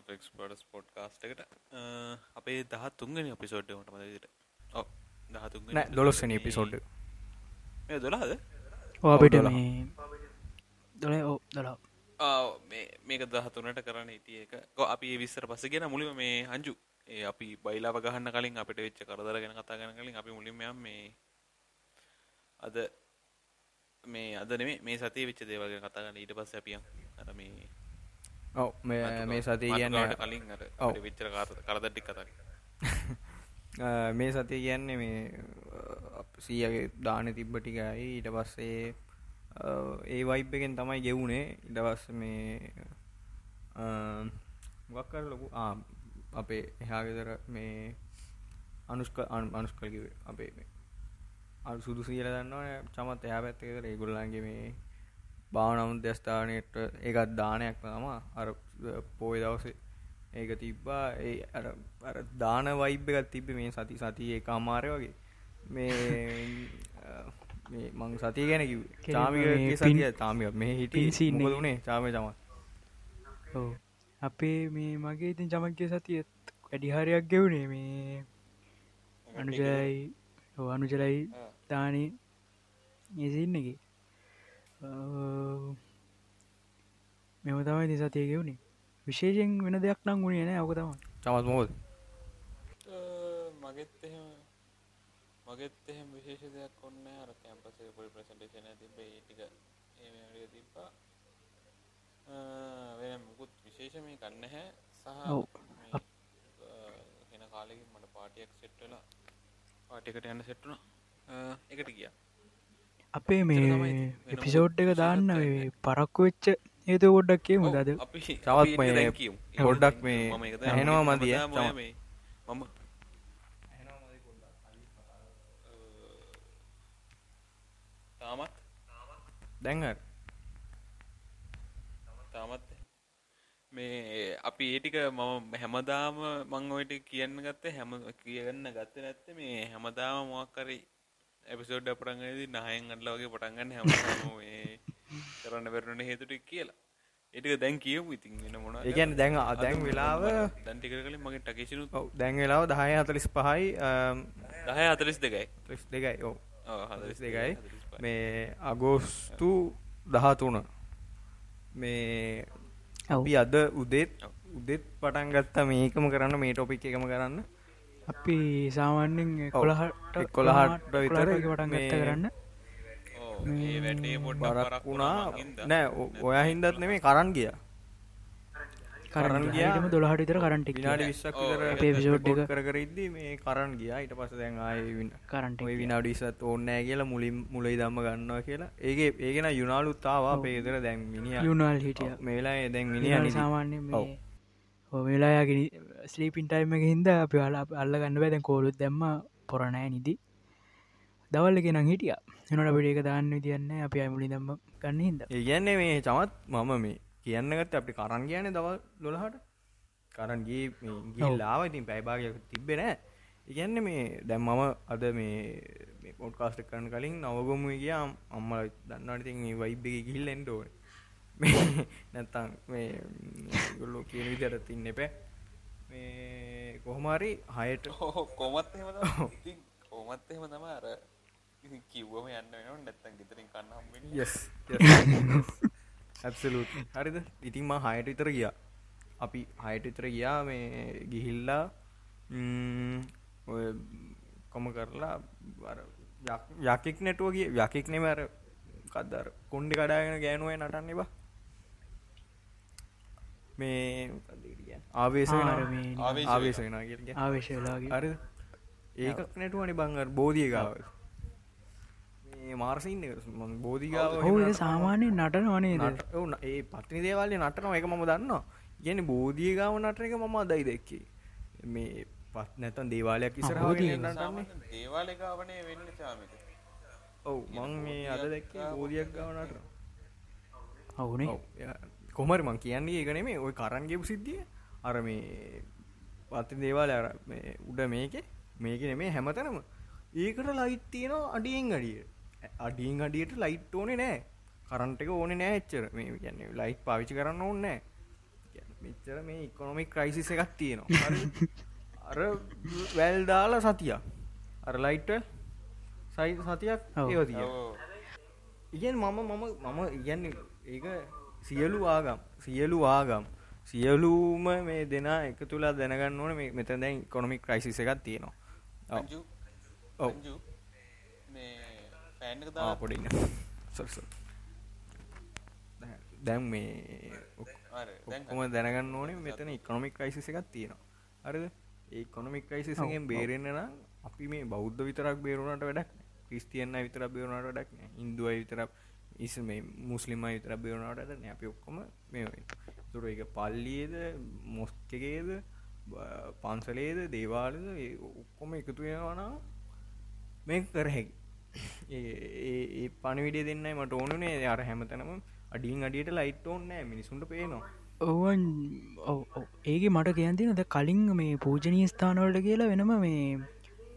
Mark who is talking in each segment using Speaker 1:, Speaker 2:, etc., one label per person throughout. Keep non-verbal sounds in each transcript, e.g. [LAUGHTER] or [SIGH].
Speaker 1: Of experts podcast එකට? අපේ 13 වෙනි එපිසෝඩ් එක මට මතක විදිහට. ඔව් 13 වෙනි
Speaker 2: නෑ දොළොස්වනි එපිසෝඩ්
Speaker 1: මේ 12ද?
Speaker 3: අපිට දොල ඕ දොලා
Speaker 1: ආ මේ මේක 13ට කරන්න හිටිය එක. කො අපි පස්සේ කියන මුලින්ම මේ අංජු. ඒ අපි බයිලාව ගහන්න කලින් අපිට වෙච්ච කරදර ගැන කතා කරන කලින් අපි මුලින්ම යම් මේ අද මේ අද නෙමෙයි මේ සතියේ වෙච්ච දේවල් ගැන කතා කරන්න. ඊට පස්සේ අපි යම් අර මේ
Speaker 2: ඔව මේ මේ සතිය කියන්න
Speaker 1: කලින් අර
Speaker 2: ඔව්.
Speaker 1: අපිට වෙච්ච කරදර කරදර ටික කතා කරමු. [LAUGHS]
Speaker 2: මේ සතිය කියන්නේ මේ සීයගේ දාන තිබ්බ ටිකයි ඊට පස්සේ ඒ වයිබ් එකෙන් තමයි ඊට පස්සේ මේ මොකක් කර ලොකු අපේ එහා ගෙදර මේ අනුස්ක අනුස්කල් කිව්වේ අපේ අර සුදු සියල දන්නවනේ චමත් එහා පැත්තේ ගෙදර ඒගොල්ලන්ගේ මේ භාවනා මධ්‍යස්ථානයට ඒකත් දානයක් තමයි අර පොය දවසේ ඒක තිබ්බා. ඒ අර අර දාන වයිබ් එකක් තිබ්බේ මේ සති සති එකමාරය වගේ. මේ මේ මං සතිය ගැන කිව්වේ. චාමිකගේ
Speaker 3: මේ
Speaker 2: සතිය. තාමික මේ හිටියේ. මොකද. උනේ? චාමේ චමත්
Speaker 3: ඕ අපේ මේ මගේ ඉතින් චමක්ගේ සතියත් වැඩිහාරයක් ගෙවුණේ මේ අනුජලයි. ඔව් අනුජලයි. දානේ ඒසින්න එක මෙම තමයි ඉතින් සතිය ගෙවුණේ විශේෂෙන් වෙන දෙයක් නම් ගුණේ නෑ ඕක තම
Speaker 2: චමත් මොකද?
Speaker 1: අ, මගෙත් එහෙම මගෙත් එහෙම විශේෂ දෙයක් ඔන්න අර කැම්පස් එකේ පොඩි ප්‍රසන්ටේෂන් එකක් තිබ්බේ ඒ ටික ඒ තිබ්බා. අ, වෙන මුකුත් විශේෂ මේ ගන්න නැහැ සහ වෙන කාලෙකින් මට පාටියක් සෙට් වෙලා පාටියකට යන්න සෙට් වුණා. අ, ඒකට ගියා
Speaker 3: අපේ මේ එපිසෝඩ් එක දාන්න. පරක්කු වෙච්ච හේතු පොඩ්ඩක් කියමු.
Speaker 1: ඔව්,
Speaker 3: දද
Speaker 1: අපි
Speaker 2: තවත්
Speaker 1: ඒක
Speaker 2: මේ
Speaker 1: මම
Speaker 2: මදිය,
Speaker 1: මම තාමත්?
Speaker 2: දැන් හරි.
Speaker 1: තාමත්. මේ අපි ඒටික මම හැමදාම මං ඔයට කියන්න ගත්තේ හැම කියන්න ගත්ත නැත්ත මේ හැමදාම මොක්කරි ඇපිසෝඩ් පටන්ගදී නහයෙන් අඩලා වගේ පටන්ගන්න හැම කරන්න පෙරණට හේතුට කියලා. ඒටික දැන් කියමු ඉතින් වෙන මොන
Speaker 2: කියන්නේ දැන් අ- දැන් වෙලාව
Speaker 1: දැන්ටික කලින් මගේ ටකේසිනු
Speaker 2: දැන් වෙලාව 10 45 5යි
Speaker 1: දහය අතලිස් දෙකයි.
Speaker 2: 32යි ඔව්.
Speaker 1: ඔව්, හතලිස්
Speaker 2: දෙකයි.
Speaker 1: හතලිස් පහයි.
Speaker 2: මේ අගෝස්තු 13 මේ අපි අද උදෙත්. උදෙත් පටන් ගත්තා මේකම කරන්න මේ ටොපික් එකම කරන්න
Speaker 3: අපි සාමාන්‍යෙන් කොළහට
Speaker 2: එකොළහට විතර
Speaker 3: පටන් ගත්ත කරන්න.
Speaker 2: බරක් වුණා. නෑ ඔයා හින්දත් නෙමේ කරන් ගියා. කරන් ගියා.
Speaker 3: කරන්න දොළහට විතර කරන්ට
Speaker 2: විනාඩි 20ක්
Speaker 1: ඔව්,
Speaker 2: විතර
Speaker 1: අපේ
Speaker 3: episode
Speaker 2: record
Speaker 3: එක-
Speaker 2: කර කර ඉද්දි මේ කරන් ගියා. ඊට පස්සේ දැන් ආයේ වින-
Speaker 3: කරන්ට
Speaker 2: ඔය විනාඩි 20ත් ඕනේ නෑ කියලා මුලින් මුලින් ධම්ම ගන්නවා කියලා. ඒකේ ඒකේ නම් යුනාලුත් ආවා. අපේ ගෙදර දැන් මිනිහා
Speaker 3: යුනාල් හිටිය.
Speaker 2: ඔව්, මේ වෙලාවේ දැන් මිනිහා නිදි.
Speaker 3: සාමාන්‍ය
Speaker 2: ඔව්.
Speaker 3: මේ හොමලායාගෙන ස්ලීපින් ටයිම එක හින්ද අපි අල අල්ල ගන්න බැදැන් කෝලුත් දැම්ම පොරණෑ නිදි. දවල්ල ගෙනම් හිටිය. එනට පිට එක දාන්න විදින්න අපි අමුලි දම්ම ගන්න හිද
Speaker 2: ඒ කියන්නේ මේ චමත් මම මේ කියන්න ගත්ත අපි කරන් කියන්නේ දවල් 12ට කරන් ගියේ මේ ගිහිල්ලා ආවා. ඉතින් පැය භාගයක් තිබ්බේ නෑ. ඒ කියන්නේ මේ දැන් මම අද මේ මේ පොඩ්කාස්ට් එක කරන්න කලින් නවගමුවේ ගියා. අම්මලා දන්නවට ඉතින් මේ වයිබ් නැත්තම් මේ ඒගොල්ලෝ කියන විදිහට ඉන්න එපා. මේ කොහොම හරි 6ට
Speaker 1: ඔහො කොමත් එහෙම කොමත් එහෙම තමයි අර කිව්වම යන්න වෙනව නැත්තම් ගෙදරින් කන්න හම්බ වෙන්නේ.
Speaker 2: yes ඇබ්සලූට් හරිද? ඉතින් මා හයට විතර ගියා. අපි හයට විතර ගියා මේ ගිහිල්ලා ඔය කොම කරලා යකෙක් නැටුව ගිය. යකෙක් නෙම අර කදර කොන්්ඩි කඩාගෙන ගෑනුවයි නටන්න එබා මේ? ආවේශ
Speaker 1: ආවේශ
Speaker 2: ආවේශ වෙන කිය
Speaker 3: ආවේශලාගේ
Speaker 2: හරි ඒකක් නැටුවනි බංගර් බෝධියගාව මේ මාර්සින්න බෝධිගාව
Speaker 3: සාමාන්‍ය නටන වනේ
Speaker 2: ඒ පත්නි දේවල්ය නටනවා. එක මම දන්නවා. ගැන බෝධිය ගාව නටන එක මම අදයි දැක්කේ. මේ පත් නැතන් දේවාලයක් ඉසර
Speaker 3: බෝධිය
Speaker 2: නටන්නේ
Speaker 1: සාමාන්‍යයෙන් දේවාලේ ගාවනේ වෙන්නේ.
Speaker 2: ඔව් මං මේ අද දැක්කේ බෝධියක් ගාව නටන
Speaker 3: අවුනේ
Speaker 2: කොමරි මං කියන්නේ ඒක නෙමේ ඔය කරන්ගෙපු සිද්ධිය. අර මේ පත්ති දේවාල අර මේ උඩ මේක. මේක නෙමේ හැමතැනම. ඒකට ලයිට් තියෙනවා අඩියෙන් අඩිය. අඩියෙන් අඩියට ලයිට් ඕනේ නෑ කරන්ට එක ඕනේ නෑ එච්චර. මේ කියන්නේ ලයිට් පාවිච්චි කරන්න ඕනේ නෑ මෙච්චර මේ ඉකොනොමික් ක්‍රයිසිස එකක් තියෙනවා? අර වැල් දාලා සතියක්. අර ලයිට්ව සයි සතියක්
Speaker 3: ඔව්.
Speaker 2: ඒව තිය
Speaker 1: ඔව්.
Speaker 2: ඉගන් මම මම මම ඉගන්න ඒක සියලු ආගම් සියලු ආගම් සියලූම මේ දෙනා එක තුලා දැනගන්න ඕන මේ මෙත දැන් කොනොමික් ක්‍රයිසිස එකක් තියෙනවා ඔව්. ඔව්.
Speaker 1: මේ ෆෑන් එක
Speaker 2: ආ,
Speaker 1: දාලා
Speaker 2: පොඩි ඉන්න. Sorry, sorry. දැන්- මේ ඔක්-
Speaker 1: අර දැන්
Speaker 2: ඔක්කොම දැනගන්න ඕනේ මෙතන ඉකොනොමික් ක්‍රයිසිස් එකක් තියෙනවා හරිද ඒ කොනොමික් ක්‍රයිසිසගෙන් බේරෙන්න නම් අපි මේ බෞද්ධ විතරක් බේරුණට වැඩක් ක්‍රිස්තියන්න විතර බේරුණට වැඩක් ඉන්දුව විතරක් ඉස් මේ මුස්ලිමයි විතර බේරුණට ඇද අපි ඔක්කොම මේ තුර එක පල්ලියද මොස්කගේද පන්සලේද දේවාලද ඒ ඔක්කොම එකතු වෙනවනම් මේ කරහැකි ඒ ඒ පණවිඩිය දෙන්නයි මට ඕනුනේ අර හැමතනම අඩින් අඩියට ලයිට් ඕන්නෑ මිනිසුන්ට පේනවා.
Speaker 3: ඔවන් ඒක මට කියන්තිනද කලින් මේ පූජනී ස්ථානවලට කියලා වෙනම මේ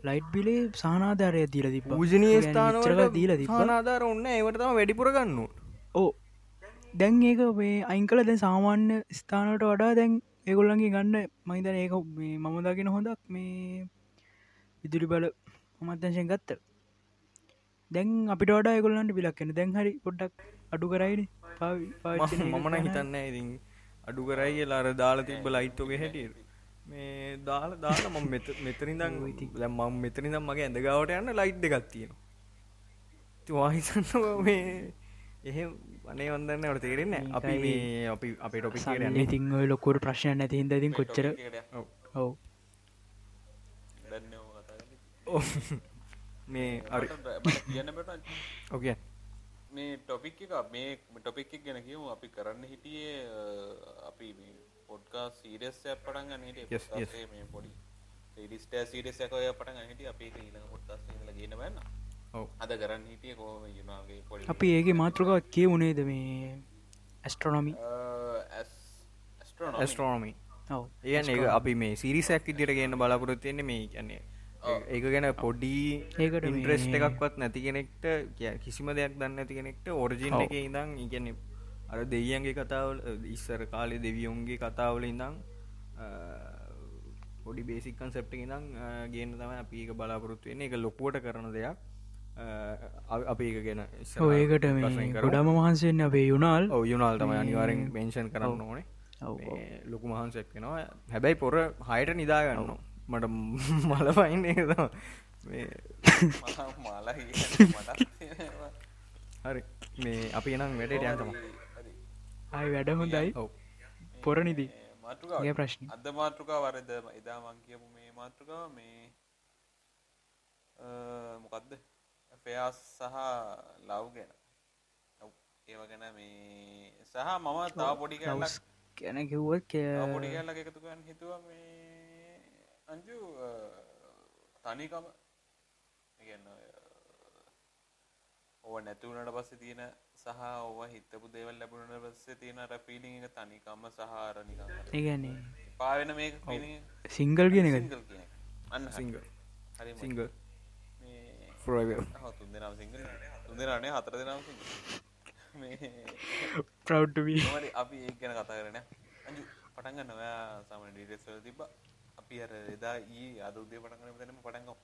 Speaker 3: ලයිට් බිලේ සානාධාරය දීල ති
Speaker 2: පූජනය ස්ථානවල
Speaker 3: දීල ති
Speaker 2: නාදාර ඔන්න ඒවට තම වැඩිපුර ගන්න
Speaker 3: ඕ දැන් ඒක මේ අයින් කල දැන් සාමාන්‍ය ස්ථානට වඩා දැන් ඒගොල්ලන්ගේ ගන්න මහිතන ඒක මේ මමදාගෙන හොඳක් මේ විදුලි බල අමත්‍යංශයෙන් ගත්ත. දැන් අපිට වඩා ගොල්ලන්ට පිලක් එන දැන් හරි පොඩ්ඩක් අඩු කරයින.
Speaker 2: මමන හිතන්න ඉතින් අඩු කරයි අර දාලා තිබ්බ ලයිට්ෝගේ හැටිය මේ දාල දාල ම මෙත මෙතරිදම් දැම් මම මෙතනිදම් මගේ ඇඳගාවට යන්න ලයිට් එකක් තියෙනවා. වාහිසන්න මේ එහෙ අනේ වන්දන්න වට තේරෙන්න අපි මේ අපි අපේ ටොපි
Speaker 3: ඉතින් ඔය ලොකුට ප්‍රශ්න නැති හිද ඉතින් කොච්චර? ඔව්.
Speaker 1: දන්න කතා කරන්නේ.
Speaker 2: මේ අරි
Speaker 1: මට මට කියන්න බට
Speaker 2: ඕකේ
Speaker 1: මේ ටොපික් එක මේ ටොපික් එක ගැන කියමු. අපි කරන්න හිටියේ අපි මේ පොඩ්කා සීරස් පටන් ගන්නට. මේ පොඩි රිස්ට සීරසයක ඔය පටන් හිට අපි ඊළඟ පොඩ්කාස් ල ගෙන බන්න
Speaker 2: ඔව්.
Speaker 1: අද කරන්න හිටිය කෝ යුනාගේ පොඩි
Speaker 3: අපි ඒගේ මාතෘකාවක් කිය වුණේද මේ ඇස්ට්‍රොනොමි
Speaker 1: ඇස්ට්‍රෝන
Speaker 2: ඇස්ට්‍රෝනමි
Speaker 3: ඔව.
Speaker 2: ඒයන් ඒ අපි මේ සිරිසැක් ඉදිර ගන්න බලාපොරොත්තියන්නේ මේ කියන්නේ ඒක ගැන පොඩි
Speaker 3: ඒකට
Speaker 2: ඉන්ට්‍රෙස්් එකක්වත් නැති කෙනෙක්ට කිසිම දෙයක් දන්න ඇති කෙනෙක්ට ඔරිජින්. එක ඉඳං ඉගැන අර දෙයියන්ගේ කතාවල ඉස්සර කාලේ දෙවියොන්ගේ කතාවල ඉඳං පොඩි බේසිකන් සෙප්ට ඉඳං ගේන තම අපි ඒක බලාපොරොත්තු වෙන එක ලොකුවට කරන දෙයක්. අපි ඒක ගැන
Speaker 3: ඒකට. ගොඩම වහන්සේෙන් අපේ යුනාල්.
Speaker 2: ඔව යුනාල් තමයි අනිවාරෙන් මේෂන් කරන්න ඕනේ. ලොකු මහන්සෙක් වෙනවා. හැබැයි පොර හයට නිදාගන්න මට [LAUGHS] මල පයින්න ඒද මේ
Speaker 1: මාලා මට
Speaker 2: හරි. මේ අපි එනම් වැඩට යන්තම
Speaker 3: අයි වැඩ හොඳයි. පොරනිදී.
Speaker 1: මාතෘකාව.
Speaker 3: ඒ ප්‍රශ්න.
Speaker 1: අද මාතෘකා වරද එදා මං කියපු මේ මාතෘකාව මේ මොකක්ද ෆෙයාස් සහ ලව් ගැන. ඒව ගැන මේ සහ මම තා පොඩි කැල්ලක්
Speaker 3: ගැන කිව්වත්
Speaker 1: පොඩි කැල්ලක් එකතු කරන්න හිතුවා මේ අංජු තනිකම. ඕව නැතුවනට පස්සේ තියෙන සහ ඕව හිතපු දේවල් ලැබුණට පස්සේ තියෙන අර ෆීලිං එක තනිකම සහ අර නිකන් අර
Speaker 3: ඒගැන්නේ
Speaker 1: පාවෙන මේක ෆීලිං
Speaker 3: සිංගල් කියන එක
Speaker 1: සිංගල් කියන එක. අන්න හරි.
Speaker 2: සිංගල්
Speaker 1: හරිම.
Speaker 2: සිංගල්
Speaker 1: මේ
Speaker 2: ෆ්‍රෝව
Speaker 1: ඔව්, තුන් දෙනාම සිංගල් තුන් දෙනා නේ හතර දෙනාම සිංගල් මේ
Speaker 3: ප්‍රව්ටවී
Speaker 1: අපි ඒක ගැන කතා කරන්නේ අංජු පටන් ගන්න ඔයා සාමාන්‍ය ඩීටේල්ස් වල තිබ්බා. අපි අර එදා ඊ අද උදේ පටන් ගන්න බැලුම පටන් ගමු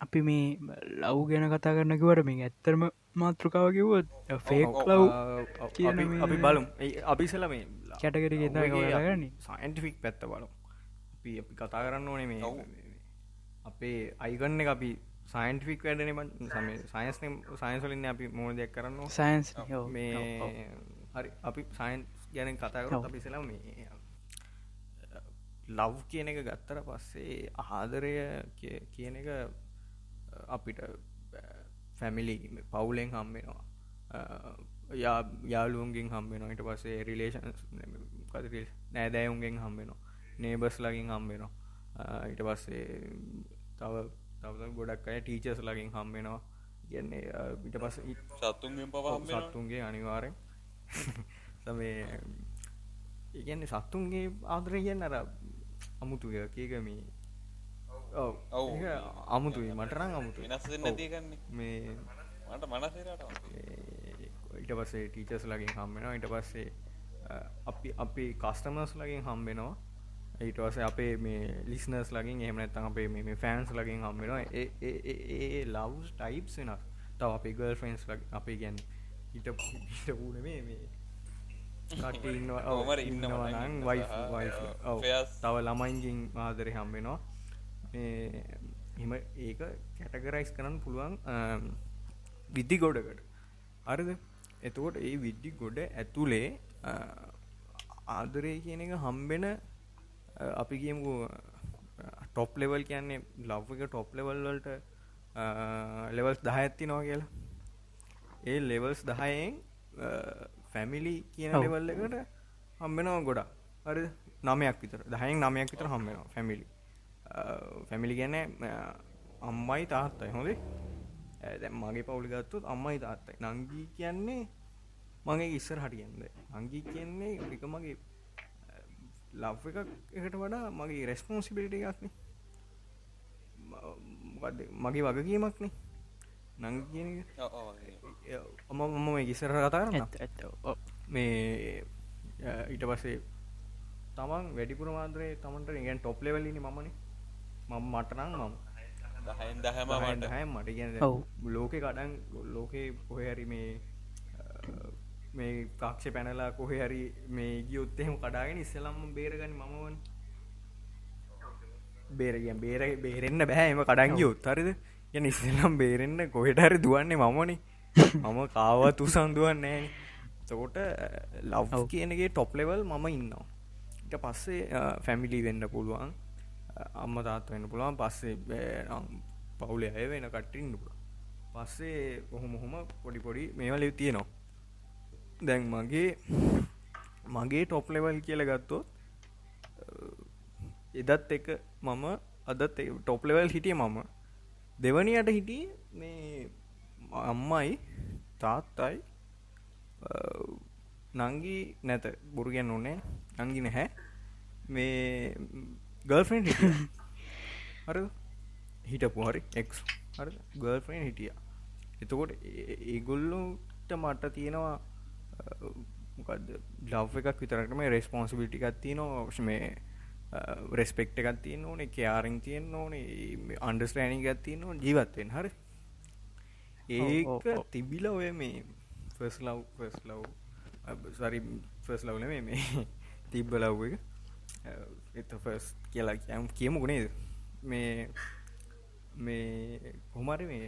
Speaker 3: අපි මේ ලව් ගැන කතා කරන කිවට මේ ඇත්තරම මාතෘකාව කිව්වොත් ෆේක් ලව්
Speaker 2: අපි බලුම්. ඒ- අපි ඉසල මේ
Speaker 3: කැටගරි ගෙතා කරන්නේ.
Speaker 2: සයින්ටිෆික් පැත්ත බලු අපි අපි කතා කරන්න ඕනේ මේ අපේ අයිගන්න එක අපි සයින්ටිෆික් වැඩන සම සයින්ස් සයින්ස්වලින් අපි මෝන දෙයක් කරන්න
Speaker 3: සයින්ස්
Speaker 2: මේ හරි අපි සයින්ස් ගැන කතාකර
Speaker 3: ඔව්.
Speaker 2: අපි සලා මේ ලව් කියන එක ගත්තර පස්සේ ආදරය කිය- කියන එක අපිට ෆැමිලි පවුලෙන් හම්බෙනවා යා යාලුවන්ගෙන් හම්බෙනවා ඊට පස්සේ රිලේෂන් නෑදෑයුන්ගෙන් හම්බෙනවා නේබස් ලගින් හම්බෙනවා ඊට පස්සේ තව තව ගොඩක් අය ටීචස් ලගින් හම්බෙනවා කියන්නේ ඊට පස්ස
Speaker 1: සත්තුන්ගෙන් පවා
Speaker 2: සත්තුන්ගේ අනිවාරෙන් [LAUGHS] සමේ ඉගන්න සත්තුන්ගේ ආදරය කියන්න අර අමුතුය කියකම ඔව්
Speaker 1: ඔව්.
Speaker 2: ඒක අමුතුයි. මටරං අමුතු
Speaker 1: එකන්නේ
Speaker 2: මේ
Speaker 1: මට මනසේරට
Speaker 2: ඒ ඊට පස්සේ ටීචස් ලගින් හම්බෙනවා ඊට පස්සේ අපි අපි කස්ටමර්ස් ලගින් හම්බෙනවා ඊටවස අපේ මේ ලිස්නර්ස් ලගින් එහමනත්තන් අපේ මේ ෆෑන්ස් ලගින් හම්බෙනවා ඒ ලව් ටයිප් වෙනස්. තව අපේ ගල් ෆන්ස් ලග අපේ ගැන් හිට හිට පූන මේ මේ ඉන්නවා. [LAUGHS] ඔව්,
Speaker 1: කොහමද ඉන්නවා
Speaker 2: ඉන්නවා
Speaker 1: නම්
Speaker 2: නම්
Speaker 1: ඉන්න
Speaker 2: වයිෆ්
Speaker 1: සහ,
Speaker 2: වයිෆ්
Speaker 1: අ,
Speaker 2: ඔව්.
Speaker 1: affairs.
Speaker 2: තව ළමයින්ගින් ආදරය හම්බෙනවා එම ඒක කැටගරයිස් කරන්න පුළුවන් විද්ධි ගොඩකට. අරද එතකොට ඒ විද්ධි ගොඩ ඇතුලේ අ, ආදරය කියන එක හම්බෙන අපි කියමු ටොප් ලෙවල් කියන්නේ ලව් එක ටොප් ලෙවල් වලට ලෙවල්ස් දහ ඇත්තිනවා කියලා. ඒ ලෙවල්ස් දහයෙන් ෆැමිලි කියන. ලෙවල් එකට හම්බෙනවා ගොඩා හරි නමයක් විතර. දහයෙන් නමයක් විතර හම්බෙනවා ෆැමිලි ෆැමිලි ගැන අම්මයි තාත්තයි. හොඳේ? දැ මගේ පවුලි ගත්තුත් අම්මයි තාත්තයි. නංගී කියන්නේ මගේ ඉස්සර හටියන්ද අංගී කියන්නේ එක මගේ ලව් එකක් එකට වඩා මගේ රෙස්පොන්සිබිලිට එකක්නේ මගේ වගකීමක්නේ නංග කියන. අම මම මේ ඉස්සර කතා කරන්න.
Speaker 3: ඇත්ත ඇත්ත ඔව්.
Speaker 2: මේ ඊට පස්සේ තමන් වැඩිපුර මාන්ත්‍රයේ තමන්ට ඉගෙන් ටොප් ලෙවල්ලිනි මමනේ මම මටනං මම
Speaker 1: දහයෙන් දහම මට.
Speaker 2: දහයෙන් මට. කියන. ලෝකෙ කඩන් ලෝකේ කොහරි මේ මේ කාක්ෂ පැනලා කොහෙ හරි මේ ගියොත්තෙම කඩාගෙන ඉස්සලම්ම බේරගන්න මමවන් බේරග බේර බේරෙන්න්න බෑම කඩන්ගියොත් හරිද? ය නිස්සලම් බේරෙන්න්න කොහෙට හරි දුවන්නේ මමනේ මම කාවත් උසන් දුවන්නේ තකොට ලව්. කියනගේ ටොප් ලෙවල් මම ඉන්නවා. ඊට පස්සේ ෆැමිලි වෙන්න පුළුවන් අම්ම තාත් වෙන්න පුළුවන්. පස්සේ බෑ, නම් පවුල අය වෙන කට්ටින්න පුළ පස්සේ ඔහොම හොම පොඩි පොඩි මේවල තියෙනවා. දැන් මගේ මගේ ටොප් ලෙවල් කියල ගත්තොත් එදත් එක මම අදත් ටොප් ලෙවල් හිටිය මම. දෙවනියට හිටිය මේ අම්මයි තාත්තයි අ, නංගි නැත. බුරුගෙන් ඕනේ. නංගි නැහැ. මේ ගර්ෆෙන් හිටිය. හර හිටපු හරි. එක් හර ගර්ෆෙන් හිටිය. එතකොට ඒගොල්ලොට මට තියෙනවා ලව් එකක් විතරටම රෙස්පොන්සිබිටි එකක් තියෙනවා. මේ රෙස්පෙක්ට එකක් තියන්න ඕනේ කයාරෙන් තියන්න ඕනේ අන්ඩස්ටෑනිි එකක් තියන්න ඕන ජීවත්වෙන් හරි? ඒක. තිබිල ඔය මේ ෆස් ලව් ෆස් ලව් සරි ෆස් ලව්න මේ [LAUGHS] තිබ්බ ලව් එක එත ෆස් කියලා කියම් කියමු ගුණේද මේ මේ කොමරි මේ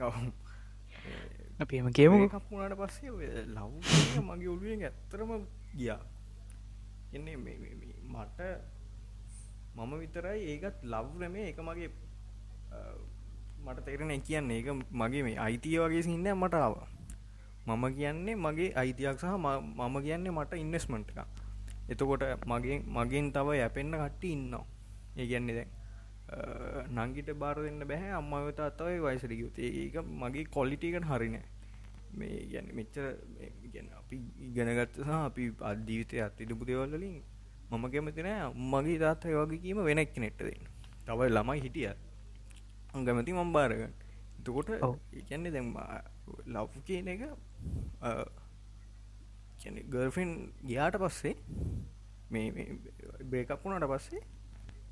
Speaker 2: ඔව්. මේ
Speaker 3: අපි එම කියමු
Speaker 2: එකක් වුණට පස්සේ ලව් මගේ ඔලුවෙන් ඇත්තරම ගියා එන්නේ මට මම විතරයි ඒකත් ලව්රමේ එක මගේ මට තේරෙන කියන්නේ ඒක මගේ මේ අයිතිය වගේ සින්න මට ආව මම කියන්නේ මගේ අයිතියක් සහ මම කියන්නේ මට ඉන්වස්මන්ට් එක එතකොට මගේ මගෙන් තව යැපෙන්න්න කට්ටි ඉන්නවා. ඒ කියන්නේ දැන් නංගිට බාර දෙන්න බැහැ අම්මව තාත්තවයි වයිසට යුත ඒක මගේ කොලිටිකට හරිනෑ මේ ගැන මෙච්චර ගැන අපි ඉගෙනගත්ත සහ අපි අධීවිතය අත්තිටපු දෙවල්ලින් මම කැමතිනෑ මගේ තාත්තය වගේ කීම වෙනක් නෙට්ට දෙන්න. තවයි ළමයි හිටිය අංගමති මම් බාරගන්න එතකොට. කියන්නේ දැම් ලව් කියන එක ගර්ෆෙන් ගියාට පස්සේ මේ බ්‍රේකක් වුණට පස්සේ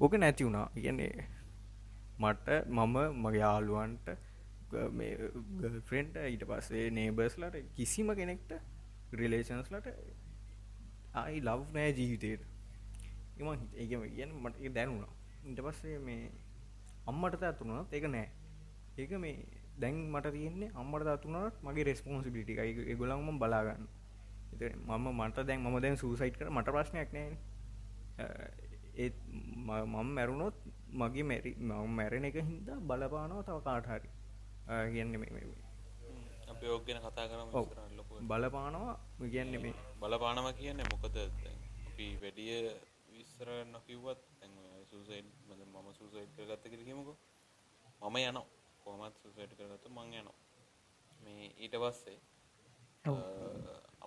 Speaker 2: ඕක නැති වුණා. කියන්නේ මට මම මගේ යාලුවන්ට ගෆෙන්ට ඊට පස්සේ නේබර්ස්ලට කිසිම කෙනෙක්ට රිලේෂන්ස්ලට ආයි ලව් නෑ ජීවිතයට එම ඒකම කියන්න මට ඒ දැනුණා. ඉට පස්සේ මේ අම්මට ඇතුුණත් ඒක නෑ. ඒක මේ දැන් මට තියන්නේ අම්මට අතුනට මගේ රෙස්පොන්සිබිටි එක ගොලන්ම බලාගන්න. එත මම මට දැන් මම දැන් සූසයිට් කර මට ප්‍රශ්නයක් නෑ ඒත් මම මැරුණොත් මගේ මැරි මම මැරෙන එක හින්දා බලපානව තව කාටහරි කියන්න
Speaker 1: අපි ඕගෙන කතා කරම
Speaker 2: බලපානවා කියන්න මේ.
Speaker 1: බලපානම කියන්නේ මොකද? අපි වැඩිය විස්සර නොකිව්වත් සූසයිඩ් මම සූසයිඩ් කරගත්ත කිරගීමකු මම යනවා. කොමත් සුසයිට් කරගත්තු මං යනවා. මේ ඊට පස්සේ.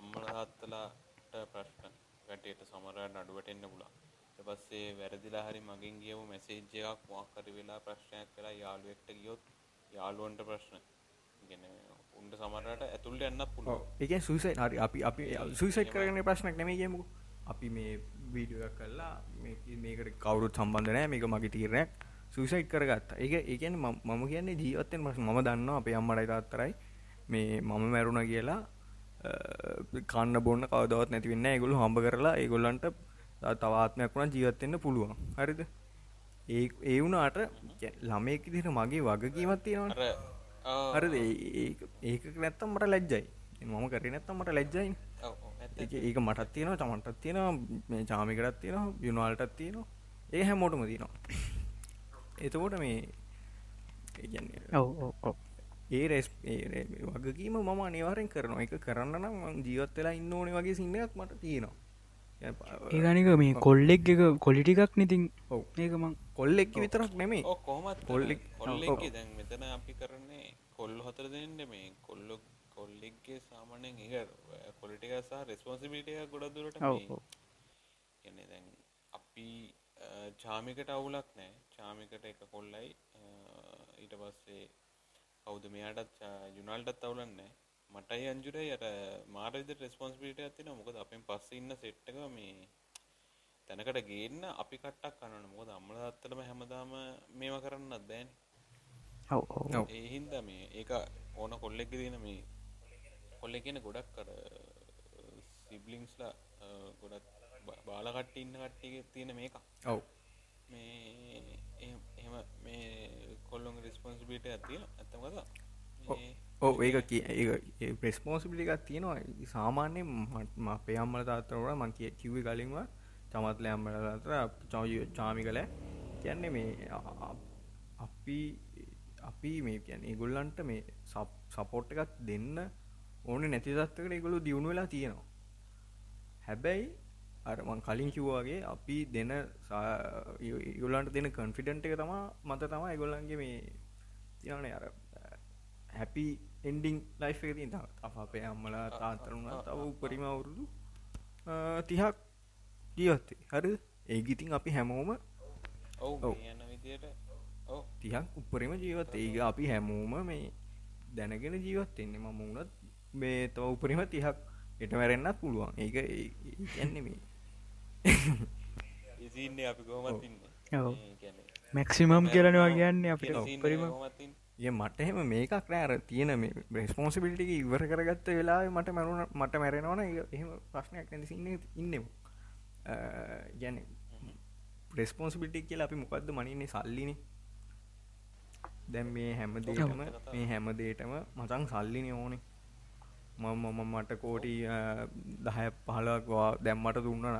Speaker 1: අම්මල හත්තලාට ප්‍රශ්න. වැටේට සමර නඩුවට එන්න පුලා ඊට පස්සේ වැරදිලා හරි මගින් ගියව මැසේජ් එකක් මොකක් හරි වෙලා ප්‍රශ්නයක් වෙලා යාළුවෙක්ට ගියොත් යාළුවන්ට ප්‍රශ්න. උන්ට සමරට ඇතුළට එන්න පුළුව
Speaker 2: එක සුසයි හරි අපි අපි සුසයිට් කරන ප්‍රශ්නක් නෙම කියමු අපි මේ වීඩියෝ කල්ලා මේකට කවුරුත් සම්බන්ධනෑ මේක මගේ තීරණයක්. සුසයිට් කරගත්ත. එක ඒකන මම කියන්නේ ජීවත්තෙන් මස් මම දන්න අපේ අම්මටයි තාත්තරයි මේ මම මැරුණ කියලා කන්න බොන්න කවදවත් නැතිවෙන්න ඒගොලු හම්බ කරලා ඒගොල්ලන්ට තවාත්මයක් වුණ ජීවත්වෙන්න පුළුවන්. හරිද? ඒ ඒ වුණට ළමයෙක් දිට මගේ වගකීමත් තියෙනවා හරිද? ඒක නැත්තම් මට ලැජ්ජයි. මම කරේ නැත්තම් මට ලැජ්ජයි ඒක මටත් තියෙනවා චමන්ටත් තියෙනවා මේ චාමිකටත් තියෙනවා යුනාල්ටත් තියෙනවා. ඒ හැමෝටම තියෙනවා. එතකොට මේ ඒ රෙස් වගකීම මම අනිවාරෙන් කරනවා. එක කරන්න නම් ජීවත් වෙලා ඉන්න ඕනේ වගේ සින්නයක් මට තියෙනවා.
Speaker 3: ඒගනික මේ කොල්ලෙක් එක කොලිටිකක් නිතින් ඒකමං
Speaker 2: කොල්ලෙක් විතරක් නෙමේ
Speaker 1: කොහමත්
Speaker 2: කොල්ලෙක්
Speaker 1: කොල්ලෙක් දැන් මෙතන අපි කරන්නේ කොල්ල හතර දෙන්න මේ කොල්ලො කොල්ලෙක්ගේ සාමානෙන් ඒ පොලිටික සහ රෙස්පොන්සිබිටිය ගොඩ දුරට කියන්නේ දැන් අපි චාමිකට අවුලක් නෑ චාමිකට එක කොල්ලයි. ඊට පස්සේ කවුද මෙයාටත් යුනල්ටත් අවුලන්නේ මටයි අංජුරයි අර මාරවිද රෙස්පොන්සිබිලිට ඇතින මොකද අපෙන් පස්ස ඉන්න සෙට්ටක මේ තැනකට ගේන්න අපි කට්ටක් කන්නන මොකද අම්මල දත්තටම හැමදාම මේව කරන්නත් බෑන්. ඒහින්ද මේ ඒක ඕන කොල්ලෙක් දන මේ කොල්ල කියන ගොඩක් කර සිබ්ලිංස්ලා ගොඩක් බාලකට්ට ඉන්න කට්ටිය තියෙන මේක
Speaker 2: ඔව්.
Speaker 1: මේ එම මේ කොල්ලොන් රිස්පොන්සිබිට ඇතිය ඇත්තමකද
Speaker 2: ඕ ඒක ඒ ප්‍රෙස්පෝසිපිලිකක් තියෙනවා. සාමාන්‍යයෙන් අපේ අම්මල තාත්තරවට මං කිය කිව්ව කලින්ව චමත්ල අම්මල අතර චවය චාමි කළ කියන්නේ මේ අපි අපි මේ කියන්න ඒගොල්ලන්ට මේ සපෝට් එකත් දෙන්න ඕන නැති තත්වකට ඒගොලු දියුණු වෙලා තියෙනවා. හැබැයි අරමන් කලින් කිව්වාගේ අපි දෙන ඉගොල්ලන්ට දෙන කන්ෆිඩන්ට එක තමා මත තමා ඒගොල්ලන්ගේ මේ තියනේ අර හැපි එන්ඩිං ලයි් එක තින් අප අපේ අම්මලා තාතරුණ තව උපරිම අවුරුදු තිහක් ජීවත්තේ හරි ඒගිතින් අපි හැමෝම තිහක් උපරිම ජීවත් ඒක අපි හැමෝම මේ දැනගෙන ජීවත්වෙන්නේ මම මුණත් මේ තව උපරිම තිහක් එට මැරෙන්න්නත් පුළුවන්. ඒක එන්නේ මේ
Speaker 1: ඉසින්නේ අපි කොහොමත් ඉන්න.
Speaker 3: මැක්සිමම් කියලනවා කියන්නේ. අපිට. උපරිම
Speaker 2: ඒ මට එහෙම මේකක් නෑර තියෙන මේ බ්‍රෙස්පෝන්සිබිලිටි ඉවර කරගත්ත වෙලා මට මැරුණ මට මැරෙනවන. එහෙම ප්‍රශ්නයක් නැතිසින්න ඉන්නෙම. ගැන ප්‍රෙස්පෝන්සිබිටි කියලා අපි මොකක්ද මනින්නේ? සල්ලින. දැන් මේ හැම දේටම මේ හැම දේටම මතන් සල්ලින ඕනේ. මම මම මට කෝටි දහය පහලක්වා දැම්මට දුන්නන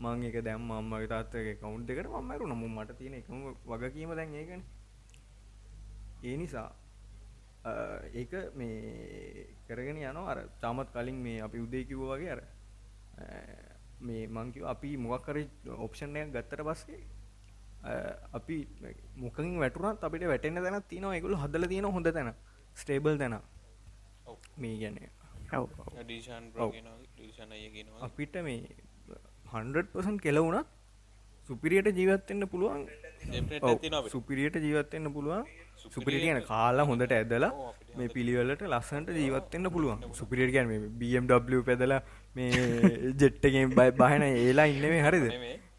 Speaker 2: මං එක දැම් අම්මගේ තාත්තගේ කවුන්් දෙකට මමරු නමු මට තියෙන එකම වගකීම දැන් ඒකන. ඒ නිසා ඒක මේ කරගෙන යන අර තාමත් කලින් මේ අපි උදේ කිව්ව වගේ අර මේ මංකිව අපි මොකක්කර ඔප්ෂණයක් ගත්තට පස්සේ අපි මොකින් වැටුනත් අපිට වැටෙන තැන තියනවා. එකකුල හදල තියෙන හොඳ තැන. ස්ටේබල් තැන. මේ ගැන අපිට මේ හන්ඩපසන් කෙලවුණත් සුපිරියට ජීවත්වෙන්න පුළුවන්. සුපිරියට ජීවත්වෙන්න පුළුවන්. සුපිරිට කියන කාලා හොඳට ඇදලා මේ පිළිවෙලට ලස්සන්ට ජීවත්වෙන්න පුළුවන්. සුපිරිට ගැන BMW පැදලා මේ [LAUGHS] ජෙට්ටගෙන් බයි බහන ඒලා ඉන්නවේ හරිද?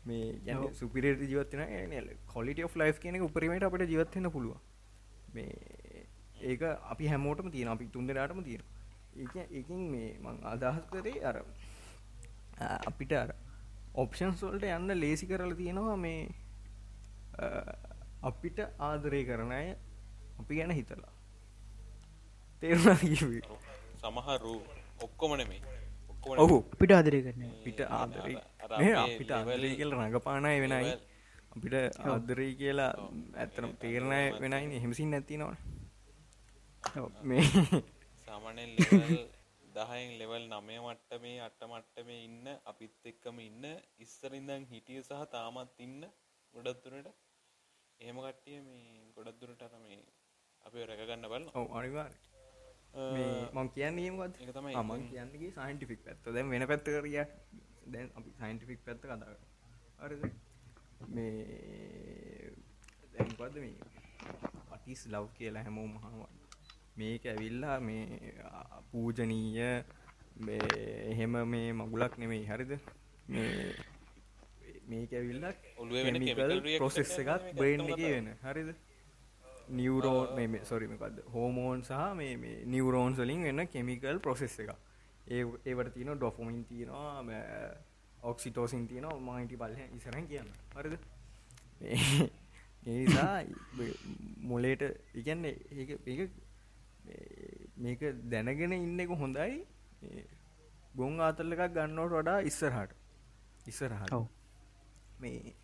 Speaker 2: මේ සුපිරියට ජීවත්වෙන කොලිට ලයිස් කියන උපරීමට අපට ජීවත්වෙන්න පුළුවන්. මේ ඒක අපි හැමෝටම තියෙන අපි තුන්දෙනටම තියෙන ඒ ඒකින් මේ මං අදහස් කරේ අර අපිට අර ඔප්ෂන්ස් වලට යන්න ලේසි කරලා තියෙනවා මේ අපිට ආදරය කරන අය අපි ගැන හිතලා. තේරුණා කිව්වේ?
Speaker 1: සමහරු ඔක්කොම නෙමෙයි.
Speaker 2: ඔහු
Speaker 3: පිට ආදරය කරන
Speaker 2: පිට ආදරේ අපිට ආදරය කියල රඟපානය වෙනයි අපිට ආදරී කියලා ඇත්තනම් තේරණය වෙනයි හෙමසින් නැති නොන මේ
Speaker 1: සාමානෙන් දහයෙන් ලෙවල් නමය මට්ට මේ අට මට්ට මේ ඉන්න අපිත් එක්කම ඉන්න ඉස්සරින්දන් හිටිය සහ තාමත් ඉන්න ගොඩත්තුරට එහෙම කට්ටිය මේ ගොඩක්දුරට අර මේ අපි රැකගන්න බල
Speaker 2: ඔව අනිවාර් මං කියන්නේමත් එක තමයි මං කියන්නගේ සයින්ටිෆික් පැත්ත. දැන් වෙන පැත්ත කරිය දැන් අපි සයින්ටිෆික් පැත්ත කතා අර මේ දැන්පද මේ? පටිස් ලව් කියලා හැමෝ මහාවට මේක ඇවිල්ලා මේ පූජනීය එහෙම මේ මගුලක් නෙමෙයි හරිද? මේ මේක ඇවිල්ලා
Speaker 1: ඔළුවේ වෙන එකක් මේක
Speaker 2: බ්‍රේන් එක වෙන. හරිද? නිවරෝන් මේ සොරිමකක්ද හෝමෝන් සහ මේ නිවරෝන්ස් වලින් වෙන්න කෙමිකල් ප්‍රොසෙස් එක ඒ ඒවට තියන ඩොෆොමින් තියෙනවා ඔක්සිටෝසින් තියෙන මහිටි බල්හ ඉසරන් කියන්න. හරිද? මේ- [LAUGHS] ඒ නිසා මොලේට ඉගන්නේ ඒ මේක දැනගෙන ඉන්න එක හොඳයි. මේ ගොන් ආතල්ල එකක් ගන්නවට වඩා ඉස්සරහට. ඉස්සරහට.
Speaker 3: ඔව්.
Speaker 2: මේ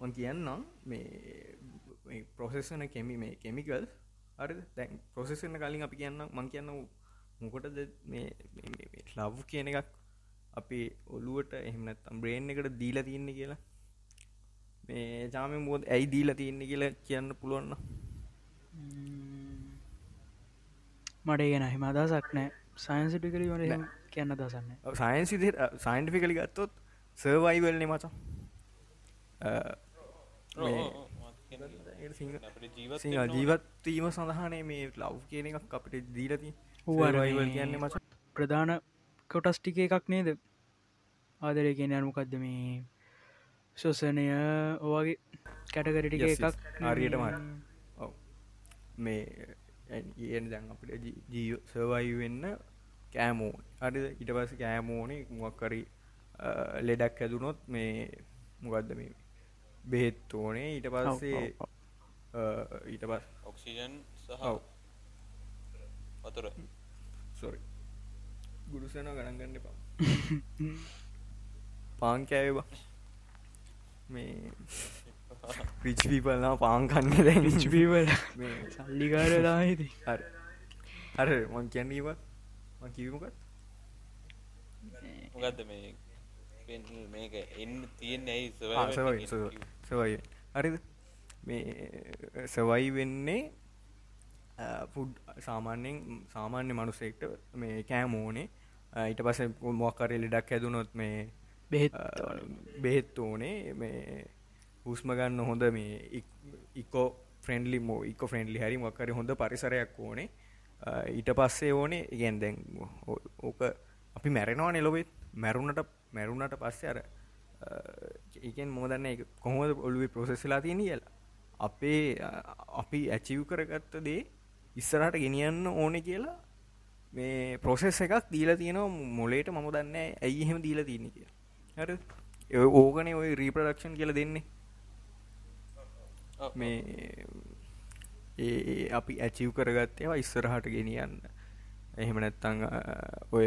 Speaker 2: මං කියන්නම් මේ ප්‍රොසෙස්සන කෙමි මේ කෙමිකල් අර දැන් ප්‍රොසෙස්සන කලින් අපි කියන්න මං කියන්න මොකටද මේ ලව් කියන එකක් අපි ඔලුවට එහමනත් බ්‍රේන් එකට දීලා තියන්නේ කියලා. මේ ජාම මුෝද ඇයි දීලා තියන්නේ කියලා කියන්න පුළුවන්න
Speaker 3: මට ගෙන හිම අදසක් නෑ. සයින්සිටිකරි මට කියන්න දසන්න
Speaker 2: සයින්සි සයින්ටිෆිකලි ගත්තොත් සර්වයිවල්නෙ මචා. ජීවත්වීම සඳහනේ මේ ලව් කියන එකක් අපිට දීලති
Speaker 3: මේ-
Speaker 2: කියන්නේ මච.
Speaker 3: ප්‍රධාන කොටස් ටික එකක් නේද? ආදරය කියන අනුකක්ද මේ ශොසනය ඔවගේ කැටකරටික. එකක්
Speaker 2: හරි. ඔව්. මේ ඒන දැන් අපිට ජීව සර්වයි වෙන්න කෑමෝන් අඩි ඉට පස කෑමෝනේ මොක්කරි ලෙඩක් හැදුනොත් මේ මොකක්ද මේ බෙහෙත් ඕනේ. ඊට පස්සේ ඊට පස්
Speaker 1: ඔක්සිජන් සහ වතුර.
Speaker 2: සොරි ගුරුසන ගණන්ගන්න එපා. [LAUGHS] පාන් කෑවබ මේ පිච්පීපල්ලා පාංකන්න දැ
Speaker 3: විච්පීවල
Speaker 2: මේ
Speaker 3: සල්ලිකාරලා හිති
Speaker 2: හරි. හර මං කියන්නීවත් මං කිවමකත්
Speaker 1: මොකක්ද? මේ මේක එන්න තියෙන්නේ ඇයි
Speaker 2: සවයි හරිද? මේ සවයි වෙන්නේ පුඩ් සාමාන්‍යෙන් සාමාන්‍ය මනුසෙක්ට මේ කෑමෝනේ ඊට පස මොක්කරේ ලෙඩක් හැදුනොත් මේ
Speaker 3: බෙහෙත්
Speaker 2: බෙහෙත් ඕනේ. මේ හුස්ම ගන්න හොඳ මේ ඉකෝ ෆ්‍රෙන්ඩලි මෝ ඉක ෆ්‍රෙන්ඩලි හරි මක්කර හොඳ පරිසරයක් ඕනේ. අ, ඊට පස්සේ ඕනේ ඉගෙන් දැන් ඕ- ඕක අපි මැරෙනවා නෙලොවෙත් මැරුණට මැරුණට පස්සේ අර ඒකෙන් මොදන්න එක කොහොමද ඔලුවේ ප්‍රොසෙස්ලා තියෙන කියලා. අපේ අ, අපි ඇචිව් කරගත්ත දේ ඉස්සරහට ගෙනියන්න ඕනෙ කියලා මේ ප්‍රොසෙස් එකක් දීලා තියෙනවා. මොලේට මම දන්න ඇයි එහෙම දීලා තියන්නේ කියලා. හරි ඔය ඕගනේ ඔය රීප්‍රඩක්ෂන් කියල දෙන්නේ. මේ ඒ අපි ඇචිව් කරගත්තේවා ඉස්සරහට ගෙනියන්න. එහෙම නැත්තං ඔය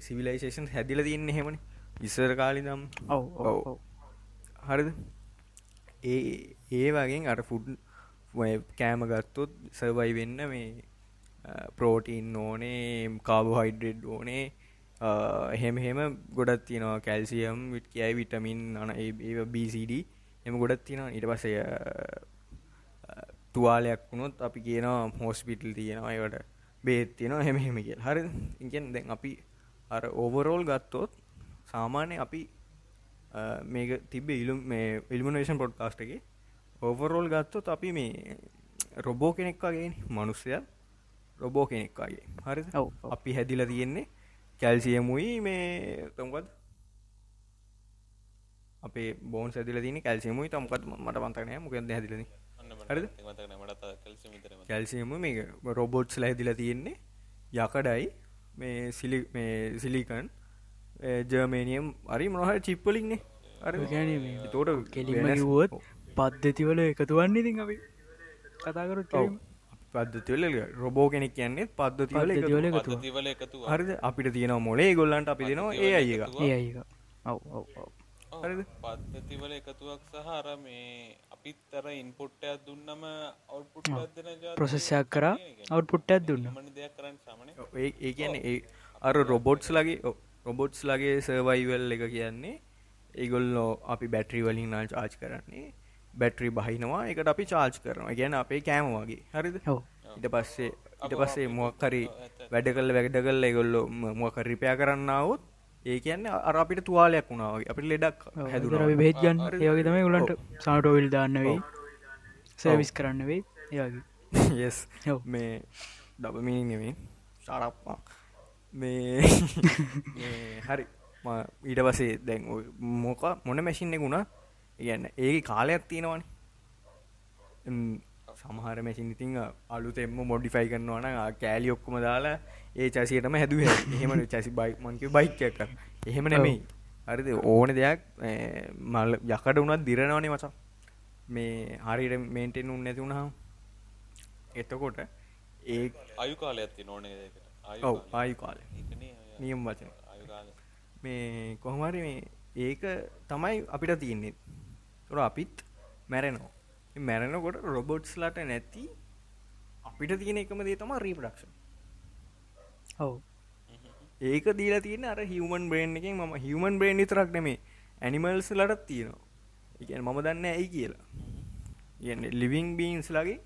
Speaker 2: සිවිලයිසේෂන් හැදිල තියන්න එහෙමනි. ඉස්සර කාලි දම්
Speaker 3: ඔව් ඔව් ඔව්.
Speaker 2: හරිද? ඒ ඒ වගේ අර ෆුඩ් කෑම ගත්තොත් සර්වයි වෙන්න මේ ප්‍රෝටීන් ඕනේ කාබෝහයිඩ්‍රෙඩ් ඕනේ. එහෙම එහෙම ගොඩත් තියෙනවා. කැල්සියම් විට කියයි විටමින් අන ඒ BCD එම ගොඩත් තියෙනවා. ඊට පසය තුවාලයක් වුණොත් අපි කියනවා හෝස්පිටල් තියෙනවා ඒවට බේත් තියෙනවා හෙම හෙම කිය හරි ඉගෙන් දැන් අපි අර ඕවරෝල් ගත්තොත් සාමාන්‍ය අපි මේක තිබ ඉලුම් මේ ඉල්මනේෂන් පොඩ්කාස්ට එක ඕවරෝල් ගත්තොත් අපි මේ රොබෝ කෙනෙක් වගේ මනුස්සය රොබෝ කෙනෙක් වගේ. හරි. අපි හැදිල තියෙන්නේ කැල්සියමුයි මේ තොම්කත් අපේ බෝන් සැදිල තින කැල්සියමුයි තම්කත් මට පන්තනය මොකද හැදිලන හරිද?
Speaker 1: මට කැල්සි විතරම
Speaker 2: කැල්සියම මේ රොබෝට්ස් ලැදිලා තියෙන්නේ. යකඩයි. මේ සිලි මේ සිලිකන්. ජර්මේනියම් අරි මොනහ චිප්පලින්නේ අර
Speaker 3: ඒ කියන්නේ මේ
Speaker 2: තෝට
Speaker 3: කෙලින්ම කිව්වොත් පද්ධතිවල එකතුවන්නේ ඉතින් අපි කතාකරත්
Speaker 2: පද්ධතිවල රොබෝ කෙනෙක් කියන්නේ පද්ධතිවල එකතු.
Speaker 3: පද්ධතිවල එකතුව
Speaker 1: පද්ධතිවල එකතු
Speaker 2: හරිද? අපිට තියෙන මොලේ ගොල්ලන්ට අපි දෙනවා ඒ අය එක.
Speaker 3: ඒ අයික ඔව් ඔව් ඔව්
Speaker 2: හරිද?
Speaker 1: පද්ධතිවල එකතුවක් සහ අර මේ අපිත් අර ඉන්පුට්ටයක් දුන්නම ජාතිය
Speaker 3: ප්‍රොසෙස්යක් කරා අවට්පුට්ටත් දුන්න.
Speaker 1: මන දෙයක් කරන්න සාමන
Speaker 2: ඒ ඒ කියන්නේ ඒ අර රොබොට්ස් ලගේ රොබොට්ස් ලගේ සර්වයිවල් එක කියන්නේ ඒගොල්ලෝ අපි බැට්‍රි වලින් නාල් චාර්ජ් කරන්නේ. බැට්‍රි බහිනවා එකට අපි චාර්ජ් කරනවා. ගැන අපේ කෑම වගේ. හරිද?
Speaker 3: ඔව්.
Speaker 2: ඉට පස්සේ ඉට පස්සේ මොක්කරි වැඩ කල්ල වැඩ කල්ල ගොල්ලො මොක රිපයා කරන්නාවත් ඒ කියන්න අර අපිට තුවාලයක් වුණාවගේ අපි ලෙඩක්
Speaker 3: හැදුර ගන්න ඒවගේ තමයි උලන්ට සාටෝවිල් දාන්න වෙයි. සර්විස් කරන්න වෙයි. ඒවගේ
Speaker 2: යස් [LAUGHS] මේ ඩබමී නෙමේ. සාරප්පා මේ. [LAUGHS] මේ හරි. ම- ඊට පසේ දැන් මොක මොන මැසින් එකුණා ඉගන්න ඒ කාලයක් තියෙනවාන සමහර මැසින් ඉතිං අලුතෙම මොඩිෆයි කරනවන කෑලි ඔක්කොම දාලා ඒ චසියටම හැදුව. එහෙම චසි බයි මංක බයික්යක් එහෙම නෙමෙයි. හරිද? ඕන දෙයක් මල් යකට වුණත් දිරනවනේ මචා. මේ හරිට මේන්ටෙන් උන් නැති වුණහම් එතකොට ඒ
Speaker 1: අයු කාලයක් තියෙන ඕනේ දෙකට
Speaker 2: ඔව් ආයු කාලය නියම් වචන. මේ කොහමරි මේ ඒක තමයි අපිට තියන්නේ. තොර අපිත් මැරෙනවා මැරෙනකොට රොබොට්ස් ලට නැති අපිට තියෙන එකම දේ තම රීපඩක්ෂන්
Speaker 3: ඔව්.
Speaker 2: ඒක දීලා තියෙන අර හිවමන් බ්‍රේන් එකෙන් ම හිවමන් බ්‍රේන් විතරක් නෙමේ ඇනිමල්ස් ලටත් තියෙනවා. එකන මම දන්න ඇයි කියලා. ඉගන්න ලිවිං බීන්ස් ලගේ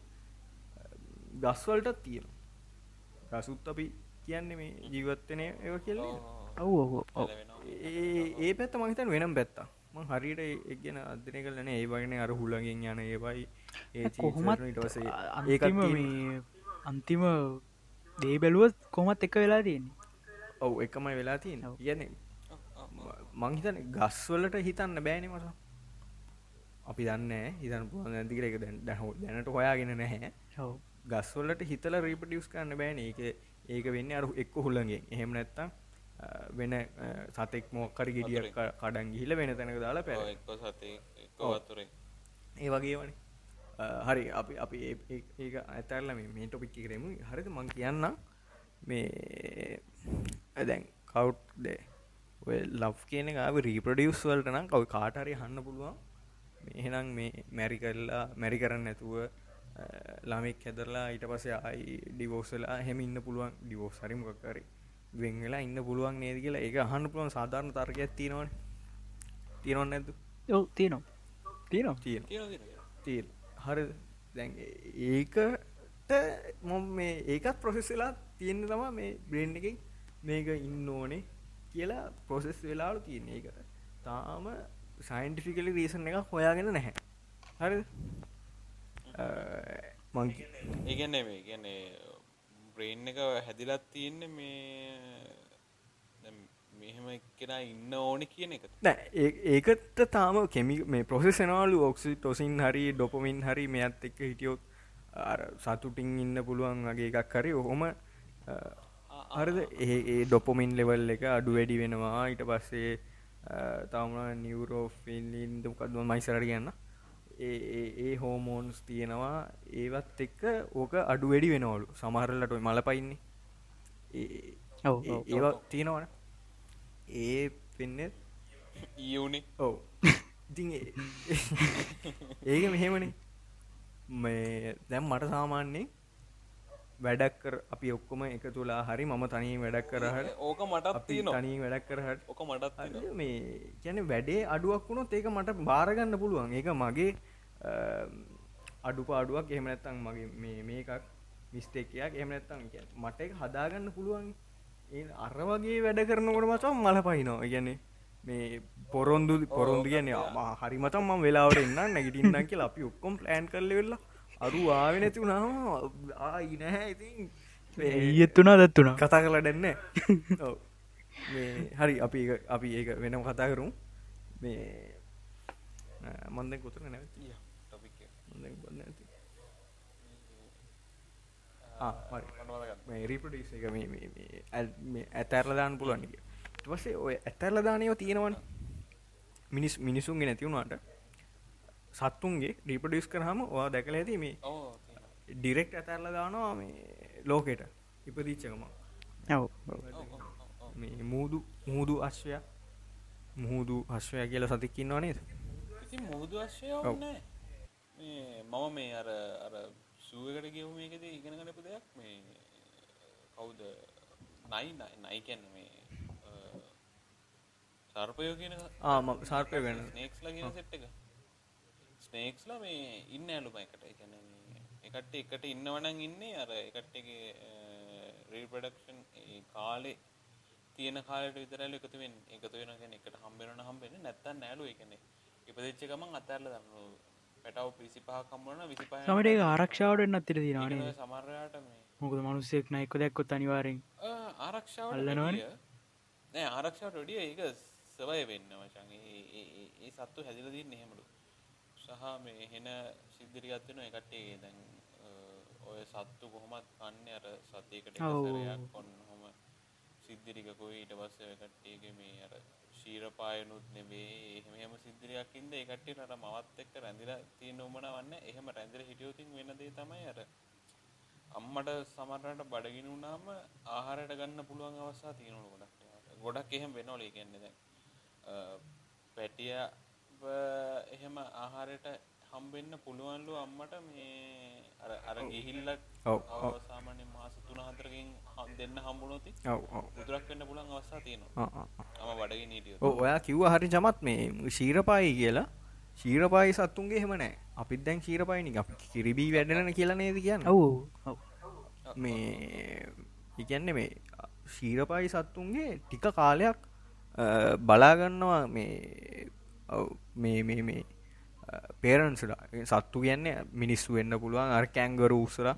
Speaker 2: ගස්වලටත් තියෙනවා. ගසුත් අපි කියන්නේ මේ ජීවත්තනය ඒ කියලන්නේ
Speaker 3: ඔව්
Speaker 2: ඒ පැත්ත මහිතන් වෙනම් පැත්තා හරියට ඒ ගැන අදනය කලන ඒ වගෙන අර හුලගෙන් යන ඒවයි. ඒ
Speaker 3: කොහොමත්
Speaker 2: ටසේ
Speaker 3: අන්තිම මේ අන්තිම දේ බැලුවත් කොමත් එක වෙලා තියෙන්නේ.
Speaker 2: ඔව් එකමයි වෙලා තියෙන. කියන මංහිතන ගස්වලට හිතන්න බෑනෙ මස අපි දන්න හිතන් පුුවන් ඇතිකර එක දැහෝ දැනට හොයාගෙන නැහැ. ගස්වලට හිතල රීපටියස් කන්න බෑන. ඒක ඒක වෙන්න අරු එක්ක හුල්ලගේ එහෙම නැත්තම් වෙන සතෙක් මොක්කර ගෙඩිය කඩන් ගිහිල වෙන තැනක දාලා පැ ඒ වගේ වන හරි අපි අපි ඒ- ඇතැරල මේ ටොපික් කරෙමු. හරිද? මං කියන්න මේ දැන් කවු් දේ ඔය ලව් කියන ආව රීපඩියස් වලට නම් කවයි කාටරි හන්න පුළුවන්. මෙහෙනම් මේ මැරි කරලා මැරි කරන්න නැතුව ළමෙක් හැදරලා ඊට පසේ අයි ඩිවෝසලා හෙම ඉන්න පුළුවන්. ඩිවෝස් හරිමකක්කරි වෙන් වෙලා ඉන්න පුළුවන් නේද කියලා. ඒක අහන්න පුළුවන් සාධාරණ තර්කයක් තියෙනවන. තියෙනවන්න ඇතු
Speaker 3: ඔව් තියනවා. තියනවා.
Speaker 2: තියෙන
Speaker 1: තියෙනවා. තියෙනවා
Speaker 2: තිය හරි දැන් ඒකට මො මේ ඒකත් ප්‍රොසෙස් වෙලා තියෙන තම මේ බ්‍රෙන්් එක මේක ඉන්න ඕනේ කියලා ප්‍රොසෙස් වෙලාලු තියෙන එක තාම සයින්ටිෆිකලි රීසන් එක හොයාගෙන නැහැ. හරි මං
Speaker 1: ඒගැන්නේ මේ ගැන්නේ බ්‍රේන් එක හැදිලත් තියෙන්නේ මේ දැන් මෙහෙම එක්කෙන ඉන්න ඕනි කියන එක
Speaker 2: නෑ ඒ- ඒකට තාම කෙමි මේ ප්‍රොසෙසනවාලු ඔක්සි ටොසින් හරි ඩොපමින් හරි මෙත් එක්ක හිටියොත් අර සතුටින් ඉන්න පුළුවන් වගේ එකක් හරි ඔහොම හරිද? ඒ ඒ ඩොපොමින් ලෙවල් එක අඩු වැඩි වෙනවා. ඊට පස්සේ තම නිවරෝෆිල්ලින්දකත්ව මයිසරට කියන්න? ඒ ඒ- ඒ හෝමෝන්ස් තියෙනවා. ඒවත් එක්ක ඕක අඩු වැඩි වෙනවලු. සමහරලට මල පයින්නේ ඒ- තියෙනවන. ඒ පෙන්නෙත්
Speaker 1: ඊයුනි
Speaker 2: ඔව්. ඉතින් ඒ- [LAUGHS] ඒක මෙහෙමනේ. මේ දැම් මට සාමාන්‍යයෙන් වැඩක් අපි ඔක්කොම එක තුලා හරි මම තනී වැඩක් කරහට
Speaker 1: ඕක මටත්
Speaker 2: තනී වැඩක් කරහට.
Speaker 1: ඕක මටත්
Speaker 2: මේ ගැන වැඩේ අඩුවක් වුණොත් ඒක මට බාරගන්න පුළුවන්. ඒක මගේ අඩුපාඩුවක්. එහෙම නැත්තම් මගේ මේ මේකක් මිස්ටේකයක් එහෙම නැත්තම් කියන්නේ මට ඒක හදාගන්න පුළුවන්. ඒ අර වගේ වැඩ කරනකොට මචං මල පහිනවා. කියන්නේ මේ පොරොන්දු පොරොන්දු කියන්නේ හරි මචං මම වෙලාවට එන්න නැගිටින්නම් කියලා අපි ඔක්කොම ප්ලෑන් කරලා ඉවරලා අරු ආවේ නැති වුණාම ආයි නැහැ ඉතින්. මේ
Speaker 3: ඊයත් වුණා දත් වුණා.
Speaker 2: කතා කරලා දැන්න ඔව්. මේ හරි අපි ඒක අපි ඒක වෙනම කතා කරමු. මේ මන්ද කොතර නැවත?
Speaker 1: ටොපික් එක.
Speaker 2: මන්ද බන්න ඇති රිපටිස් එක මේ- මේ- මේ ඇල්- මේ ඇතැරල දාන්න පුළුවන් එක ටවසේ ඔය ඇතැරල දානයව තියෙනවන. මිනිස් මිනිසුන්ගේ නැතිවුණට සත්තුන්ගේ රිපඩිස් කරහම ඔයා දැකල ඇති මේ. ඩිරෙක්් ඇතැරල දානවා මේ ලෝකෙට ඉපදිච්චකම. මේ මූදු මුහුදු අශ්වය. මුහුදු අශ්වය කියල සතික්කින්නවා නේද?
Speaker 1: ඉතින් මුහුදු අශ්වය මම මේ අර අර සුවකට ගියව මේකද ඉගෙන ගන්නපු දෙයක් මේ කවුද? නයි නයි නයි කියන්නේ මේ සර්පයෝ කියන
Speaker 2: ආ, මම සර්පය ගැන.
Speaker 1: ස්නේක්ස්ලා කියන සෙට් එක ස්නේක්ස්ලා මේ ඉන්න ඇලුම එකට. ඒ කියන්නේ මේ එකට එකට ඉන්නවනම් ඉන්නේ අර එකට්ටගේ රීප්‍රොඩක්ෂන් ඒ කාලේ තියෙන කාලට විතරයිලු එකතු වෙන්නේ. එකතු වෙනවා කියන්නේ එකට හම්බ වෙනවා හම්බ වෙන්නේ නැත්තම් නෑලු කියන්නේ ඉපදෙච්ච ගමන් අතහැරලා දානවා. පැටව පිසි පහ කම්බන විසි පහ
Speaker 3: සමට ඒ ආරක්ෂාවට එන්නත්තර දිනානේ
Speaker 1: සමරයාට
Speaker 3: මොකද මනුස්සෙක් නයික්ක දැක්කොත් අනිවාරෙන්
Speaker 1: ආරක්ෂාව
Speaker 3: අල්ලනවනේ.
Speaker 1: නෑ ආරක්ෂාවට ඩිය ඒක සවය වෙන්න වචන්. ඒ සත්තු හැදිලදීන් එහෙමලු සහ මේ හෙන සිද්ධිරිගත්වෙන එකටේ දැන් අ, ඔය සත්තු කොහොමත් කන්න අර සතියකට. සරයක් කොන්න හොම සිද්ධිරිකකොයි ඊට පස්ස කට්ටියගේ මේ අර ශීරපායනුත් නෙවේ එහෙම එහෙම සිද්ධිරයක්කින්ද ඒකටේ අර මවත් එක්ක රැඳිලා තියෙන උමන වන්න එහෙම රැඳිල හිටියෝතින් වෙන දේ තමයි අර අම්මට සමරට බඩගින වුනාම ආහාරයට ගන්න පුළුවන් අවස්සා තියෙනවලු ගොඩක්. ගොඩක් එහෙම වෙනවල. කියන්නේ දැන් පැටිය එහෙම ආහාරයට හම්බෙන්න පුළුවන්ලු අම්මට? මේ අර අර
Speaker 2: ඔව්.
Speaker 1: අවසාමාන්‍ය මාස තුන හතරකින් හම්- දෙන්න හම්බුනොති
Speaker 2: ඔව් ඔව්.
Speaker 1: බුදුරක් වෙන්න පුළුවන් අවස්සා තියෙනවා.
Speaker 2: ආ, ආ, ආ.
Speaker 1: අම බඩගින හිටියොත්.
Speaker 2: ඔව්, ඔයා කිව්ව හරි චමත් මේ ශීරපායි කියලා. ශීරපායි සත්තුන්ගේ හෙම නෑ. අපිත් දැන් ශීරපායිනි අපි කිරිබී වැඩන කියලා නේද කියන්න?
Speaker 3: ඔව් ඔව්.
Speaker 2: මේ ඉගැන්න මේ ශීරපායි සත්තුන්ගේ ටික කාලයක් බලාගන්නවා මේ මේ මේ මේ පේරන්සට සත්තු කියන්නේ මිනිස්සු වෙන්න පුළුවන් අර කැංගර උසර.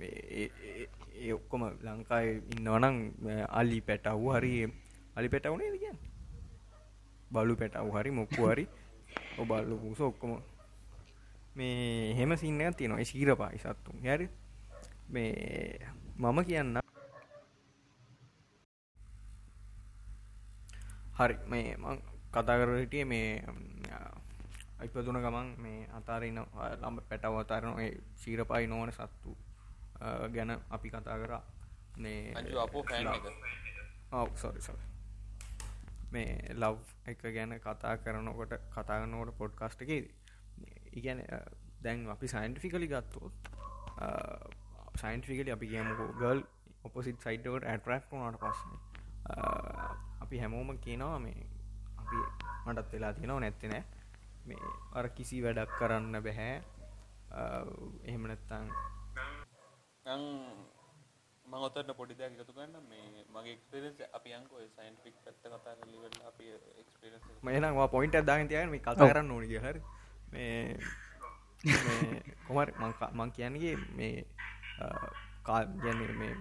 Speaker 2: ඒ ඔක්කොම ලංකායි ඉන්නවනම් අලි පැටව් හරි අලි පැටවුනේ කියන්න? බලු පැටව් හරි මොක්කු හරි ඔබල්ලු පුස ඔක්කොම. මේ හෙම සින්න තියෙනවා ශීරපායි සත්තුන්. හැරි? මේ මම කියන්න හරි මේ මං කතා කර හිටිය මේ ඉපදුන ගමන් මේ අතාරන්න ලම්බ පැටව අතාරන ශීරපායි නොවන සත්තු ගැන අපි කතා කරා. මේ
Speaker 1: අංජු අපෝ ෆෑන් එක.
Speaker 2: ඔව් සොරි සොරි මේ ලව් එක ගැන කතා කරනකොට කතාගනකොට පොඩ්කාස්ට එකේද. ඉගැන දැන් අපි සයින්ටිෆිකලි ගත්තොත් සයින්ටිෆිකලි අපි කියමුකෝ ගල් ඔපසිට සයිටවට ඇටරක්ට වනාට පස්ස අපි හැමෝම කියනවා මේ අපි මටත් වෙලා තියෙනවා නැත්තෙනෑ මේ අර කිසි වැඩක් කරන්න බැහැ. එහෙම නැත්තං.
Speaker 1: මංගොතට පොඩි දෙයක් එකතු ගන්න මේ මගේ එක්ස්පිරස් අපි අංකෝ සයින්ටික් පැත්ත කතා කරලිවෙල අපි එක්ස්පිරස්
Speaker 2: මයනවා පොයින්ට දාගෙන තියන මේ කතා කරන්න ඕනි හර. මේ කොමර මං කියන්නගේ මේ කා ගැන මේ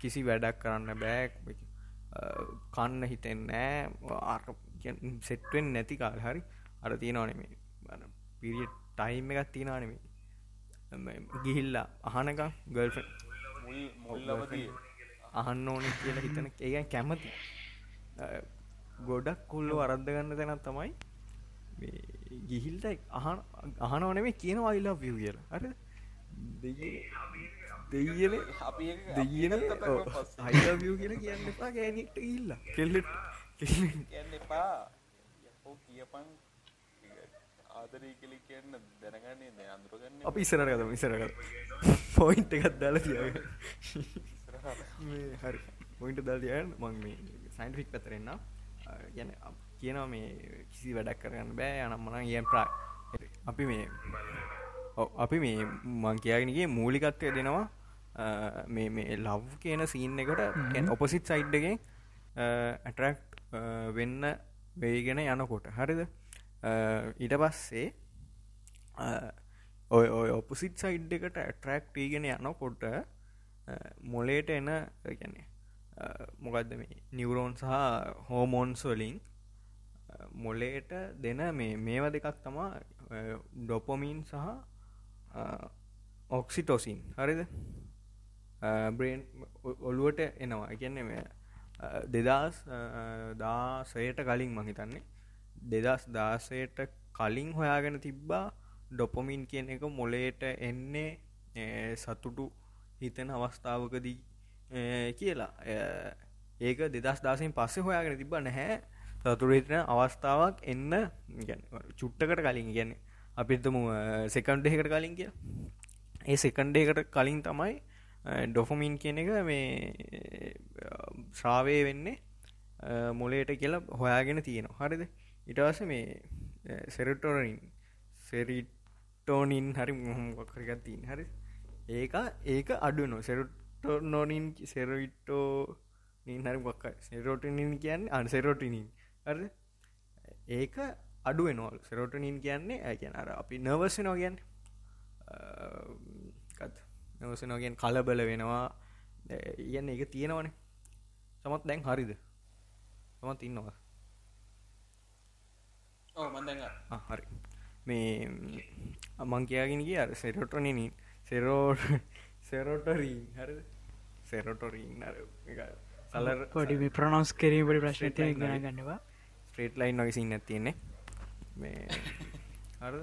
Speaker 2: කිසි වැඩක් කරන්න බෑක් කන්න හිතෙන්නෑ සෙට්වෙන් නැති කාල්. හරි. අර තියෙනවනෙමේ පිරිිය ටයිම් එකත් තියෙනවානෙමේ ගිහිල්ලා අහනක ගල්ෆ
Speaker 1: මුල් මුල්ලවදී.
Speaker 2: අහන්න ඕන කියලා හිතන ඒගැන් කැමති. ගොඩක් කොල්ලෝ අරද්ධ ගන්න තැනත් තමයි මේ ගිහිල්ට අහන අහනවනේ කියන වයිලා විය කියලා. අර
Speaker 1: ඒක
Speaker 2: දෙයන අයිවිය කියලා කියන්න ගෑනිට ඉල්ල කෙල්ලෙට
Speaker 1: කියන්න එපා යකෝ කියපන්. ආදරී කලි කියන්න දැනගන්නේ ද අඳුරගන්න
Speaker 2: අපි ඉසරගත ඉසරගත පොයින්ට එකත් දාල තිය හරි. පොයින්ට දල් තියන් මං මේ සයින්ටික් පැතරෙන්න්න ගැන කියනවා මේ කිසි වැඩක් කරගන්න බෑ. අනම්මන යම් ප්‍රා අපි මේ ඔව්, අපි මේ මං කියගෙනගේ මූලිකත්වය දෙනවා. මේ මේ ලව් කියන සීන් එකට ඔපසිට් සයිඩ්ඩගෙන් ඇටරක්් වෙන්න වේගෙන යනකොට. හරිද? අ, ඊට පස්සේ අ, ඔය ඔය ඔපසිට් සයිඩ් එකට ඇටරක්් වීගෙන යනකොට අ, මොලේට එන ගැන මොකක්ද මේ නිවරෝන් සහ හෝමෝන්ස් වලින් අ, මොලේට දෙන මේ මේව දෙකක් තමා ඩොපොමීන් සහ ඔක්සිටෝසින් හරිද? බ්‍රේන් ඔළුවට එනවා. ගැන්න මේ දෙදස් දාසයට කලින් මහිතන්නේ දෙදස් දාසයට කලින් හොයාගෙන තිබ්බා ඩොපොමින් කියන එක මොලේට එන්නේ ඒ, සතුටු හිතන අවස්ථාවකදී ඒ, කියලා. ඒ, ඒක දෙදස් දාසෙන් පස්සේ හොයාගෙන තිබ නැහැ. සතුරහිතන අවස්ථාවක් එන්න ගැන චුට්ටකට කලින් ගැන අපිතම සෙකන්්ඩයකට කලින් කිය ඒ සෙකන්්ඩයකට කලින් තමයි ඩොෆමින් කියන එක මේ ශ්‍රාවය වෙන්නේ අ, මොලේට කියලා හොයාගෙන තියෙනවා. හරිද? ඉටවස මේ සෙරටෝරින් සෙරිටෝනින් හරි මොහොමකරගත් තින් හරි ඒක ඒක අඩුනො සෙරටෝ නොනින් සෙරවිටෝ නින් හරි මොක්ක සෙරෝටනින් කියන්න අන් සෙරෝටිනින්. හරි ඒක අඩුව නොල් සෙරෝටනින් කියන්නේ ඇකැන අර අපි නවර්සි නෝගැන් නවස නෝගෙන් කලබල වෙනවා. ඉගන්න එක තියෙනවනේ. සමත් දැන් හරිද? සමත් ඉන්නවා. හරි. මේ අමං කියයාගෙන කිය අර සෙරොටනනින්. සෙරෝට සෙරෝටරීන්. හරි සෙරොටොරීන් සලර්
Speaker 3: පොඩි ප්‍රනොස් කිරීමට ප්‍රශ්න ගන ගන්නවා.
Speaker 2: ස්ට්‍රේට් ලයින් වගේ සින්න තියෙන්නේ. මේ හර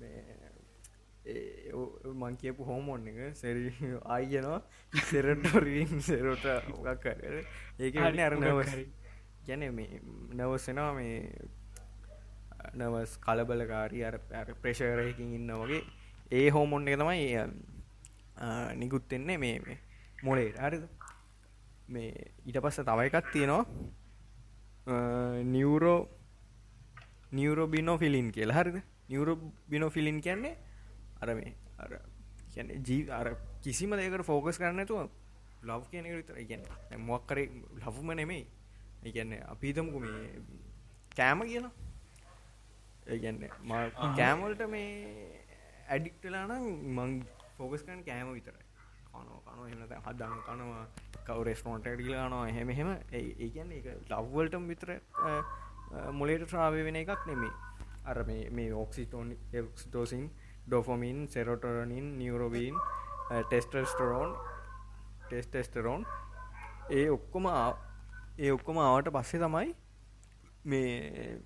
Speaker 2: මං කියපු හෝමෝන් එක සෙරි ආයනවා සෙරටොරීන් සෙරෝට ඔගක් කර ඒක අර නවස ගැන මේ නවසෙනවා මේ නවස් කලබලකාරී අර ප්‍රේශකරයකින් ඉන්න වගේ. ඒ හෝමොන් එක තමයි නිකුත්තෙන්නේ මේ මොලේට හරිද? මේ ඊට පස්ස තව එකක් තියෙනවා. නිවරෝ නිවරෝ බිනෝ ෆිලින් කියලා. හරිද? නිවරෝ බිනෝ ෆිලින් කියන්නේ අර මේ අර කියන්නේ ජී අර කිසිම දෙයකට ෆෝකස් කරන්නතුව ලව් කියන එක විතර කියන්නේ මොකක් කරේ ලව්ම නෙමෙයි. ඒ කියන්නේ අපි හිතමුකෝ මේ කෑම කියලා. ඒ කියන්නේ මම කෑම වලට මේ ඇඩික්ට් වෙලා නම් මං ෆෝකස් කරන්නේ කෑම විතරයි. කනවා කනවා. එහෙම නැත්නම් හදන් කනවා. කව රෙස්ටෝරන්ට් එකට ගිහලා කනවා. එහෙම එහෙම. ඒ කියන්නේ ඒක ලව් වලටම විතර මොලේට ට්‍රාවල් වෙන එකක් නෙමෙයි. අර මේ මේ ඔක්සිටෝන් ඔක්සිටෝසින් ඩොෆොමින් සෙරොටරනින් නියුරෝබීන් ටෙස්ටස්ටරෝන් ටෙස්ටෙස්ටරෝන් ඒ ඔක්කොම ඒ ඔක්කොම ආවට පස්සේ තමයි මේ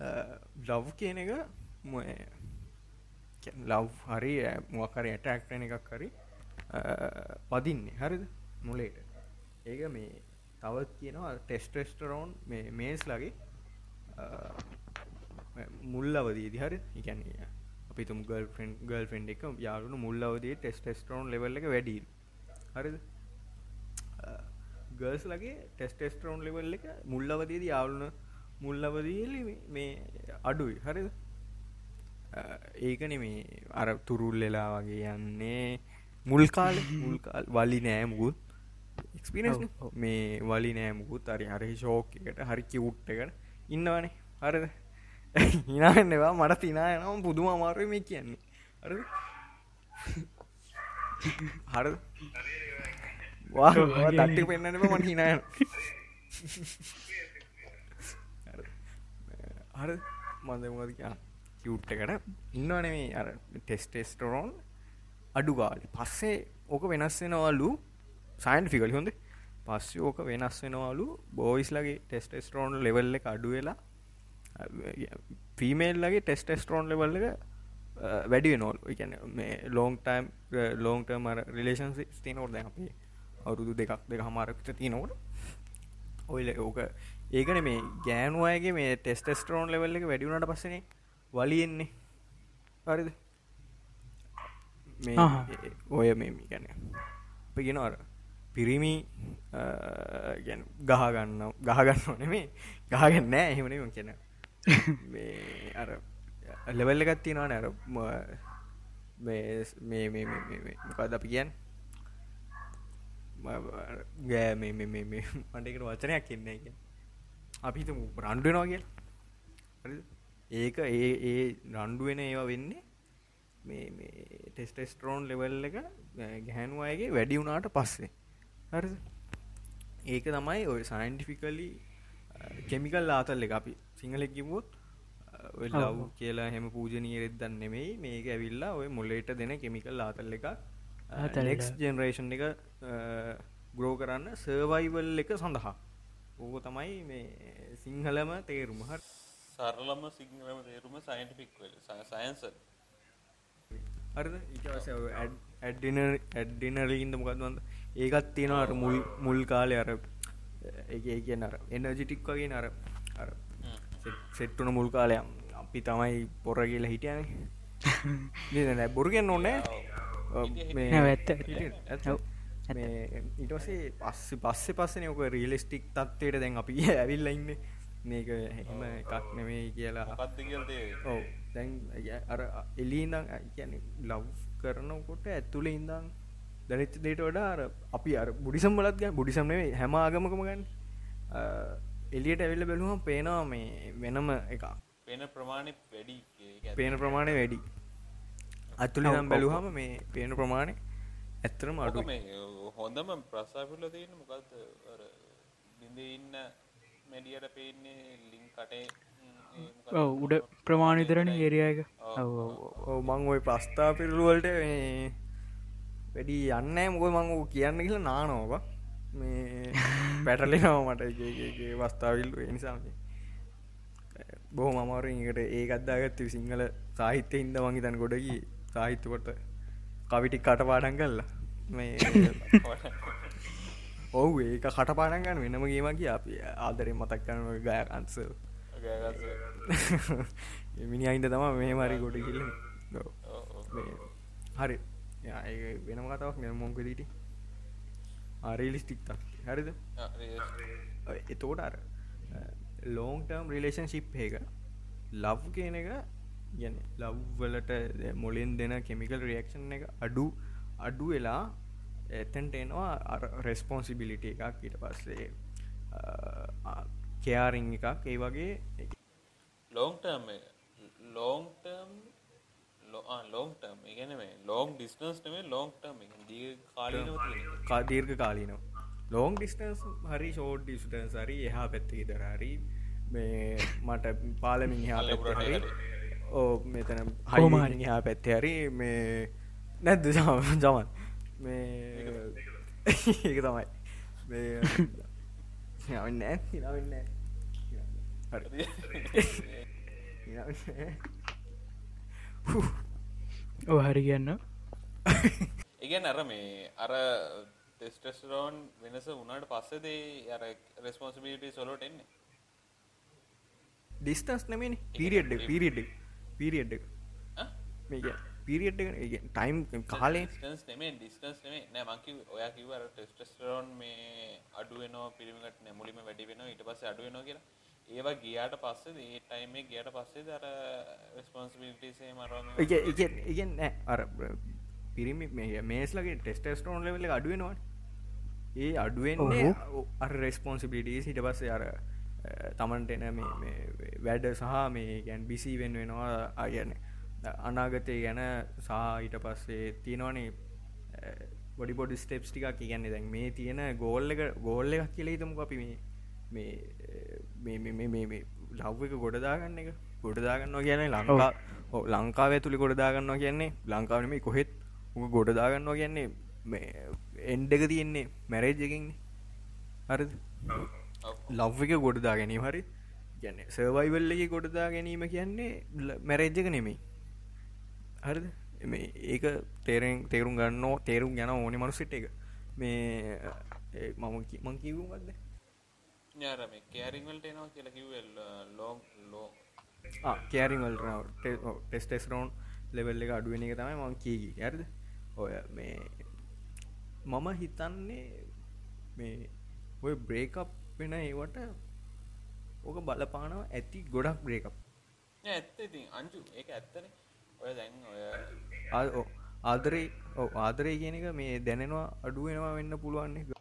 Speaker 2: uh, ලව් කියන එක ලව් හරි uh, මොකරි ඇටක්ටන එකක් හරි uh, පදින්නේ හරිද? මුලේට. ඒක මේ තවත් කියනවා ටෙස්ටෙස්ටරෝන් මේ මේස් ලගේ මුල් අවදීදි හරි ඉගැන්නේ අපිතුම් ගල් ෆෙන් ගල් ෆෙන්ඩ් එක යාලුණු මුල් අවදී ටෙස්ටෙස්ටරෝන් ලෙවල් එක වැඩි. හරිද? ගර්ස් ලගේ ටෙස්ටෙස්ටරෝන් ලෙවල් එක මුල් අවදීද යාලුන මුල් අවදීලි මේ අඩුයි. හරිද? ඒකන මේ අර තුරුල් වෙලා වගේ යන්නේ. මුල් කාල මුල්කාල් වලි නෑමුකුත් එක්ස්පිනස් මේ වලි නෑමුකුත් අරි හරි ශෝක එකට හරි කිවුට් එකට ඉන්නවනේ. හරිද [LAUGHS] හිනාන්නවා මට තිනායනම් පුදුම අමාරුව මේ කියන්නේ. හර හර වා දට්ටි පෙන්න්නනම මට හිනායන හර මන්දමද කිය කිව්ට්ටකට ඉන්නවනේ අර ටෙස්ටෙස්ටරෝන් අඩුගාලි පස්සේ ඕක වෙනස් වෙනවලු සයින් ෆිකල් හොඳ. පස්සේ ඕක වෙනස් වෙනවලු බෝයිස්ලගේ ටෙස්ටෙස්ටරෝන් ලෙවල්ල එක ෆීමේල්ලගේ ටෙස්ටෙස්ටරෝන් ලෙවල්ල වැඩි නෝල් එකන මේ ලෝන් ටයිම් ලෝන්ටම රිලේෂන් තිනෝට දැ අපේ අවුරුදු දෙකක් දෙක හමාරක්ත තිනෝට ඔයිල ඕක ඒකන මේ ගෑනුවයගේ මේ ටෙස්ටෙස්ටරෝන් ලෙවල්ල එක වැඩිුණට පස්සනේ වලියෙන්නේ. හරිද? මේ ඔය මේ ගැන පගෙන අර පිරිමි ගැන ගහගන්න ගහගන්න ඕනෙමේ ගහගන්න නෑ. එහෙමනේ කියන මේ අර ලෙවල්ල එකත් තියෙනවා නෑර මේ මොකද අපි කියන් ගෑ මේ මටකට වචනයක් එන්න එක අපි රන්ඩුවෙනවා කියල්. ඒක ඒ ඒ රණ්ඩුවෙන ඒවා වෙන්නේ මේ ටෙස්ටෙස්ටරෝන් ලෙවල් එක ගැහැනු අයගේ වැඩි වුණාට පස්සේ. හරි ඒක තමයි ඔය සයින්ටිෆිකලි කෙමිකල් ආතල් එක. අපි සිංහලෙක් කිව්වොත් ලව් කියලා හෙම පූජනී රෙද්දන්න නෙමෙයි. මේක ඇවිල්ලා ඔය මුල්ලට දෙන කෙමිකල් ආතල් එක. ටෙක්ස් ජෙනරේෂන් එක ග්‍රෝ කරන්න සර්වයිවල් එක සඳහා. ඕක තමයි මේ සිංහලම තේරුම. හර.
Speaker 1: සරලම සිංහලම තේරුම සයින්ටිෆික් සයන්ස
Speaker 2: ඇඩ්ඩින ඇඩ්ඩිනරලින්ද මොකක්වන්ද ඒකත් තියෙනවාට මුල් මුල් කාලය අර ඒ කියන අර එනජිටික් වගේ අර අර සෙට්ටුන මුල් කාලයම් අපි තමයි පොර කියලා හිටියන. නැ බොරුගෙන් ඕනෑ
Speaker 3: ඇත්ත
Speaker 2: ඉටසේ පස්ස පස්සෙ පස්සන ඔක රියලිස්ටික් තත්වයට දැන් අපි [LAUGHS] ඇවිල්ල ඉන්න. මේක එහෙම එකක් නෙමේ කියලා. ඔව දැන් අර එලීදං කියන ලව් කරනකොට ඇත්තුල ඉඳං දැනිච්ච දේට වඩා අර අපි අර බුඩිසම් බලත් ගන්න බුඩිසම් නෙවේ හැම ආගමකම ගන්න එලියට ඇවිල්ල බැලුවම පේනවා මේ වෙනම එක
Speaker 1: පෙන ප්‍රමාණය වැඩි
Speaker 2: පේන ප්‍රමාණය වැඩි. අත්තුලි නම් බැලුහම මේ පේන ප්‍රමාණය ඇත්තරම අඩු
Speaker 1: මේ හොඳම ප්‍රසාපිල්ල තියෙන මොකක්ද බිඳ ඉන්න මැඩියට පේන්නේ ලිං කටේ
Speaker 3: ඔව් උඩ ප්‍රමාණිතරණ ඒරයාක
Speaker 2: මං ඔය පස්ථා පිරුවලට වැඩි යන්න මොක මං කියන්න කියලා නානෝක මේ [LAUGHS] පැටලෙනව මට. වස්ථාවිල් නිසාම බොහ මමාරකට ඒකත්දාගත්ත සිංහල සාහිත්‍ය හින්ද මංගි තැන ගොඩකි සාහිත්‍යකොට කවිටික් කටපාඩන් කල්ලා මේ [LAUGHS] ඔවු ඒක කටපාඩන් ගන්න වෙනම ගේම කිය අපි ආදරෙන් මතක් කරන ගයකන්ස මිනි අයින්ද තම මේ මරි ගොඩ කිල්ල හරි. වෙනම කතාවක් මෙ මොංක දීට ආරේලිස්ටික් හරිද? එතෝට අර ලෝන්ටර්ම් රිලේෂන් ශිප් එක ලව් කියන එක ගැන ලව්වලට මොලින් දෙන කෙමිකල් රියක්ෂන් එක අඩු අඩු වෙලා එතැන්ට එනවා රෙස්පොන්සිබිලිට එකක්. ඊට පස්සේ කයාරිං එකක්. ඒ වගේ
Speaker 1: ලෝන්ටර්ම් ලෝන්ටර්ම් ලෝන්ටර්ම් ඉගන මේ ලෝන් ඩිස්ටන්ස් නේ ලෝන්ටර්ම් දී කාලන
Speaker 2: කාදීර්ඝ කාලීනවා ලෝන් ඩිස්ටන්ස් හරි ෂෝඩ් ඩිස්ටන්ස් හරි එහා පැත්ති දරහරි මේ මට පාලමින් හා පැත්හරි ඕ මෙතන හෝමහරි හා පැත්තේ හරි මේ නැද්ද [LAUGHS] ජමන් මේ ඒක තමයි. මේ [LAUGHS] නෑ නෑ.
Speaker 3: ඕ [LAUGHS] හරි කියන්න.
Speaker 1: ඉගැන් අර මේ අර ටෙස්ටස්රෝන් වෙනස උනාට පස්සදේ අර රෙස්පොන්සිබිලිටි සොලොට එන්නේ?
Speaker 2: ඩිස්ටන්ස් නෙමනි පිරිියඩ් පිරිියඩ් පිරිියඩ් මේක පිරිියට් ටයිම් කාලේ.
Speaker 1: නේ ඩිස්ටන්ස් නේ නෑ මංකි ඔයා කිවර ටෙස්ටස්ටරෝන් මේ අඩුවනෝ පිරිමිට නැමුලිම වැඩි වෙන ඉට පස්ස අඩුවනෝ කියලා. ඒවා ගියාට පස්සේ ඒ ටයිම ගියට පස්සේ දර රස්පොන්සිිලිටසේ මරම
Speaker 2: ඉගෙන් අර පිරිමි මේස්ලගේ ටෙස්ටස්ටෝන් ලෙවල අඩුවෙනවාට ඒ අඩුවෙන්නේ අර රෙස්පොන්සිබිලිටී සිට පස්සේ අර තමන්ට එන වැඩ සහ මේ ගැන් බිසි වෙන් වෙනවා අයන අනාගතය ගැන සහ ඊට පස්සේ තියෙනවානේ බොඩි බොඩි ස්ටෙප්ස් ටිකක්. කියන්නේ දැන් මේ තියෙන ගෝල්ල එක ගෝල්ල එකක් කියල හිතමු අපි මේ මේ ලව් එක ගොඩදාගන්න එක. ගොඩදාගන්නවා කියන්නේ ලංකා ලංකාව ඇතුළි ගොඩදාගන්නවා කියන්නේ ලංකාවනම කොහෙත් උක ගොඩදාගන්නවා කියන්නේ එන්ඩ එක තියෙන්නේ මැරේජ් එකින්නේ හරිද? ලව් එක ගොඩදා ගැනීම හරි. ගැන සර්වයිවල්ල එක ගොඩදා ගැනීම කියන්නේ මැරේජ් එක නෙමෙයි. හරිද? මේ ඒක තේරෙන් තේරුම් ගන්න තේරුම් ගැන ඕනි මනුසිට එක මේ මම මං කිවුම්ගත්ද
Speaker 1: ඥාරම කෑරිංවල්ට එනවා කියලා කිව්වල් ලෝම් ලෝ
Speaker 2: කෑරිංවල් ටෙස්ටෙස් රෝන් ලෙවල් එක අඩුවෙන එක තමයි මං කීගි ඇරද ඔය මේ මම හිතන්නේ මේ ඔය බ්‍රේකප් වෙන ඒවට ඕක බලපානව ඇති ගොඩක් බ්‍රේකප්
Speaker 1: ඇත්ත ඉතින්. අංචු ඒක ඇත්තන. ඔය දැන් ඔය
Speaker 2: ආදරේ ආදරේ කියන එක මේ දැනෙනවා අඩුවෙනවා වෙන්න පුළුවන්නේ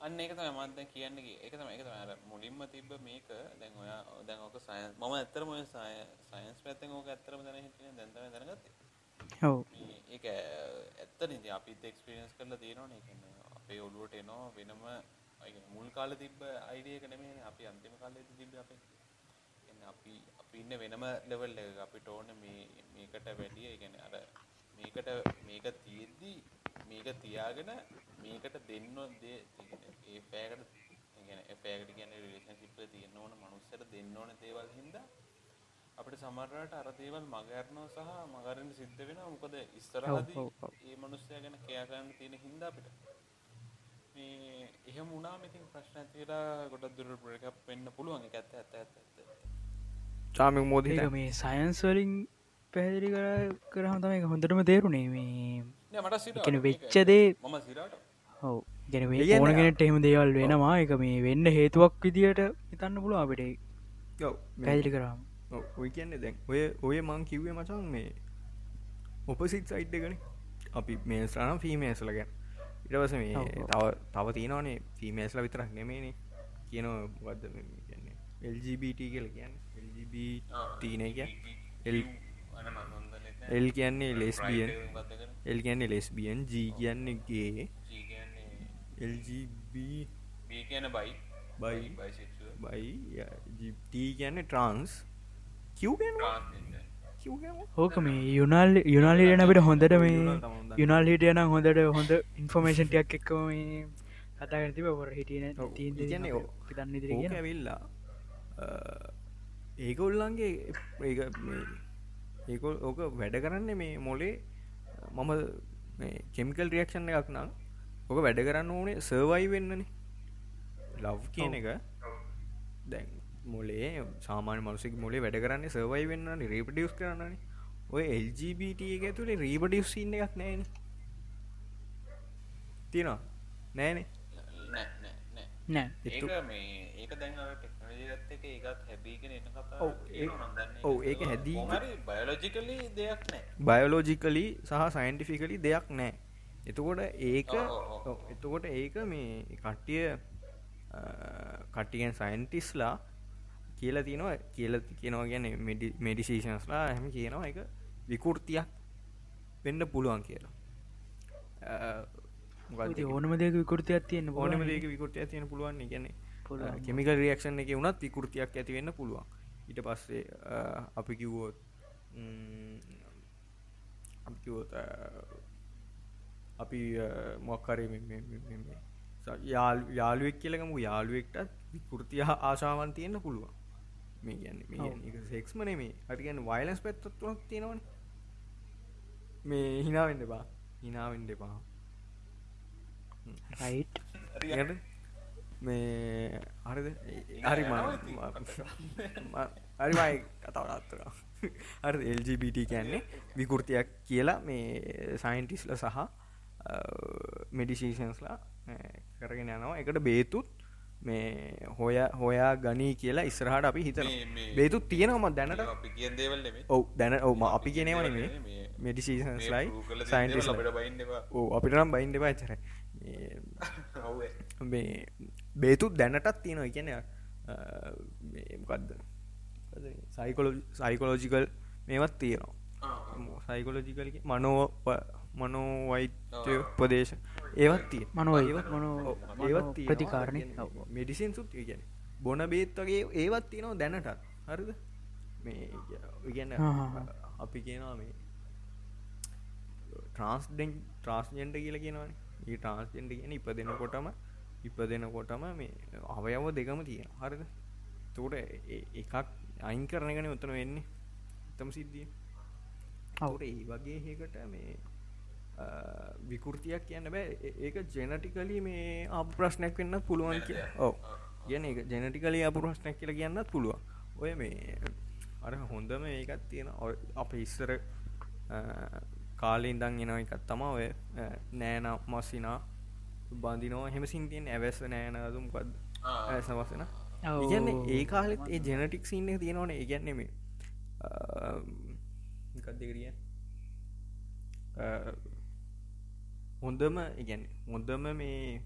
Speaker 1: අන්න ඒක තමයි මම දැන් කියන්නේ. ඒක තමයි ඒක තමයි. අර මුලින්ම තිබ්බ මේක. දැන් ඔයා දැන් ඔක සයන්ස් මම ඇත්තටම ඔය සයන්ස් පැත්තෙන් ඕක ඇත්තටම දැන හිටියේ දැන් තමයි දැනගත්තේ.
Speaker 3: ඔව්.
Speaker 1: ඒක ඇත්තනේ ඉතින් අපිත් එක්ස්පීරියන්ස් කරලා තියෙනවනේ. ඒ කියන්නේ අපේ ඔළුවට එනවා වෙනම මුල් කාලේ තිබ්බ අයිඩියා එක නෙමෙයිනේ අපි අන්තිම කාලේදී තිබ්බේ අපේ. කියන්නේ අපි අපි ඉන්නේ වෙනම ලෙවල් එකක. අපිට ඕනේ මේ මේකට වැඩිය ඒ කියන්නේ අර මේකට මේක තියෙද්දි මේක තියාගෙන මේකට දෙන්න දේ ඒ පෑකට ගැන පෑකට කියන රිලේෂන්ශිප්ල තියෙන්න ඕන මනුස්සයට දෙන්න ඕන දේවල් හින්දා අපිට සමහරවිට අර දේවල් මගහැරනවා සහ මගහරින්න සිද්ධ වෙනවා. මොකද ඉස්සරහදී ඒ මනුස්සයා ගැන කෙයා ගන්න තියෙන හින්දා අපිට මේ එහෙම වුණාම ඉතින් ප්‍රශ්න ඇති වෙලා ගොඩක් දුරට බ්‍රේක් අප් වෙන්න පුළුවන්. ඒක ඇත්ත ඇත්ත ඇත්ත ඇත්ත
Speaker 2: චාමික මෝදී
Speaker 3: මේ සයන්ස් වලින් පැහැදිලි කර කරහම තමයි හොඳටම තේරුණේ මේ
Speaker 1: මට
Speaker 3: වෙච්චදේ
Speaker 1: මම සිරාට
Speaker 3: ඔව ගැන ඕනගෙනට එහෙම දේවල් වෙනවා. එක මේ වෙන්න හේතුවක් විදියට හිතන්න පුළුව අපිට පැදිලි කරාම
Speaker 2: ඔය කියන්නේ දැන් ඔය ඔය මං කිව්වේ මචන් මේ ඔපසිත් සයිට් එකන. අපි මේ ස්්‍රනම් ෆීමේස්ල ගැන. ඉටවස මේ තව තව තියනවනේ ෆීමේස්ල විතරක් නෙමේනේ කියන වද කියන්නේ? එල්ජබට කියල කියන්න. එල්ජබටන එක එල් එල් කියන්නේ. ලෙස්බියන් එල් කියන්නේ ලෙස්බියන් ජී කියන්නේගේ එල්ජබ
Speaker 1: බී කියන බයි
Speaker 2: බයි බයි ජීටී කියන්න ට්‍රන්ස්
Speaker 3: ඕක මේ යුනාල් යුනාලිටන අපට හොඳට මේ. යුනාල්හිට යන හොඳට හොඳ ඉන්ෆෝමේෂන්ටයක් එක්ක මේ කතා තිබ හොර හිටියන
Speaker 2: ඔව්. ඒ කියන්නේ ඔව්.
Speaker 3: තන්න
Speaker 2: ඕක
Speaker 3: ඉදිරි
Speaker 2: ඇවිල්ලා ඒකොල්ලන්ගේ ඒකොල් ඕක වැඩ කරන්න මේ මොලේ මම කෙමිකල් රියක්ෂන් එකක් නම් ඕක වැඩ කරන්න ඕනේ සර්වයි වෙන්නන. ලව් කියන එක. දැන් මොලේ සාමාන මනුසික මොලේ වැඩ කරන්න සර්වයි වෙන්න රීපටියස් කරන්නන ඔය එල්ජබට එක ඇතුළේ රීපටියස් ඉන්න එකක් නෑන තියනවා නෑනේ
Speaker 3: නෑ?
Speaker 1: ඒක මේ ඒක දැන් ටෙක්නජත් එක ඒකත් හැබීගෙන එන්න කතා
Speaker 2: ඔව්, ඒක හැදී-
Speaker 1: බයලෝජිකලි
Speaker 2: සහ සයින්ටිෆිකලි දෙයක් නෑ. එතකොට ඒක එතකොට ඒක මේ කට්ටිය කට්ටියන් සයින්ටිස්ලා කියලා තියනවා. කියල කියනවා ගැන මෙඩිසේෂන්ස්ලා හැම කියනවා. එක විකෘතියක් වෙන්න පුළුවන් කියලා?
Speaker 3: ඕනම දෙක විකෘතියක් තියෙන
Speaker 2: ඕනම දෙක විකෘතිය තියෙන පුළුවන්. ගැන. කෙමිකල් රියක්ෂන් එක වුණත් විකෘතියක් ඇති වෙන්න පුළුවන්. ඊට පස්සේ අපි කිව්වොත් අ, අපි මොක්කරේ යාල් යාළුවෙක් කියලකමු යාළුවෙක්ටත් විකෘතිය ආශාවන් තියෙන්න්න පුළුවන් මේ ගැන්න මේ සෙක්ස්ම නෙමේ හරිගන්න වයිලස් පැත්තත්තුනක් තියෙනවන. මේ හිනාවෙන්න බා හිනාවෙන්ඩ පා
Speaker 3: රයිට්
Speaker 2: යට මේ හරිද? හරි හරිමයි කතාවනත්තර හරි එල්ජබට කියන්නේ විකෘතියක් කියලා මේ සයින්ටිස්ල සහ මෙඩිසේෂන්ස්ලා කරගෙන යනවා. එකට බේතුත් මේ හොය හොයා ගනී කියලා ඉස්රහට අපි හිතන බේතුත් තියෙනවම දැනට. ඔව් දැන ඔවම අපි කියනවන [LAUGHS] මේ
Speaker 1: මේ-
Speaker 2: මෙඩිසේෂන්ස්ලයි
Speaker 1: සයින්ටිස්
Speaker 2: සයින්ටිස්
Speaker 1: අපට බයින්නවා
Speaker 2: ඕ අපිට නම් බයින්ඩ පාචර මේ බේතුත් දැනටත් තියෙනවා. එකන මොකක්ද සයිකොලෝ සයිකොලෝජිකල් මේවත් තියෙනවා. සයිකොලෝජිකල මනෝ මනෝවෛත්‍ය ප්‍රදේශ ඒවත්
Speaker 3: මනෝ මනෝ
Speaker 2: ඒවත්
Speaker 3: ප්‍රතිකාරණය
Speaker 2: මෙඩිසින් සුත් ගැන බොන බේත් වගේ ඒවත් තියෙනවා දැනටත්. හරිද? මේ ඉගන්න. අපි කියනවා මේ ට්‍රන්ස්ඩෙන් ට්‍රස්ජෙන්ඩ කියල කියනවන. ඒ ට්‍රන්ස්ජෙන්ඩ කියන ඉප දෙනකොටම ඉප දෙනකොටම මේ අවයව දෙකම තියෙන හරිද? තෝට එකක් අයින් කරනගන උත්තන වෙන්නේ. එතම සිද්ධිය. අවුට ඒ වගේ හකට මේ විකෘතියක් කියන්න බෑ. ඒක ජෙනටිකලි මේ අප ප්‍රශ්නයක් වෙන්න පුළුවන් කිය ඕ කියන එක ජෙනටිකලි අප ප්‍රශ්නයක් කියලා කියන්නත් පුළුවන්. ඔය මේ අර හොඳම ඒකත් තියෙන අප ඉස්සර කාලෙන් දං එනවා එකත් තම ඔය නෑන මස්සිනා බඳිනෝ හෙම සින්තියෙන් ඇවැස්ස නෑනදුම් පද සමස්සන
Speaker 3: ඔව්.
Speaker 2: ඉගන්න ඒ කාලෙත් ඒ ජෙනටික් සින්න තියෙනවන. ඒගැන්නේ මේ ගත්දකරිය හොඳම ඉගැන් හොඳම මේ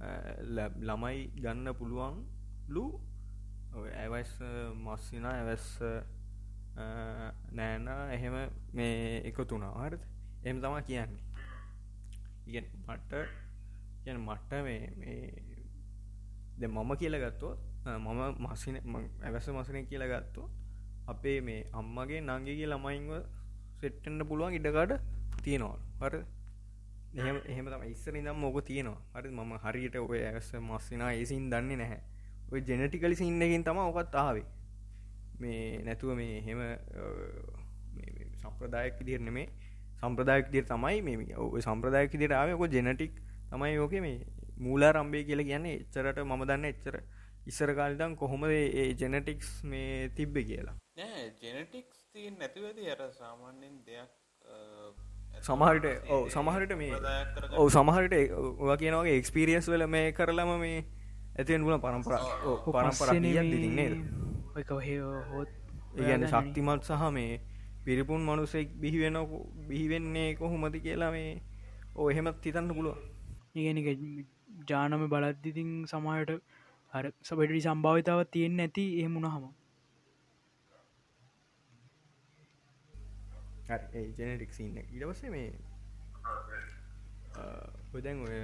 Speaker 2: අ, ලැබ්- ළමයි ගන්න පුළුවන් ලු ඇවස් මස්සින ඇවැස්ස නෑන එහෙම මේ එකතුනා හරද? එම තමා කියන්නේ. ඉගැන් මට ගැන මට්ට මේ මේ ද මම කියල ගත්තොත් මම මසින ඇවැස මසනය කියල ගත්තො අපේ මේ අම්මගේ නංගගේ ළමයින්ව සෙට්ටන්න පුළුවන් ඉඩකාඩ තියෙනවා. හර එහෙම එහෙම තම ඉස්සර දම් මොක තියෙනවා? හරි මම හරියට ඔය ඇවස මස්සිනා ඒසින් දන්නේ නැහැ. ඔය ජෙනටිකලි සින්නකින් තම ඔකත් ආවේ. මේ නැතුව මේ හෙම සම්ප්‍රදායක් දිරන මේ සම්ප්‍රදායක් දිර තමයි මේ ඔය සම්ප්‍රදායක දිර ආවක ජෙනටික් තමයි ඕක මේ මූලා රම්බේ කියලා කියන්නේ. එච්චරට මම දන්න එච්චර. ඉස්සර කාලිතන් කොහොමද ඒ ජෙනටික්ස් මේ තිබ්බ කියලා?
Speaker 1: නෑ ජෙනටික්ස් තියෙන් නැතිවැති අර සාමාන්‍යෙන් දෙයක්
Speaker 2: සමහරට ඕ සමහරට මේ ඔව සමහරට ඔ කියනගේ එක්ස්පිරියස් වල මේ කරලම මේ ඇතිෙන් පුල පරම්පරා. පරම්පර දින්නේ
Speaker 3: හෝත්
Speaker 2: ඒගැන ශක්තිමත් සහ මේ පිරිපුන් මනුසෙක් බිහිවෙන බිහිවෙන්නේ කොහොමති කියලා මේ ඕ එහෙමත් හිතන්න පුළුව
Speaker 3: ඉගෙනක ජානම බලද්දිතින් සමහට අර සබඩි සම්භාවිතාව තියෙන් නැති එහෙමුණ හම
Speaker 2: ජෙනටික් සින්න ඉඩවස මේ ඔදැන් ඔය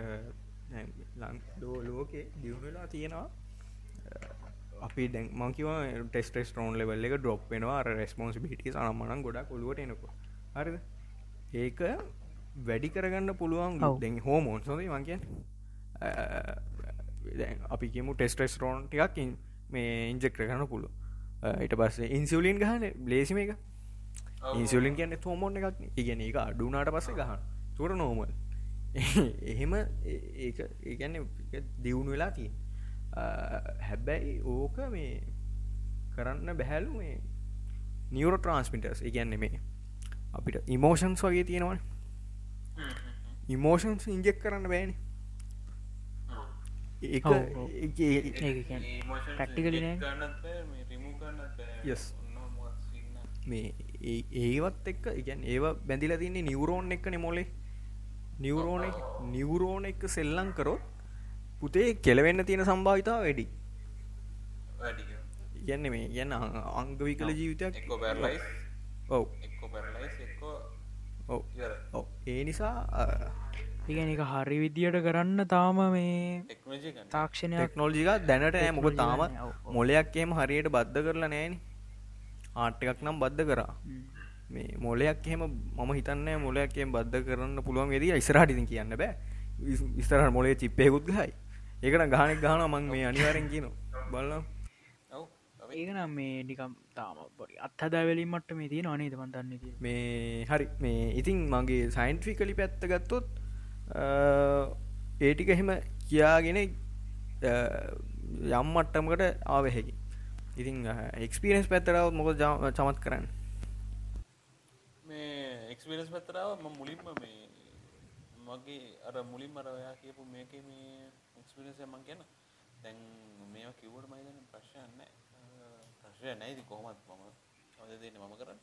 Speaker 2: ලං ලෝ ලෝකේ දියුණලා තියෙනවා. අපි දැන් මංකිව ටෙස් ටෝන් ලෙවල් එක ඩොප් වෙනවා. රෙස්පොන්ස් පිටි සනම්මනන් ගොඩක් කොළුවට එනකු හරි ඒක වැඩි කරගන්න පුළුවන්. දැන් හෝමෝන් සොඳ මංකියන් අපි කියමු ටෙස්ටස් රෝන් ටිකක් මේ ඉන්ජෙක්ට කරන්න පුළුව ඊට පස්සේ ඉන්සිවලින් ගහන ලේසිම එක ඉන්සිලින් කියන්න තෝමෝන් එකක් ඉගැන එක අඩුනාට පස්සේ ගහන තුර නෝමල් එහෙම ඒ- ඒක ඒගැන්න දියුණු වෙලා තිය හැබැයි ඕක මේ කරන්න බැහැලු මේ නියවර ට්‍රන්ස්මිටර්ස් ඉගැන්න මේ අපිට ඉමෝෂන්ස් වගේ තියෙනවන. ඉමෝෂන්ස් ඉන්ජෙක් කරන්න බෑන. ඒ
Speaker 3: ප්‍රක්ටිකලි.
Speaker 2: මේ ඒවත් එක්ක ඉගැන් ඒව බැඳිල තින්නේ නිවරෝන් එක්ක නෙමොලේ නිවරෝන නිවරෝන එක සෙල්ලං කරොත් පුතේ කෙලවෙන්න තියෙන සම්භාවිතාව වැඩි. ඉගැන්න මේ ගැන්න අංගවි කළ ජීවිතයක්
Speaker 1: එක්කෝ
Speaker 2: ඔව්.
Speaker 1: එක්කෝ එක්කෝ
Speaker 2: ඔව්. ඒ නිසා
Speaker 3: ඉගැන එක හරි විදියට කරන්න තාම මේ
Speaker 1: ගන්න.
Speaker 3: තාක්ෂණයක්
Speaker 2: ටෙක්නෝල්ජික දැනට නෑ. මොක තාම. මොලයක් එම හරියට බද්ධ කරලා නෑන ආට් එකක් නම් බද්ධ කරා.
Speaker 3: ම්.
Speaker 2: මොලයක් එහෙම මම හිතන්න මොලයක්ෙන් බද්ධ කරන්න පුළුවන් වෙදී ඉස්රහටිති කියන්න බෑ. ඉස්තරහ මොලේ චිප්පයකුත් ගහයි. ඒකට ගානෙක් ගාන මං මේ අනිවාරෙන් කියන බලම්
Speaker 1: ඔව්.
Speaker 3: ඒක නම් මේ නිකම් තාම පොඩි අත්හදාවැලීමට මේ තියෙන අනේ තමන්තන්න ති
Speaker 2: මේ හරි. මේ ඉතින් මගේ සයින්ට්‍රිකලි පැත්ත ගත්තොත් ඒටික එහෙම කියාගෙන යම් මට්ටමකට ආවහැකි ඉතින් එක්ස්පිරස් පැත්තරාවත් මොක චමත් කරන්න?
Speaker 1: මේ එක්ස්පිරස් පැත්තරාව ම මුලින්ම මේ මගේ අර මුලින් මරවයා කියපු මේක මේ එක්ස්පිරන්ස මං කියන දැන් මේවා කිව්වට මයිදන ප්‍රශ්යන්න ප්‍රශ්ය නැයිති කොහොමත් මම අද දෙන්න? මම කරන්න?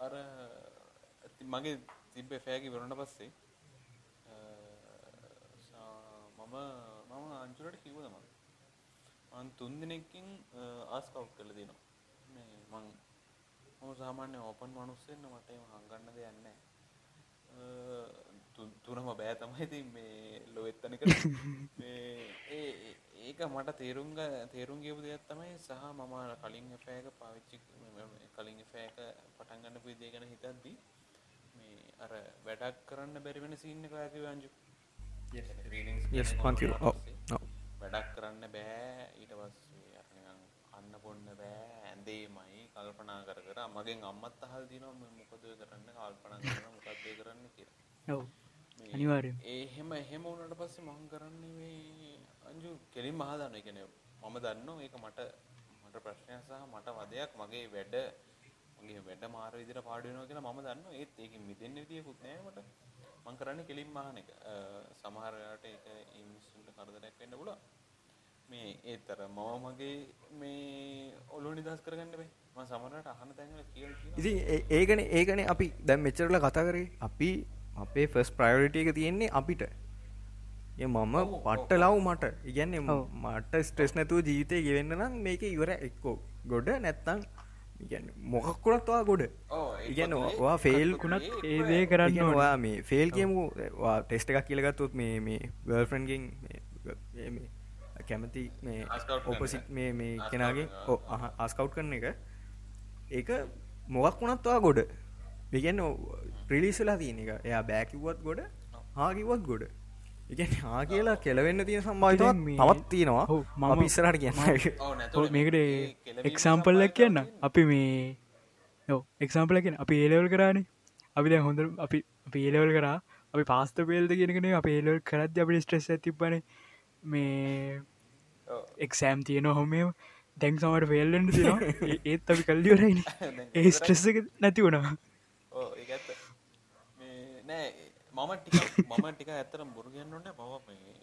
Speaker 1: අර ඇති මගේ තිබ්බ ෆෑකි වරට පස්සේ අ, සා- මම මම අංචුරට කිව්ව තම මන් තුන් දෙනෙක්කින් ආස්කව් කළ දෙනවා මේ මං මම සාමාන්‍ය ඕපන් මනුස්සෙන්න මට හංගන්න දෙයන්න තුනම බෑ තමයි ඉතින් මේ ලොවෙත්තනක ඒක මට තේරුම්ග තේරුම් ගෙපු දෙයක් තමයි සහ මම කලින් එෆෑක පාවිච්චි කලින් එෆෑක පටන්ගන්න පිදේ ගැන හිතද්දී මේ අර වැඩක් කරන්න බැරිවෙන සින්න කායක වංජු
Speaker 2: Yes, පන්තිව. ඔව්, ඔව්.
Speaker 1: වැඩක් කරන්න බෑ. ඊට පස්සේ අර නිකන් කන්න බොන්න බෑ. ඇඳේමයි කල්පනා කර කර මගෙන් අම්මත් අහල් දිනවා මේ මොකද ඔය කරන්න? කල්පනා කරන මොකක්ද ඔය කරන්න කියලා.
Speaker 3: ඔව්. අනිවාර්යෙන්
Speaker 1: ඒ එහෙම එහෙම වුණාට පස්සේ මං කරන්නේ මේ අංජු කෙලින් මහදන්න ඒ කියන්නේ මම දන්නවා ඒක මට මට ප්‍රශ්නයක් සහ මට වදයක් මගේ වැඩ මගේ වැඩ මාර විදිහට පාඩු වෙනවා කියලා මම දන්නවා. ඒත් ඒකෙන් මිදෙන්න විදියකුත් නෑ මට මං කරන්නේ කෙලින් මහන එක. සමහර වෙලාවට ඒක මිනිස්සුන්ට කරදරයක් වෙන්න පුළුවන්. මේ ඒතර මම මගේ මේ ඔලුව නිදහස් කරගන්න බෑ. මම සමහරවිට අහන තැන්වල කියලා කියනවා.
Speaker 2: ඉතින් ඒකන ඒකන අපි දැම් මෙච්චරල කතා කරේ. අපි අපේ ෆස් ප්‍රයෝරිට එක තියෙන්නේ අපිට. ඒ මම. පට්ට ලව් මට. ඉගැන්න. මට ස්ට්‍රෙස් නැතුව ජීවිතය ගෙවෙන්න නම් මේක ඉවර එක්කෝ. ගොඩ නැත්තං ඉගැන්න මොකක්කුණත්වා ගොඩ
Speaker 1: ඔව්, ඒක
Speaker 2: ඉගැන්න
Speaker 1: තුනේ
Speaker 2: වා ෆෙල්
Speaker 3: කුණත්
Speaker 1: ඒ-
Speaker 3: ඒ දේ කරන්න ඕන.
Speaker 2: වා මේ ෆෙල් කියමු ටෙස්ට එකක් කියලගත්තුත් මේ මේ ගල්ෆන්ගෙන් කැමති මේ. ඔපසිට් මේ මේ කෙනගේ. ආස්කව් කරන එක. ඒක මොකක් වුණත්වා ගොඩ. විගන්න ප්‍රිලිසලා තියෙන එක. එයා බෑකිව්වත් ගොඩ හාකිවත් ගොඩ එක හා කියලා කෙලවෙන්න තියෙන
Speaker 3: මේ-
Speaker 2: තවත් තියෙනවා.
Speaker 3: මම-
Speaker 2: අපි ඉස්සරට කියන්න. [LAUGHS]
Speaker 3: මේකට එක්සාම්පල්ලක් කියන්න. අපි මේ යෝ එක්සාම්පලකෙන අපි ඒලවල් කරානේ. අපි දැ හොඳ අපි අපි ඒලවල් කරා. අපි පාස්ත පේල්ද කියෙනකන අප ඒලවල් කරත් අපි ස්ට්‍රෙස් තිබන මේ
Speaker 1: ඔව්.
Speaker 3: එක්සෑම් තියෙන හොමේ දැන් සමට ෆෙල්ලට තිෙනවා ඒ- ඒත් අපි කල්ලිවරයින
Speaker 1: දැන්
Speaker 3: ඒ ස්ට්‍රෙස්ස නැති වුණා
Speaker 1: ඕ ඒ ඇත්ත මේ නෑ මම මම ටික ඇත්තට බොරු කියන්න ඕනේ මම මේ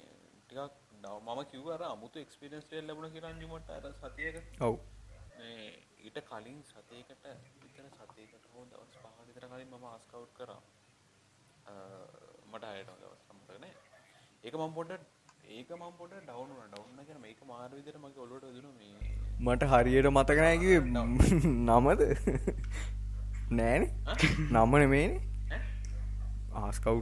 Speaker 1: ටිකක් ඩව- මම කිව්ව අර අමුතු එක්ස්පීරියන්ස් එකක් ලැබුණා කියලා අන්තිමට අර සතියක.
Speaker 2: ඔව්.
Speaker 1: ඊට කලින් සතියකට විතර සතියකට හෝ දවස් පහක විතර කලින් මම ආස්කවුට් කරා. මට හයට දවස් නෑ. ඒක මම පොඩ්ඩක් ඒක මම පොට ඩවුන් ඩවුන්න කියන මේක මාර විදිහට මගේ ඔලුවට වැදුණා මේ
Speaker 2: මට හරියට මතක නෑ කිව්වේ. නමද? නෑනේ. නම නෙමේනේ ආස්කව්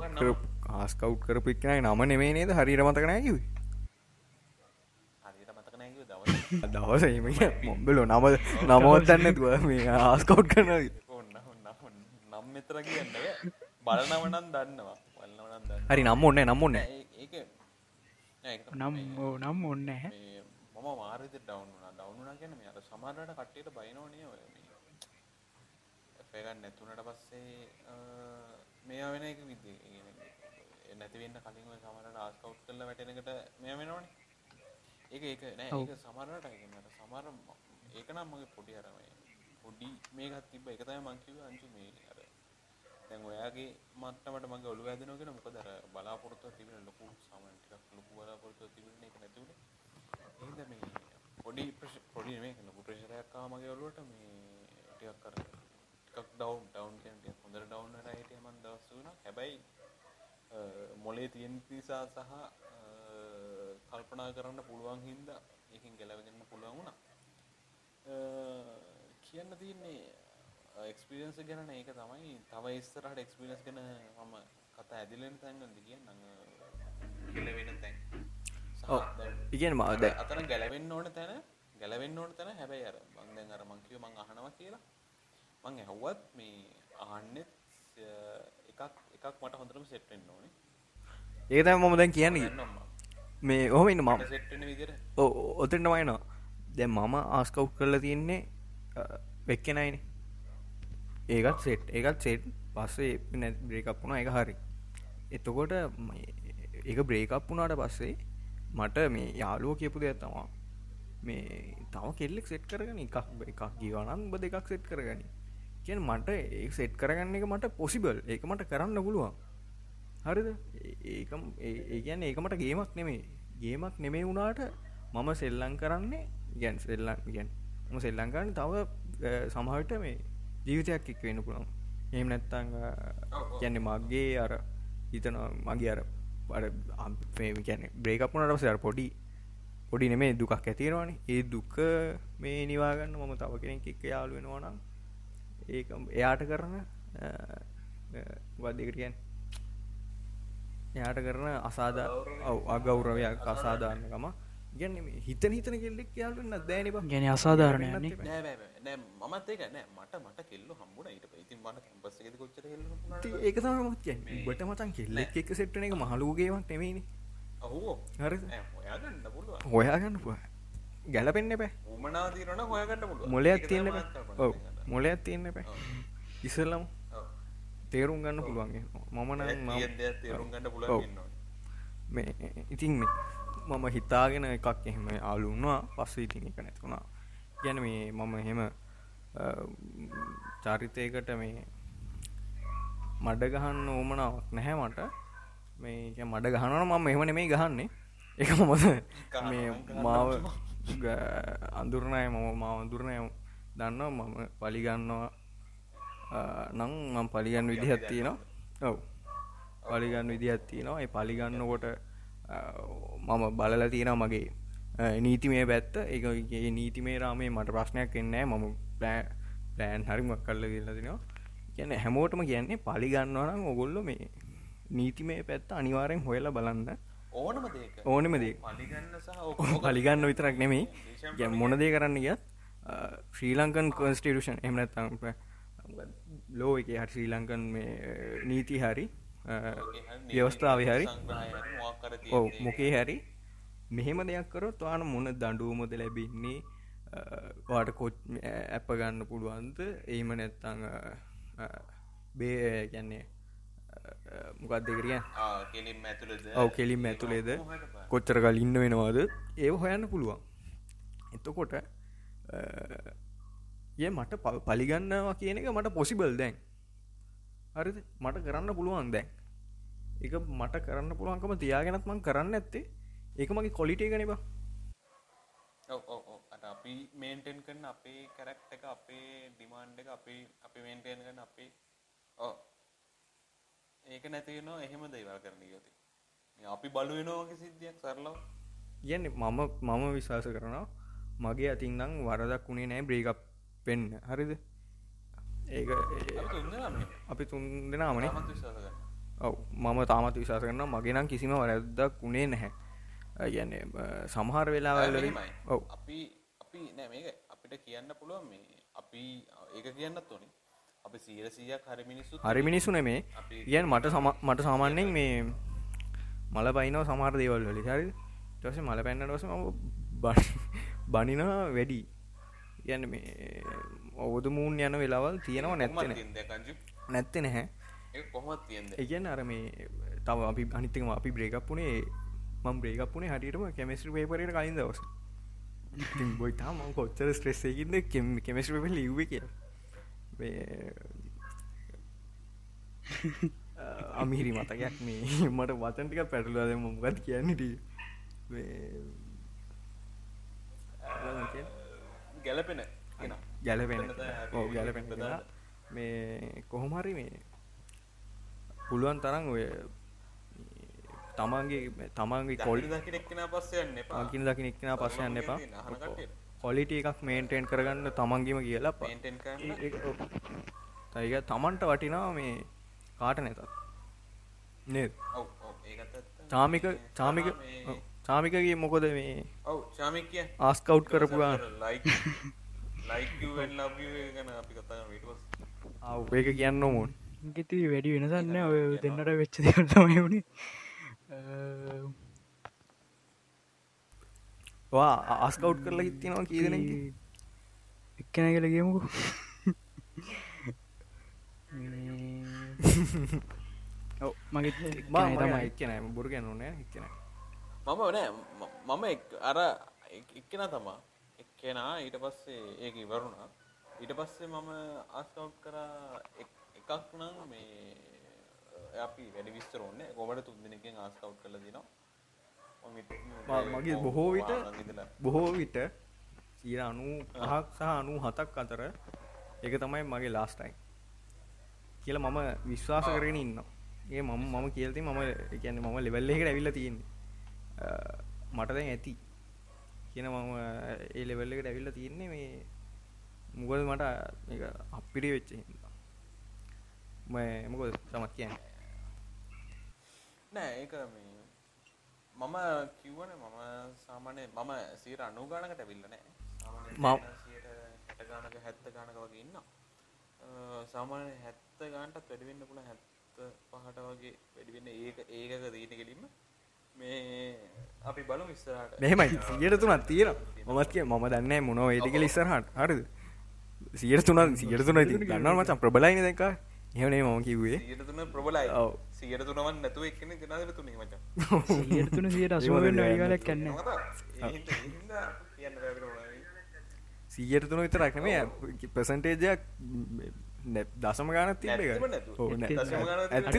Speaker 2: ආස්කව් කරපික්නයි නම නෙමේ නේද? හරියට මතක නෑ කිව්වේ?
Speaker 1: හරියට මතක නැහැ කිව්ව දවස්.
Speaker 2: දවස එම මොම්බලෝ නම නමවත්තන්න තුව මේ ආස්කව් කරන
Speaker 1: නම් මෙතර කියන්න බෑ. බලනව නම් දන්නවා.
Speaker 2: හරි නම් ඔන්න නම් ඔන්න
Speaker 1: ඒක නෑ, ඒක තමයි.
Speaker 3: නම් ඕ නම් ඔන්න
Speaker 1: මම මාරිත ඩවුන් වුණා. ඩවුන් වුණා කියන්නේ මේ අර සමහරවිට කට්ටියට බයිනෝනේ ඔය මේ එෆේගන් නැතුණට පස්සේ මේවා වෙන එක විදිහ නැති වෙන්න කලින් ඔය සමහරවිට ආස්කවුට් කරලා වැටෙන එකට මේවා වෙනවනේ. ඒක ඒක නෑ. ඒක සමහරවිට ඒ කියන්නේ අර සමහර ම- ඒක නම් මගේ පොඩි අර මේ පොඩි මේකක් තිබ්බ. ඒක තමයි මං කිව්වේ අංශු මේ අර දැන් ඔයාගේ මට්ටමට මගේ ඔළුව හැදෙනවා කියන මොකද අර බලාපොරොත්තුවක් තිබෙන ලොකු සාමාන්‍ය ටිකක් ලොකු බලාපොරොත්තුවක් තිබෙන එක නැති උනේ එහෙනම් මේ පොඩි පොඩි නෙමෙයි ලොකු ප්‍රෙෂර් එකක් ආව මගේ ඔළුවට මේ ටිකක් අර ටිකක් ඩවුන් කියන ටිකක් හොඳට ඩවුන් වෙලා හිටියා මම දවස් තුනක්. හැබැයි මොලේ තියෙන නිසා සහ කල්පනා කරන්න පුළුවන් හින්දා ඒකෙන් ගැලවෙන්න පුළුවන් වුණා. කියන්න තියෙන්නේ එක්ස්පිරියන්ස් ගැන ඒක තමයි තව ඉස්සරහට එක්ස්පිරියන්ස් ගැන මම කතා ඇදිලෙන තැන් ගන්ද කියන්නම් ගැලවෙන තැන්.
Speaker 2: ඔව්. ඉගැන මද
Speaker 1: අතන ගැලවෙන්න ඕන තැන ගැලවෙන්න ඕන තැන. හැබැයි අර මං දැන් අර මං කිව්ව මං අහනවා කියලා මං ඇහුවත් මේ අහන්නෙත් අ, එකක් එකක් මට හොඳටම සෙට් වෙන්න ඕනේ.
Speaker 2: ඒතම මම දැන් කියන්නේ. මේ ඔහම ඉන්න මම. ඔතෙන්ට මයිනවා දැ මම ආස්කව් කරලා තියෙන්නේ වෙක්කෙනයින ඒකත් සෙට් ඒකත් සෙට් පස්සේ නැ බ්‍රේකප් වුණා එක හරි. එතකොට ඒක බ්‍රේකප් වුණාට පස්සේ මට මේ යාලුව කියපු දෙයක් තමා මේ තව කෙල්ලෙක් සෙට් කරගන. එකක් එකක් ගීවනන් බ දෙකක් සෙට් කරගනි කියෙන් මට ඒ සෙට් කරගන්න එක මට පොසිබල් ඒක මට කරන්න පුළුවන්. හරිද? ඒක ඒ ගැන ඒක මට ගේමක් නෙමේ ගේමක් නෙමේ වුණාට මම සෙල්ලං කරන්නේ ගැන් සෙල්ලන් ගැන් ම සෙල්ලංකාන්න තව සමහට මේ ජීවිතයක් එක් වෙන්න පුළන් එම නැත්තං ගැන්නේ මගේ අර හිතන මගේ අර අර ගැන බ්‍රේකපුනට සර පොඩි පොඩි නෙමේ දුකක් ඇතිරවාන ඒ දුක මේ නිවාගන්න මම තව කෙනෙක් එක්ක යාලු වෙනවානම් ඒක එයාට කරන වදකට කියන් එයාට කරන අසාධ ඔව අගෞරවයක් අසාධාරණකම. ගැන හිතන හිතන කෙල්ලෙක් යාලුන්න දෑනිබ
Speaker 3: ගැන අසාධාරණයන්නේ
Speaker 1: නෑ බෑ බෑ නෑ මමත් ඒක නෑ. මට මට කෙල්ල හම්බුණ ඊට පස්සේ. ඉතින් මට කැම්පස් එකේදී කොච්චර කෙල්ල හම්බුණාද
Speaker 2: ඒක තමත් කියන්නේ. බට මතන් කෙල්ලෙක් එක සෙට්ටන එක මහලූගේමක් නෙමේනි
Speaker 1: ඔව්.
Speaker 2: හරි
Speaker 1: නෑ හොයාගන්න පුළුවන්.
Speaker 2: හොයාගන්න පුහ ගැලපෙන්න්න බෑ
Speaker 1: උමනා తీරන හොයාගන්න පුළුවන්.
Speaker 2: මොලයක් තියන්න
Speaker 1: තමයි කල්පනා
Speaker 2: ඔව. මොලයක් තියන්න. ඉසල්ලම
Speaker 1: ඔව්.
Speaker 2: තේරුම් ගන්න පුළුවන්ගේ මම
Speaker 1: ඒ
Speaker 2: නම්
Speaker 1: තියෙන දේ තේරුම් ගන්න
Speaker 2: ඔව්.
Speaker 1: පුළුවන් ඉන්න ඕනේ
Speaker 2: මේ ඉතින් මේ මම හිතාගෙන එකක් එහෙම ආලු වුණා පස්ස ඉතින් එක නැතුුණා ගැන මේ මම එහෙම චරිතයකට මේ මඩ ගහන්න ඕමනාවක් නැහැ මට මේ මඩ ගහනන මම එහම නෙමේ ගහන්නේ එක මොද මේ මාව අඳුරණය මම මාව අඳුරණය දන්නවා මම පලිගන්නවා නං මම පලිගන්න විදිහත් තියෙනවා. ඔව්. පලිගන්න විදිහත් තියෙනවා. ඒ පලිගන්නකොට මම බලල තියෙන මගේ නීති මේ පැත්ත. ඒ නීති මේ රාමේ මට ප්‍රශ්නයක් එන්නෑ මම ප්ලෑන් හරිමක් කල්ල කියලතිනවා කියන්න හැමෝටම කියන්නේ පලිගන්නවනම් ඔගොල්ල මේ නීති මේ පැත්ත අනිවාරෙන් හොයලා බලන්න.
Speaker 1: ඕනම
Speaker 2: ඕනෙම දේ
Speaker 1: පලිගන්න
Speaker 2: විතරක් නෙමෙයි. ගැ මොන දේ කරන්න ගියත් ශ්‍රී ලංකන් කොන්ස්ටිටෂන් එමනත්තම් ලෝ එක හට ශ්‍රී ලංකන් මේ නීති හරි ව්‍යවස්ථාව හරි ඔව මොකේ හැරි මෙහෙම දෙයක් කරොත් වාන මොන දඩුවමද ලැබෙන්නේ? වාට කොච් ඇප ගන්න පුළුවන්ද? ඒම නැත්තං බේ ගැන්නේ මොකක් දෙකරිය ඔව කෙලින් ඇතුළේද? කොච්චර කල් ඉන්න වෙනවාද? ඒ හොයන්න පුළුවන්. එතකොට ඒ මට පලිගන්නවා කියන එක මට පොසිබල් දැන්. හරිද? මට කරන්න පුළුවන් දැන්. එක මට කරන්න පුළුවන්කම තියාගෙනත් මං කරන්න ඇත්තේ ඒක මගේ කොලිටේ ගනිබා
Speaker 1: අපි මේන්ටේන් කරන අපේ කැරක්ටර් එක අපේ ඩිමාන්ඩ් එක අපි අපි මේන්ටේන් කරන අපේ ඔව්. ඒක නැති වෙනවා එහෙම දේවල් කරන්න ගියොත් අපි බලුවෙනවාගේ සිද්ධියක් සරලව.
Speaker 2: කියන්නේ මම මම විශ්වාස කරනවා මගේ අතින්නම් වරදක් වුණේ නෑ බ්‍රේකප් පෙන්න හරිද? ඒක අපි තුන් දෙනාමනේ ඔව. මම තාමත් විශවාස කරන්න මගේ නම් කිසිම වරදක් වුණේ නැහැ. ගැන්න සමහර වෙලාවල්ලින් ඔව.
Speaker 1: අපි අපි නෑ අපිට කියන්න පුළුවන් මේ අපි ඒක කියන්නත් ඕනි. අපි සීර සීයක් හරි මිනිස්සු
Speaker 2: හරි මිනිස්සු නෙමේ. කියන් මට මට සාමාන්‍යෙන් මේ මල බයිනව සමහර දේවල් වලි හරි ටස මල පැන්නට වස ම බනිනවා වැඩි. කියන්න මේ ඔවුදු මූන් යන වෙලාවල් තියෙනවා නැත්තෙන නැත්ත නැහැ. ඒගැන් අර මේ තව අපි අනිතකම අපි බ්‍රේකප්පුනේ මම් බ්‍රේකප්පුනේ හටියටම කෙමස්ට්‍ර පේපරට කලින් දවස. බොයිතා ම කොච්චර ස්ට්‍රෙස්සේකින්ද කෙම කෙමස්ට්‍ර පෙ ලිව්ව කිය අමිහිරි මතකයක් මේ. මට වචන්ටික පැටලුවද මොකත් කියන්නට
Speaker 1: ගැලපෙන
Speaker 2: ගැලපෙන ඕ ගැලපෙන මේ කොහොමහරි මේ පුළුවන් තරම් ඔය තමන්ගේ තමන්ගේ කොල්
Speaker 1: දකිනෙක්න පස්සයන්න
Speaker 2: පාකින් දකින එක්න පස්සයන්න එපා. කොලිට එකක් මේන්ටෙන් කරගන්න තමන්ගේම කියලා තයික තමන්ට වටිනා මේ කාට නැතත් නේද? චාමික චාමික චාමිකගේ මොකොද මේ
Speaker 1: ඔව චාමික
Speaker 2: ආස්කවු් කරපුවා ඒක කියන්න මුන්
Speaker 3: ගෙති වැඩි වෙනසන්න ඔය දෙන්නට වෙච්ච දෙතමයි වුණේ
Speaker 2: වා ආස්කවු් කරලා හිත්තිනවා කියදන
Speaker 3: එක්කන කියල ගමුකු මගේ
Speaker 2: තමයි. එක්කනෑ බුරු ගැනුන එක්කන
Speaker 1: මම නෑ. මම අර එක්කෙන තමා. එක්කෙනා ඊට පස්සේ ඒක ඉවරුණා ඊට පස්සේ මම ආස්කව් කරා එකක් නම් මේ අපි වැඩි විස්තර ඕන්නේ කොමට තුන් දෙනකින් ආස්කව් කළ දිනවා
Speaker 2: මගේ බොහෝ විට බොහෝ විට සීර අනු පහක් සහ අනු හතක් අතර එක තමයි මගේ ලාස්ටයි කියල මම විශ්වාස කරගෙන ඉන්න ඒ මම මම කියල්ති මම කියන්න මම ලෙවල්ලෙකට ඇවිල්ල තියෙන්නේ මට දැන් ඇති. කියන මම ඒ ලෙවල්ලකට ඇවිල්ල තියෙන්නේ මේ මුගද මට අපිරි වෙච්ච හින්දා. මොකද තමත් කියන්න?
Speaker 1: නෑ ඒක මේ මම කිව්වන මම සාමානය මම සීර අනු ගානකට ඇවිල්ලනෑ හැට ගානක හැත්ත ගානක වගේ ඉන්න සාමානය හැත්ත ගාන්ටත් වැඩිවෙන්න පුළ හැත්ත පහට වගේ වැඩිවෙන්න ඒක ඒකක දීන කෙලින්ම මේ අපි බලු විස්සරට
Speaker 2: මෙහෙමයි. සියට තුනත් තියෙන මමත් කිය මම දන්න මොනව ඒටිකල ඉස්සරහට. හරිද? සියට තුනත් සියට තුන ගන්නවා මචන් ප්‍රබලයින දෙක එහෙනේ මම
Speaker 1: තුන ප්‍රබලයි. සියට තුනවන් නැතුව එක්කන ගෙනදර තුනේ
Speaker 3: සියට තුන සියට අසුවෙන් අයිගලක් කන්න
Speaker 2: සීයට තුන විතරක් නෙමේ පසන්ටේජයක් දසම ගාන තිබ ඇ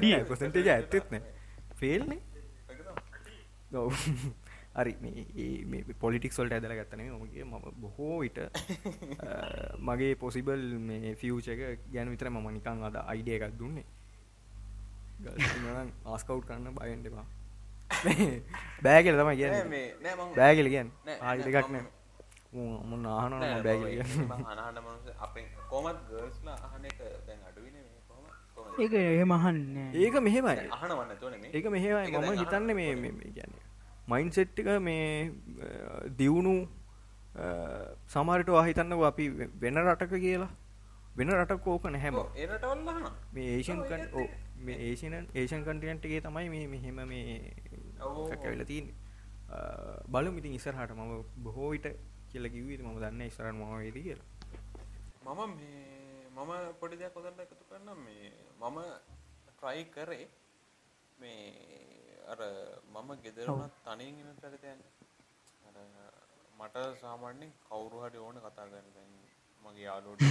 Speaker 2: ඇත්තෙත්න ෆෙල්නේ [LAUGHS] හරි මේ පොලිටික් සොල්ට ඇදල ගත්තනේ මගේ මම බොහෝ විට [LAUGHS] මගේ පොසිබල් මේ ෆියච එක ගැන විතර මම නිකං අද අයිඩිය එකක් දුන්නේ. ආස්කවු් කරන්න බයෙන්ටවා [LAUGHS] බෑගල තමයි කිය බෑගල කියන් ආඩ එකක් නෑ. මුන්න ආහන බෑගල
Speaker 1: කොමත් ගර්ස්ලා අහන එක දැන් අඩුවන
Speaker 3: ඒක එහෙමහන්න
Speaker 2: ඒක මෙහෙමයි. ඒක මෙහෙමයි. මම හිතන්න මේ කියන්නේ මයින් සෙට්ටික මේ දියුණු සමාරට වාහිතන්න අපි වෙන රටක කියලා. වෙන රටක් ඕක නැහැම මේ ඒෂන් මේ ඒෂන ඒෂන් කන්ටියන්ට්ගේ තමයි මේ මෙහෙම මේ කැවිල තින් බලු මිතින් ඉස්සරහට මම බොහෝ විට කියල කිවීද ම දන්න ඉස්සරන් මවේද කියලා.
Speaker 1: මම මම පොඩි දෙයක් කොදන්න එකතු කරන්න මේ මම ට්‍රයි කරේ මේ අර මම ගෙදරුණත් තනින් ඉන්න පැකතයන් අර මට සාමාන්‍යෙන් කවුරු හරි ඕන කතා කරන මගේ යාලෝට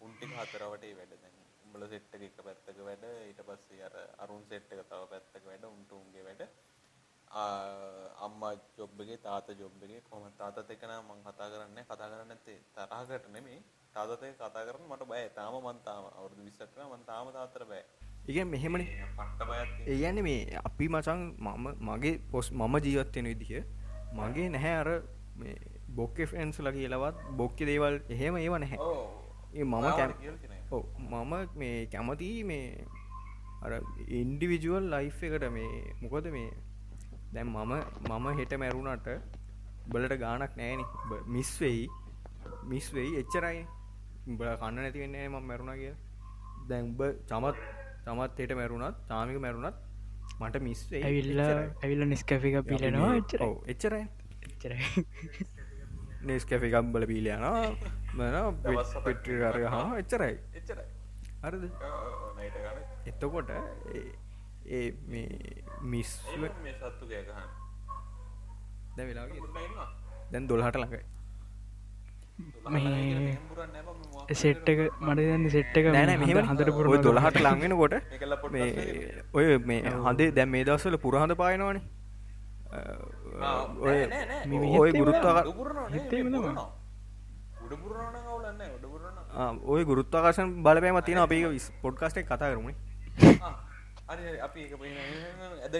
Speaker 1: උන්ටික හතරවටේ වැඩ දැන්. උඹල සෙට්ට එක පැත්තක වැඩ ඊට පස්සේ අර අරුන් සෙට් එක තව පැත්තක වැඩ උන්ට උන්ගේ වැඩ. අම්මා ජොබ්බගේ තාත ජොබ්බගේ කොම තාතත් එකන මං කතා කරන්න කතා කරන්න ඇත්තේ තරහකට නෙමේ තාතතය කතා කරන මට බෑ තාම මන්තාම අවුදු විස්සක්න මන්තාම තාතර බෑ
Speaker 2: එක මෙහෙමනි ඒයන්න මේ අපි මචන් මම මගේ පොස් මම ජීවත්වෙන විදිහ. මගේ නැහැ අර බොක්ක ෆෙන්න්ස් ල කියලවත් බොක්ක දේවල් එහෙම ඒව නැහැ. මම ඔව්. මම මේ කැමති මේ අර ඉන්ඩිවිජුවල් ලයි් එකට මේ මොකොද මේ දැන් මම මම හෙට මැරුණට බලට ගානක් නෑන මිස් වෙයි. මිස් වෙයි. එච්චරයි. උඹල කන්න නැතිවෙන්නේ ම මැරුණ කිය දැන් උඹ චමත් චමත් හෙට මැරුණත් තාමික මැරුණත් මට මිස්
Speaker 3: ඇවිල්ල ඇවිල්ල නිස්කැෆික පිලනවා එච්චර
Speaker 2: එච්චරයි.
Speaker 3: එච්චරයි.
Speaker 2: නේස් කැෆි එකම්බල පීලයන මන පෙට්‍රි කරග හා එච්චරයි.
Speaker 1: එච්චරයි. ගන
Speaker 2: එත්තකොට ඒ- ඒ මේ මිස්
Speaker 1: සත්තු
Speaker 2: දැ වෙලා දැන් දොල්හට ළඟයි.
Speaker 3: මේ සෙට්ටක මට සෙට්ටක
Speaker 2: මෙහම
Speaker 3: හඳට පුර
Speaker 2: ඔය දොළහට ලංවෙන කොට
Speaker 1: ඒකල [LAUGHS] පොඩ්ඩක්
Speaker 2: මේ ඔය මේ හඳේ දැම් මේ දවස්සල පුරහඳ පායනවානේ. ඔය
Speaker 1: උඩපුරණ
Speaker 2: ඔය ගුරුත්වාකාශන් බලපෑම තියෙන අපි පොඩ්කාස්ටේ කතා
Speaker 1: එද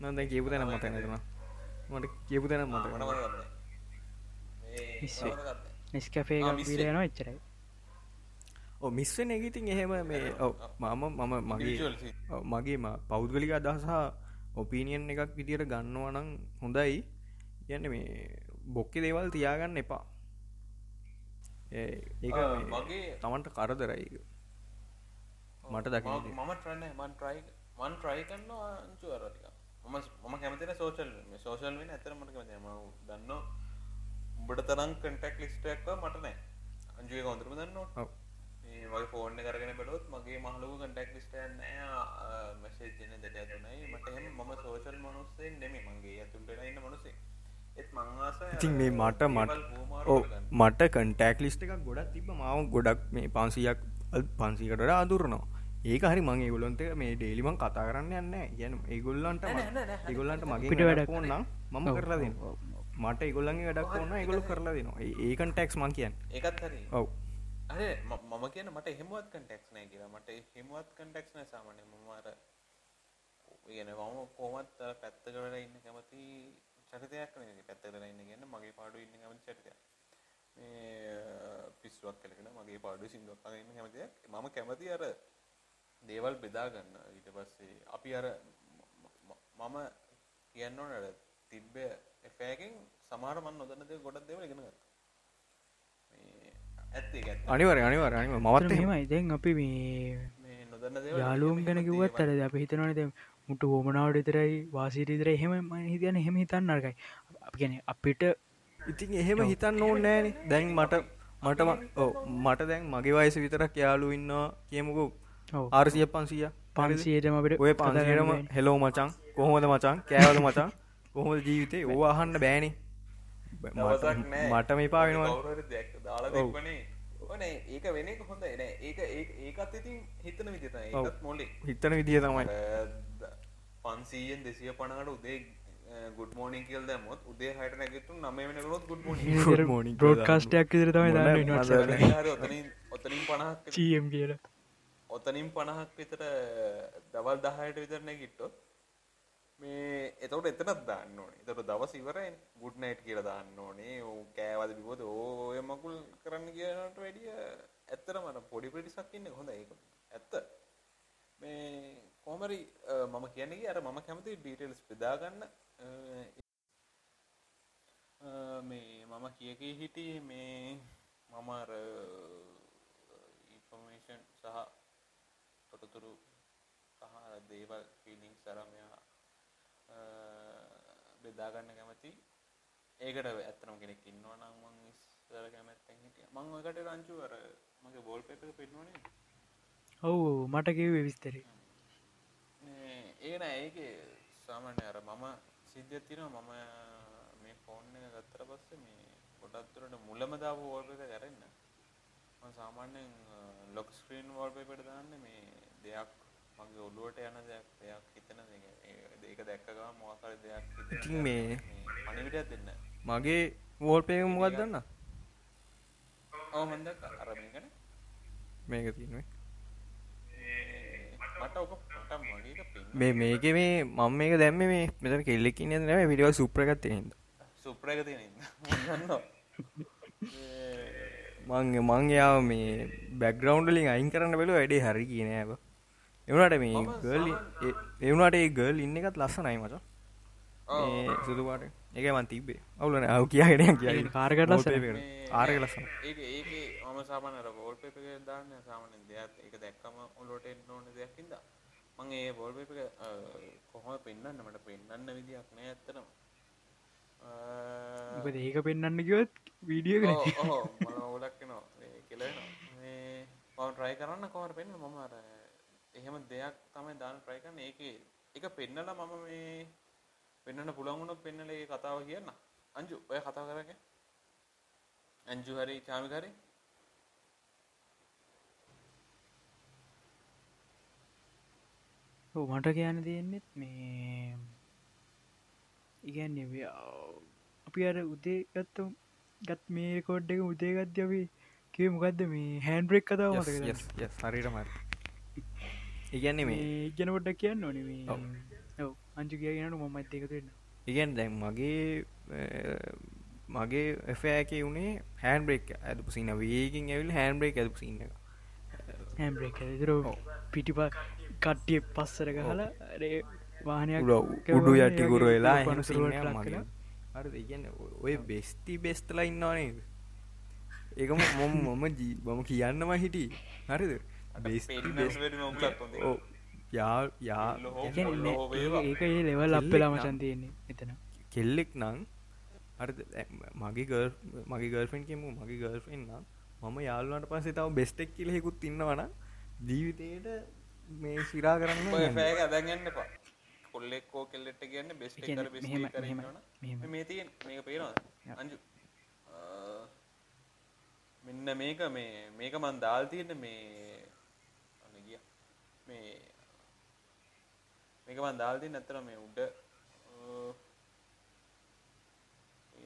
Speaker 2: නන්ද කියපු තැන මත නතුන මට කියපු තැන මත
Speaker 3: නිස්කැෆේ පිලයනවා එච්චරයි.
Speaker 2: මිස්වෙන එකඉතින් එහෙම මේ ඔව් මම මම මගේ ඔව්, මගේ පෞද්ගලික අදහසා ඔපීනියන් එකක් විදියට ගන්නවනං හොඳයි. යන්න මේ බොක්කෙ දේවල් තියාගන්න එපා. ඒ
Speaker 1: මගේ
Speaker 2: තමන්ට කරදරයි මට දකි
Speaker 1: මම ට්‍රන්න මන් ට්‍රයි මන් ට්‍රයි කන්න අංචු අරටික මම මම කැමතින සෝචල් සෝෂල් වෙන ඇතර මට කැමති ම දන්න උඹට තරම් කටක් ලිස්ටක්ව මට නෑ. අංජුව කොන්තරම දන්න
Speaker 2: ඔව්.
Speaker 1: මේ වගේ ෆෝර්න කරගෙන බලොත් මගේ මහලුව කටක් ලිස්ට නෑ. මසේ ජන දෙට ඇතුනයි මට එම මම සෝෂල් මනුස්සේ නෙමේ මගේ ඇතුළට ඉන්න මනුසේ
Speaker 2: ඉතින් මේ මට මට මට කන්ටෑක් ලිස්ට එකක් ගොඩක් තිබ මාව ගොඩක් මේ පන්සියක් පන්සිකට අදුරනවා ඒක හරි මගේ ගොලොන්ත මේ ඩේලිමන් කතා කරන්න යන්න ගැන ඒගොල්ලන්ට ඒගොල්ලන්ට මගේ
Speaker 3: පිට වැඩක්
Speaker 2: වැඩක්න්න මම කරලා දෙන්න මට ඒගොල්ලන්ගේ වැඩක් ඕන්න ඒගොලු කරලා දෙනවා. ඒකන් ටෙක්ස් මං කියන්න.
Speaker 1: ඒකත් හරි.
Speaker 2: ඔව්.
Speaker 1: අර මම කියන මට හෙමුවත් කටෙක්ස් නෑ කියලා. මට හෙමුවත් කටෙක්ස් නෑ සාමාන්‍ය මම අර කියන මම කොහොමත් අර පැත්තකට ඉන්න කැමති චරිතයක් නෙවෙයි. පැත්තකට ඉන්න කියන්නේ මගේ පාඩුවේ ඉන්න කැමති චරිතයක්. මේ පිස්සුවක් කලගෙන මගේ පාඩුවේ සින්දුවක් අහගෙන ඉන්න කැමතියක්. මම කැමති අර දේවල් බෙදා ගන්න. ඊට පස්සේ අපි අර මම කියන්න ඕන අර තිබ්බ එෆෑකින් සමහර මන් නොදන්න දේ ගොඩක් දේවල් ඉගෙන ගත්තා. මේ ඇත්ත ඒක ඇත්ත.
Speaker 2: අනිවර අනිවර අනිව මවත් එහෙම.
Speaker 3: මෙම ඉදැන් අපි මේ
Speaker 1: මේ නොදන්න දේවල්
Speaker 3: යාලුවම් ගැන කිවත් අර අප හිතනවනද මුට හෝමනාවට විතරයි වාසිට විතර එහෙම හිතයන එහෙම හිතන්න අර්ගයි. අප ගැන අපිට
Speaker 2: ඉතින් එහෙම හිතන්න ඕන්න නෑන දැන් මට මටම ඕ මට දැන් මගේ වයස විතරක් යාලු ඉන්නවා කියමුකු.
Speaker 3: ඔව්.
Speaker 2: ආරසිය පන්සිය
Speaker 3: පන්සියටම අපිට
Speaker 2: ඔය
Speaker 3: බෑනේ.
Speaker 2: හෙලෝ මචන් කොහොමද මචන් කෑවද මචන් කොහොමද ජීවිතේ? ඕ අහන්න බෑනේ. මට- මේ පා වෙනවා
Speaker 1: කවුරු හරි දැක්ක දාලා
Speaker 2: ඔව්.
Speaker 1: දෙක්වනේ ඕනේ ඒක වෙන එක හොඳයි. නෑ ඒක ඒක- ඒකත් ඉතින් හිතන විදිහ තමයි.
Speaker 2: ඔව්.
Speaker 1: ඒකත් මොලේ
Speaker 2: හිතන විදිය තමයි.
Speaker 1: පන්සීයෙන් දෙසිය පනකට උදේ ගුඩ් මෝනිින් කියල් දැමොත් උදේ හට නැගතු නම වෙනකරොත් ගුඩ් මෝනිින්
Speaker 2: Good morning කියලා
Speaker 3: බ්‍රෝඩ්කාස්ටයක් විතර තමයි දාන්න
Speaker 2: මදරනේ.
Speaker 1: හරි ඔතනින් ඔතනින් පණහක්
Speaker 3: චම් කියලා.
Speaker 1: ඔතනින් පණහක් විතර දවල් දහයට විතර නැගිට්ටොත් මේ එතවට එතනත් දාන්න ඕනේ. එතට දවස් ඉවරයි ගුඩ් නයිට් කියලා දාන්න ඕනේ. ඕ කෑවද බිබෝද ඕය මකුල් කරන්න කියනට වැඩිය ඇත්තර මට පොඩි පිටිසක් ඉන්න. හොඳ ඒක ඇත්ත. මේ කොමරි මම කියන්නේ අර මම කැමති ඩීටෙල්ස් බෙදාගන්න. මේ මම කියකී හිටියේ මේ මම අර ඉන්ෆර්මේෂන් සහ තොටතුරු සහ දේවල් ෆිලිං සරමයා බෙදාගන්න කැමති. ඒකට ඇත්තනම් කෙනෙක් ඉන්නවා නම් මං ඉස්සර කැමැත්තෙන් හිටිය. මං ඔයකට රංචු අර මගේ බෝල් පේප් එක පෙන්වන්නේ
Speaker 3: ඔවු මට කිව්වේ විස්තරේ
Speaker 1: ඒ නෑ ඒක සාමාන්‍ය අර මම සිද්ධියක් තියෙනවා. මම මේ ෆෝන් එක ගත්තට පස්සේ මේ ගොඩක් දුරට මුලම දාපු වෝල්පේපර් එක අරින්න මම සාමාන්‍යයෙන් ලොක් ස්ක්‍රීන් වෝල්පේපර් දාන්නේ මේ දෙයක් මගේ ඔළුවට යන දෙයක් දෙයක් හිතන ඒක දැක්ක ගමන් මොකක් හරි දෙයක්
Speaker 2: ඉතින් මේ-
Speaker 1: මේ පණිවිඩයක් දෙන්න.
Speaker 2: මගේ වෝල්පේ මොකක් දන්න?
Speaker 1: ඔව් මම දැක්කා. අර මේකනේ.
Speaker 2: මේක තියනේ මේ මේක මේ මම මේක දැම්ම මේ මෙතන කෙල්ලෙක් ඉන්න නැ විඩියෝ සුප්‍රගත් හිද
Speaker 1: තියෙන
Speaker 2: මං මං යාව මේ බැක්ග්‍රවන්්ඩලින් අයින් කරන්න බැලු වැඩේ හරි කියන එවනට මේ ගල් එවුණට ඒ ගල් ඉන්න එකත් ලස්සනයි මච. සුදුවාට ඒක මන් තිබේ අවුලන අව කියගෙන කිය
Speaker 3: කාරකට ලස්සන.
Speaker 2: ආරක ලස්සන
Speaker 1: ඒක ඒක මම සාමාන්‍ය වෝල් පේප එක දාන්න සාමාන්‍යයෙන් දෙයක් ඒක දැක්කම ඔලුවට එන්න ඕන දෙයක් ඉඳ මම ඒ එක කොහොම පෙන්වන්න මට පෙන්වන්න විදියක් නෑ ඇත්තටම.
Speaker 3: මොකද ඒක පෙන්න්න කිවත් වීඩියෝ
Speaker 1: ඔලක් නවා මේ පවන් ට්‍රයි කරන්න කොහට පෙන්න්න මම අර එහෙම දෙයක් තමයි දාන ට්‍රයි කරන්න. ඒක එක පෙන්නලා මම මේ පෙන්න්න පුළන්ගුණ පෙන්නලේ කතාව කියන්න. අංජු ඔය කතා කරග අංජු හරි චාමිකරි
Speaker 3: මට කියන්න තියෙන්නෙත් මේ ඉගැන්නේ අපි අර උදේ ගත්තු ගත් මේ කෝඩ් එක උදේ ගත්ද අපි කිය මොකක්ද මේ හැන්බ්‍රෙක් කතාව මතක
Speaker 2: හරිට මර ඉගැන්නේ මේ.
Speaker 3: පොඩ්ඩක් කියන්න ඕන මේ. අංචු කියගෙනට මොම ඇත්තකතුන්න
Speaker 2: ඉගැන් දැන් මගේ මගේ එෆෑක වුණේ හැන් බ්‍රේක් ඇතු සින්න වේකින් ඇවිල් හැන් බ්‍රේක් ඇතු සින්න
Speaker 3: හැම්බ්‍රෙක් දර පිටිපා කට්ටිය පස්සර ගහලා රේ වානයක්
Speaker 2: උඩු යටිකුරු වෙලා මගේ. හරි ඉගන්න ඔය බෙස්ති බෙස්තලා ඉන්නවානේද ඒකම මොම මොම ජී මම කියන්නම හිටි හරිද යා යා.
Speaker 3: ඒක ලෙවල් අප්පෙලා මචන් තියෙන්නේ එතන
Speaker 2: කෙල්ලෙක් නං හරි මගේ ගර් මගේ ගර්ෆෙන් කෙමු මගේ ගර්ෆෙන් නම් මම යාල්ලට පස්සේ තව බෙස්ටෙක් කියලෙකුත් ඉන්නවන ජීවිතයට මේ සිරා කරන්න
Speaker 1: එපා කොල්ලෙක්කෝ කෙල්ලෙට කියන්න බෙස් මේ තියෙන් මේක පේනවා. අංජු මෙන්න මේක මේ මේක මන් දාල් තියෙන මේ මේ මේක මන් දාල් තියෙන ඇත්තට මේ උඩ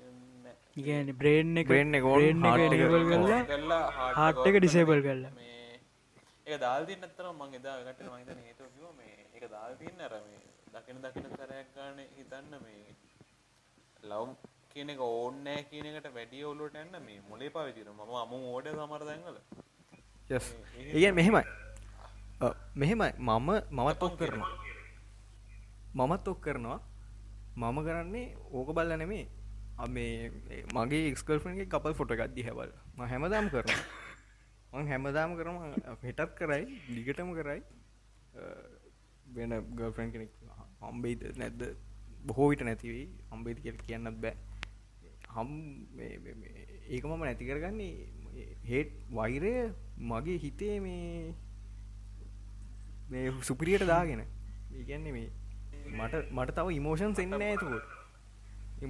Speaker 1: එන්නේ
Speaker 3: ඉගැන බ්‍රේන් එක
Speaker 2: Brain එක on,
Speaker 3: brain එක
Speaker 2: on.
Speaker 3: කරලා.
Speaker 1: මේ ඒක දාල් තියෙන ඇත්තටම මම එදා එකට මම හිතන්නේ හේතුව කිව්වා මේ ඒක දාල් තියෙන අර මේ දකින දකින සැරයක් ගන්න හිතන්න මේ ලව් කියන එක ඕනේ නැහැ කියන එකට වැඩි ඔලුවට යන්න මේ මොලේ පාවිච්චි කරනවා මම අමු ඕඩ සමහර තැන්වල
Speaker 2: යස් ඒ මෙහෙමයි මෙහෙමයි. මම මමත් ඔක් කරනවා. මමත් ඔක් කරනවා. මම කරන්නේ ඕක බල්ල නෙමේ මේ මගේ එක්ස්කල්ෆන්ගේ කපල් ෆොට එකක්දදි හැවල් ම හැමදාම් කරනවා. මං හැමදාම කරම හෙටත් කරයි. දිගටම කරයි. වෙන ගල්ෆන් කෙනෙක් හම්බෙයිද නැද්ද? බොහෝ විට නැතිවී හම්බේති කියල කියන්නත් බෑ. හම් ඒක මම නැති කරගන්නේ හෙට් වෛරය මගේ හිතේ මේ මේ සුපිරියට දාගෙන. ඒගැන්නේ මේ මට මට තව ඉමෝෂන් එන්න ඇතුකොට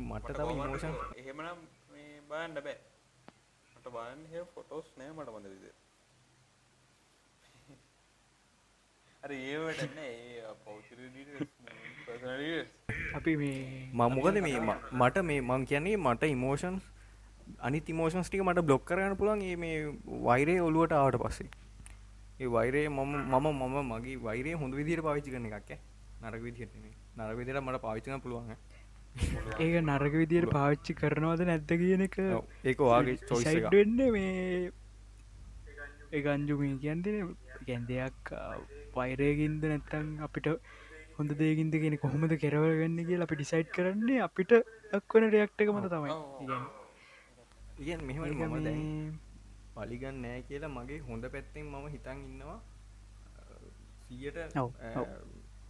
Speaker 2: මට තව ඉමෝෂන්
Speaker 1: එහෙමනම් මේ බලන්න බෑ. මට බලන්න හෙ ෆොටෝස් නෑ මට personal details.
Speaker 3: අපි මේ
Speaker 2: මමොකද මේ ම- මට මේ මං කියන්නේ මට ඉමෝෂන් අනි තිමෝෂන්ස් ටික මට බ්ලොක් කරන්න පුළුවන් ඒ මේ වෛරය ඔලුවට ආවට පස්සේ ඒ වෛරය මම මම මම මගේ වෛරය හොඳ විදිහට පාවිච්චි කරන එකක් ඈ. නරක විදිහට නෙමෙයි. නරක විදිහට මට පාවිච්චි කරන්න පුළුවන් ඈ.
Speaker 3: ඒක නරක විදියට පාවිච්චි කරනවද නැද්ද කියන එක
Speaker 2: ඔව්. ඒක ඔයාගේ choice
Speaker 3: decide
Speaker 2: එකක්.
Speaker 3: වෙන්න මේ ඒ අංජුමින් කියන්තින ගැන් දෙයක් වෛරයකින්ද නැත්තං අපිට හොඳ දේකින්ද කියෙන කොහොමද කෙරවගන්න කියලා අපි ඩිසයිට් කරන්නේ අපිට දක්වන රෙක්ට එක මත තමයි
Speaker 2: ඉතින් මෙහෙම මම දැන්
Speaker 3: මේ-
Speaker 2: පලිගන්න නෑ කියලා මගේ හොඳ පැත්තෙන් මම හිතන් ඉන්නවා. සියට.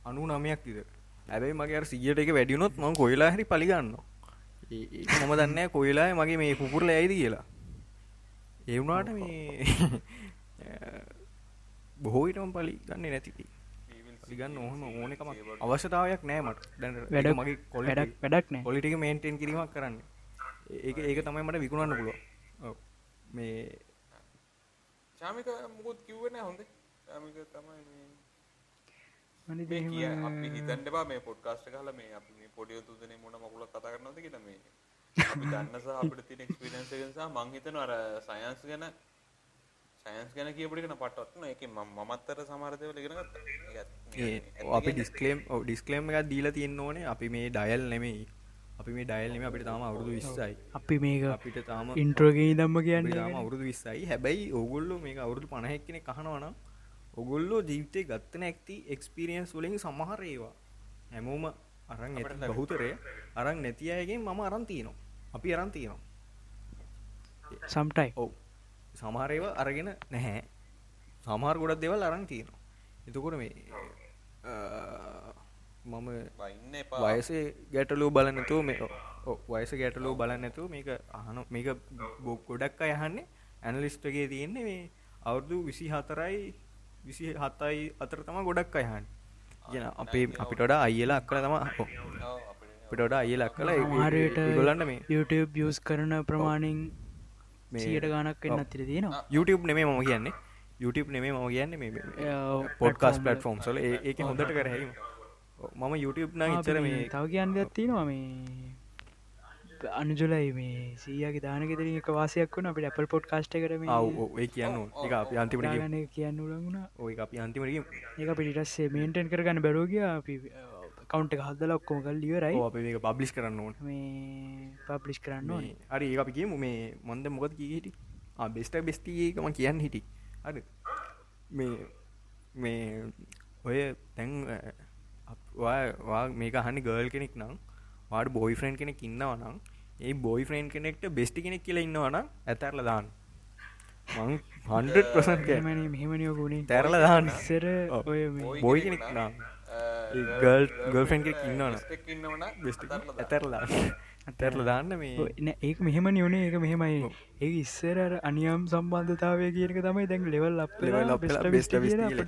Speaker 2: අනු නමයක් විද ඇබයි මගේ සියට එක වැඩියුනොත් ම කොයිලා හරි පලිගන්න මම දන්න කොයිලා මගේ මේ පුපුරල ඇයිද කියලා. ඒවුනාට මේ බොහෝයිටම පලි ගන්න නැතිති. පලිගන්න ඕහම ඕනකම අවශ්‍යතාවයක් නෑමට දැන්
Speaker 3: වැඩ
Speaker 2: මගේ කොල
Speaker 3: වැඩක් වැඩක් නෑ.
Speaker 2: පොලිටික මේන්ටෙන් කිරීමක් කරන්න. ඒක ඒක තමයි මට විකුණන්න පුළුව මේ
Speaker 1: චාමික මුකුත් කිව්වේ නෑ හොඳේ. චාමික තමයි මේ
Speaker 3: අනිත්
Speaker 1: මේ කිය අපි හිතන්න එපා මේ පොඩ්කාස්ට් එක අහලා මේ අපි මේ පොඩි උතුදෙනේ මොන මකුලක් කතා කරනවද කියලා මේ අපි දන්න සහ අපිට තියෙන එක්ස්පීරියන්ස් එක නිසා මං හිතනවා අර සයන්ස් ගැන සයින්ස් ගැන කියපටිකන පටත්න එක මමත්තර සමරදවල
Speaker 2: ඒ අපි ඩිස්කලේම් ඩිස්කලේම් එකක් දීලා තියෙන්න ඕනේ. අපි මේ ඩයල් නෙමෙයි අපි මේ ඩයල් නෙම අපිට තාම අවුරුදු විස්සයි.
Speaker 3: අපි මේක
Speaker 2: අපිට තාම
Speaker 3: ඉන්ට්‍රෝගේ දම්ම කියන්න
Speaker 2: තාම අවුරුදු විස්සයි. හැබැයි ඔගුල්ලු මේ අවුරුදු පණහැක්කෙන කහනවනම් ඔගොල්ලෝ ජීවිතය ගත්තන ඇක්ති එක්ස්පිරියන්ස් වලින් සමහර ඒවා හැමෝම අරන් ඇත බහුතරය අරන් නැති අයගෙන් මම අරන් තියනවා. අපි අරන් තියනවා.
Speaker 3: සම්ටයි
Speaker 2: ඔව්. සමහරේව අරගෙන නැහැ. සමහර ගොඩක් දෙවල් අරන් තියෙනවා. එතකොට මේ මම වයසේ ගැටලූ බලනතුව මේ වයස ගැටලූ බලන්නතුව මේක අහන මේක බො- ගොඩක් අයහන්නේ ඇනලිස්ටගේ තියෙන්නේ මේ අවුරුදු විසි හතරයි විසි හතයි අතර තම ගොඩක් අයහන් කියන අපේ අපිට වඩා අයිලා අක්කල තම වඩා අයිලා අක්කල
Speaker 3: මාරයට
Speaker 2: ගොලන්න මේ
Speaker 3: YouTube බියස් කරන ප්‍රමාණින්
Speaker 2: මේ-
Speaker 3: සියට ගානක් වෙන්න අතිර තියෙනවා.
Speaker 2: YouTube නෙමේ මම කියන්නේ. YouTube නෙමේ මම කියන්නේ මේ පොඩ්කාස්
Speaker 3: platform
Speaker 2: පලටෆෝම් සල ඒක හොඳට කරහැම මම YouTube නම් ඉතර මේ
Speaker 3: තව කියන්න දත්තිනවා මේ අනුජුලයි මේ සීයගේ දානගෙතර එක වාසයක් වුණ අපිට අපල් පොඩ් කාස්ට කරම
Speaker 2: ඒ කියන්න එක අපි අන්තිමට
Speaker 3: ගන කියන්න ලඟුණ
Speaker 2: ඔය අපි අන්තිමට
Speaker 3: ඒක පිටිටස්සේ මේන්ටෙන් කරගන්න බැරෝගිය අපි කවන්ට හදල ඔක්කෝම කල් ලියරයි
Speaker 2: අප මේක පබ්ලිස් කරන්න ඕන.
Speaker 3: මේ පබ්ලිස් කරන්න ඕනේ.
Speaker 2: මේ හරි ඒ අපි කියමු. මේ මොන්ද මොකද කිය හිටි? බෙස්ට බෙස්ටියකම කියන්න හිටි. අද මේ මේ ඔය තැන් මේක හනි ගර්ල් කෙනෙක් නම් වාට බොයි ෆ්‍රන්් කෙනෙක් ඉන්නවනම් ඒ බොයි ෆ්‍රන්් කෙනෙක්ට බෙස්ටි කෙනෙක් කියල ඉන්නවන ඇතරල දාන්න. මං හන්ඩ ප්‍රසන්
Speaker 3: මෙමන මෙහෙමනියෝගුණේ
Speaker 2: තැරල දාන්න.
Speaker 3: සර
Speaker 2: ඔව්.
Speaker 3: ඔය මේ
Speaker 2: බොයි කෙනෙක් නම් ගල් ගල්ෆන් කෙනෙක් ඉන්නවන ඇතරලා ඇතරල දාන්න. මේ.
Speaker 3: ඔය නෑ, ඒක මෙහෙම නියනේ ඒක මෙහෙමයි. ඒ ඉස්සර අර අනියම් සම්බන්ධතාවය කියනක තමයි දැන් ලෙවල් අප
Speaker 2: Level up වෙලා best of best කියලා.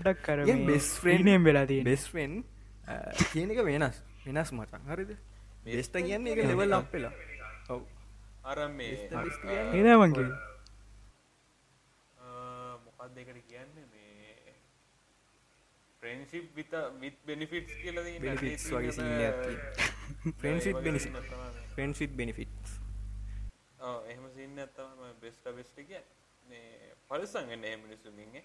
Speaker 2: කියන එක වෙනස්. වෙනස් මචන් හරිද? බෙස්ට කියන්නේ එක ලෙවල් අප්පෙලා ඔව.
Speaker 1: අර මේ
Speaker 3: ඒදමන්ගේ
Speaker 1: මොකක් දෙකට කියන්න මේ ප්‍රන්සිප් විත විත් බෙනිෆිටස් කියල
Speaker 2: ෆ්‍රන්සිත් බෙනිසි ෆ්‍රන්සිත් බෙනිෆිටස්
Speaker 1: එහෙම සින්න ඇත්තම බෙස්ට බෙස්ට කිය මේ පරිසංගන්න එහ මිනිසුමින්ගේ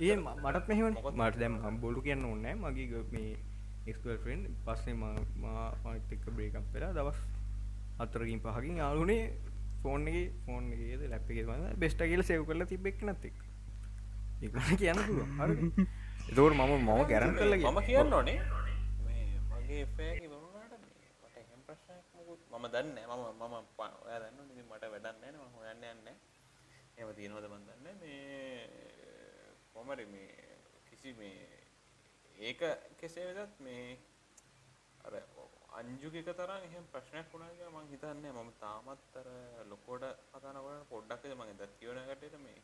Speaker 2: ඒ මටත් මෙහම මට දැම් බොලු කියන්න ඕන්නෑ මගේ මේ එක්ල් ෆ්‍රෙන්් පස්සේ මාතක බ්‍රේකක් පෙලා දවස් අතරකින් පහකින් යාලුනේ ෆෝන්ගේ ෆෝන්ගේද වන්න බෙස්ට කියල සෙව් කරල තිබෙක් නැතික් ඒකන කියන්න පුළුවන්. හරිද? එතකොට මම මම ගැරන් කරල
Speaker 1: මම කියන්න ඕනේ. මේ මගේ එපෑගේ වුණාට මේ? මට එහෙම ප්‍රශ්නයක් මොකුත් මම දන්නේ නැහැ. මම මම ඔයා ඉතින් මට වැඩක් නැහැ නේ. මම හොයන්න යන්නේ එහෙම තියෙනවද දන්නේ මේ කොහමරි මේ කිසි මේ ඒක කෙසේ වෙතත් මේ අර අංජුගේ එක තරම් එහෙම ප්‍රශ්නයක් වුණා කියලා මං හිතන්නේ. මම තාමත් අර ලොකෝට කතා නොකරන පොඩ්ඩක් විතර මම දැන් කියවන කට්ටියට මේ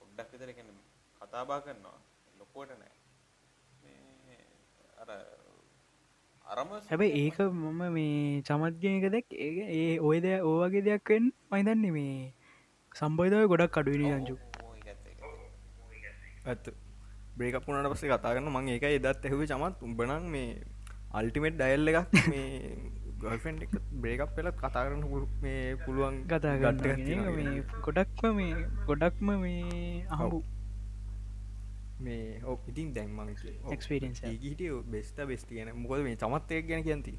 Speaker 1: පොඩ්ඩක් විතර කියන්නේ කතා බහ කරනවා. ලොකුවට නෑ මේ අර අරම
Speaker 3: හැබැයි ඒක මම මේ චමත්ගයක දැක් ඒ ඒ ඔය දෙය ඕවගේ දෙයක්වෙන් මයිදන්නේ මේ සම්බෝධය ගොඩක් අඩුවනි අංජු
Speaker 2: ඇත් බ්‍රේක පුුණට පස්සේ කතාගන්න මං ඒක එදත් ඇහුව චමත්. උඹනන් මේ අල්ටිමේට් ඩයිල් එකක් මේ ගල්ෆෙන්් එක බ්‍රේකක් පෙලත් කතා කරන්න පුළු- මේ පුළුවන්
Speaker 3: කතා
Speaker 2: ගට්ට
Speaker 3: ගන්න
Speaker 2: තියෙනවා
Speaker 3: මේ ගොඩක්ම මේ ගොඩක්ම මේ අහු
Speaker 2: මේ ඕ ඉතින් දැන්මං. හිටිය බෙස්ට බෙස්ට කියන. මොකද මේ චමත්තය ගැන කියන්ති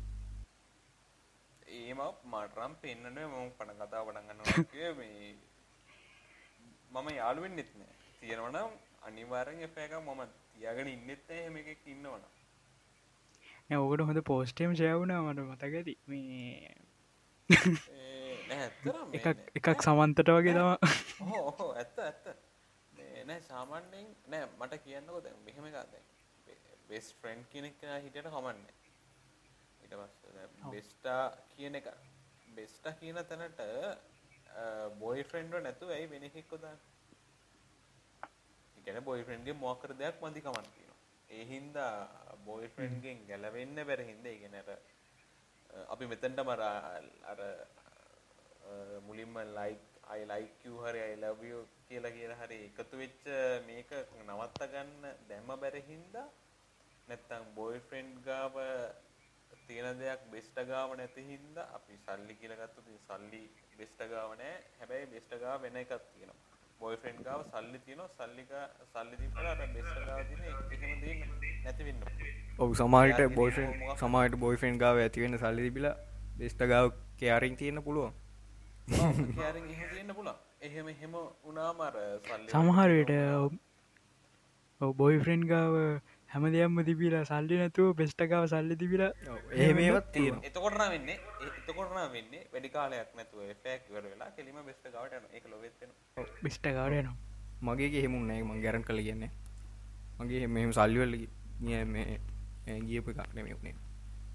Speaker 1: ඒම මටරම් පෙන්න්නට මම පණ කතා පටගන්න මේ මම යාළුවෙන් නෙත්න තියෙනවනම් අනිවාරෙන් එපෑක මම තියාගෙන ඉන්නෙත් එහෙම එකක් ඉන්නවන
Speaker 3: ඕකට හොඳ පෝස්ටේම් ජයවුණා මට මතකැති මේ එකක් සමන්තට වගේ තම
Speaker 1: ඇත්ත ඇත්ත. නෑ සාමාන්‍යයෙන් නෑ මට කියන්නකො දැන් මෙහෙම දැන්. බෙස් ෆ්‍රෙන්ඩ් කෙනෙක් හිටියට කමන්න ඊට පස්සේ බෙස්ටා කියන එක. බෙස්ටා කියන තැනට බොයි ෆ්‍රෙන්ඩ්ව නැතුව ඇයි වෙන එකෙක්ව දාන්න ඉගෙන බොයි ෆ්‍රෙන්ඩ්ගේ මොකක් කර දෙයක් මදි කමක් තියෙනවා. ඒ හින්දා බොයි ෆ්‍රෙන්ඩ්ගෙන් ගැලවෙන්න බැර හින්දා ඒ කියන්නේ අර අපි මෙතැන්ටම අර අර මුලින්ම ලයික් අයි ලයික් හරි you කියලා කියලා හරි එකතු වෙච්ච මේක නවත්ත ගන්න දැම්ම බැරි හින්දා නැත්තම් බොයිෆ්‍රෙන්ඩ් ගාව තියෙන දෙයක් බෙස්ට ගාව නැති හින්ද අපි සල්ලි කියලගත්තු සල්ලි බෙස්ට ගාව නෑ. හැබැයි බෙස්ට ගාව වෙන එකක් තියෙනවා බොයිෆ්‍රෙන්ඩ් ගාව සල්ලි තියෙනවා. සල්ලික සල්ලි තිබ්බට අර බෙස්ට ගාව තියෙන එහෙම දෙන්න නැති වෙන්න
Speaker 2: ඔවු බොයිෆෙන්
Speaker 1: මොකක්-
Speaker 2: සමාට බොයිෆෙන් ගාව ඇතිවෙන්න සල්ලි තිබිලා බෙස්ට ගාව කයාරින් තියෙන පුළුවන්.
Speaker 1: කෑරින් එහෙම තියෙන්න පුළුවන්. එහෙම එහෙම වුණාම අර සල්ලි
Speaker 3: සමහරයට බොයි ෆ්‍රෙන්් ගාව හැම දෙයක්ම තිබිලා සල්ලි නැතුව පෙස්ටකාව සල්ලි තිබිලා
Speaker 2: එහෙමවත් තියෙන
Speaker 1: එතකොට නම් වෙන්නේ එතකොට නම් වෙන්නේ වැඩි කාලයක් නැතුව එෆෙක් ඉවර වෙලා කෙලිම බෙස්ට ගාවට යනවා. ඒක ලොවෙත් වෙනවා.
Speaker 3: බෙස්ටකාවට යනවා.
Speaker 2: මගේ හෙමුන් නෑ මං ගැරන් කළ කියන්නේ. මගේ මෙහම සල්ලිවල්ල මේ ගියප එකක් නෙම උනේ.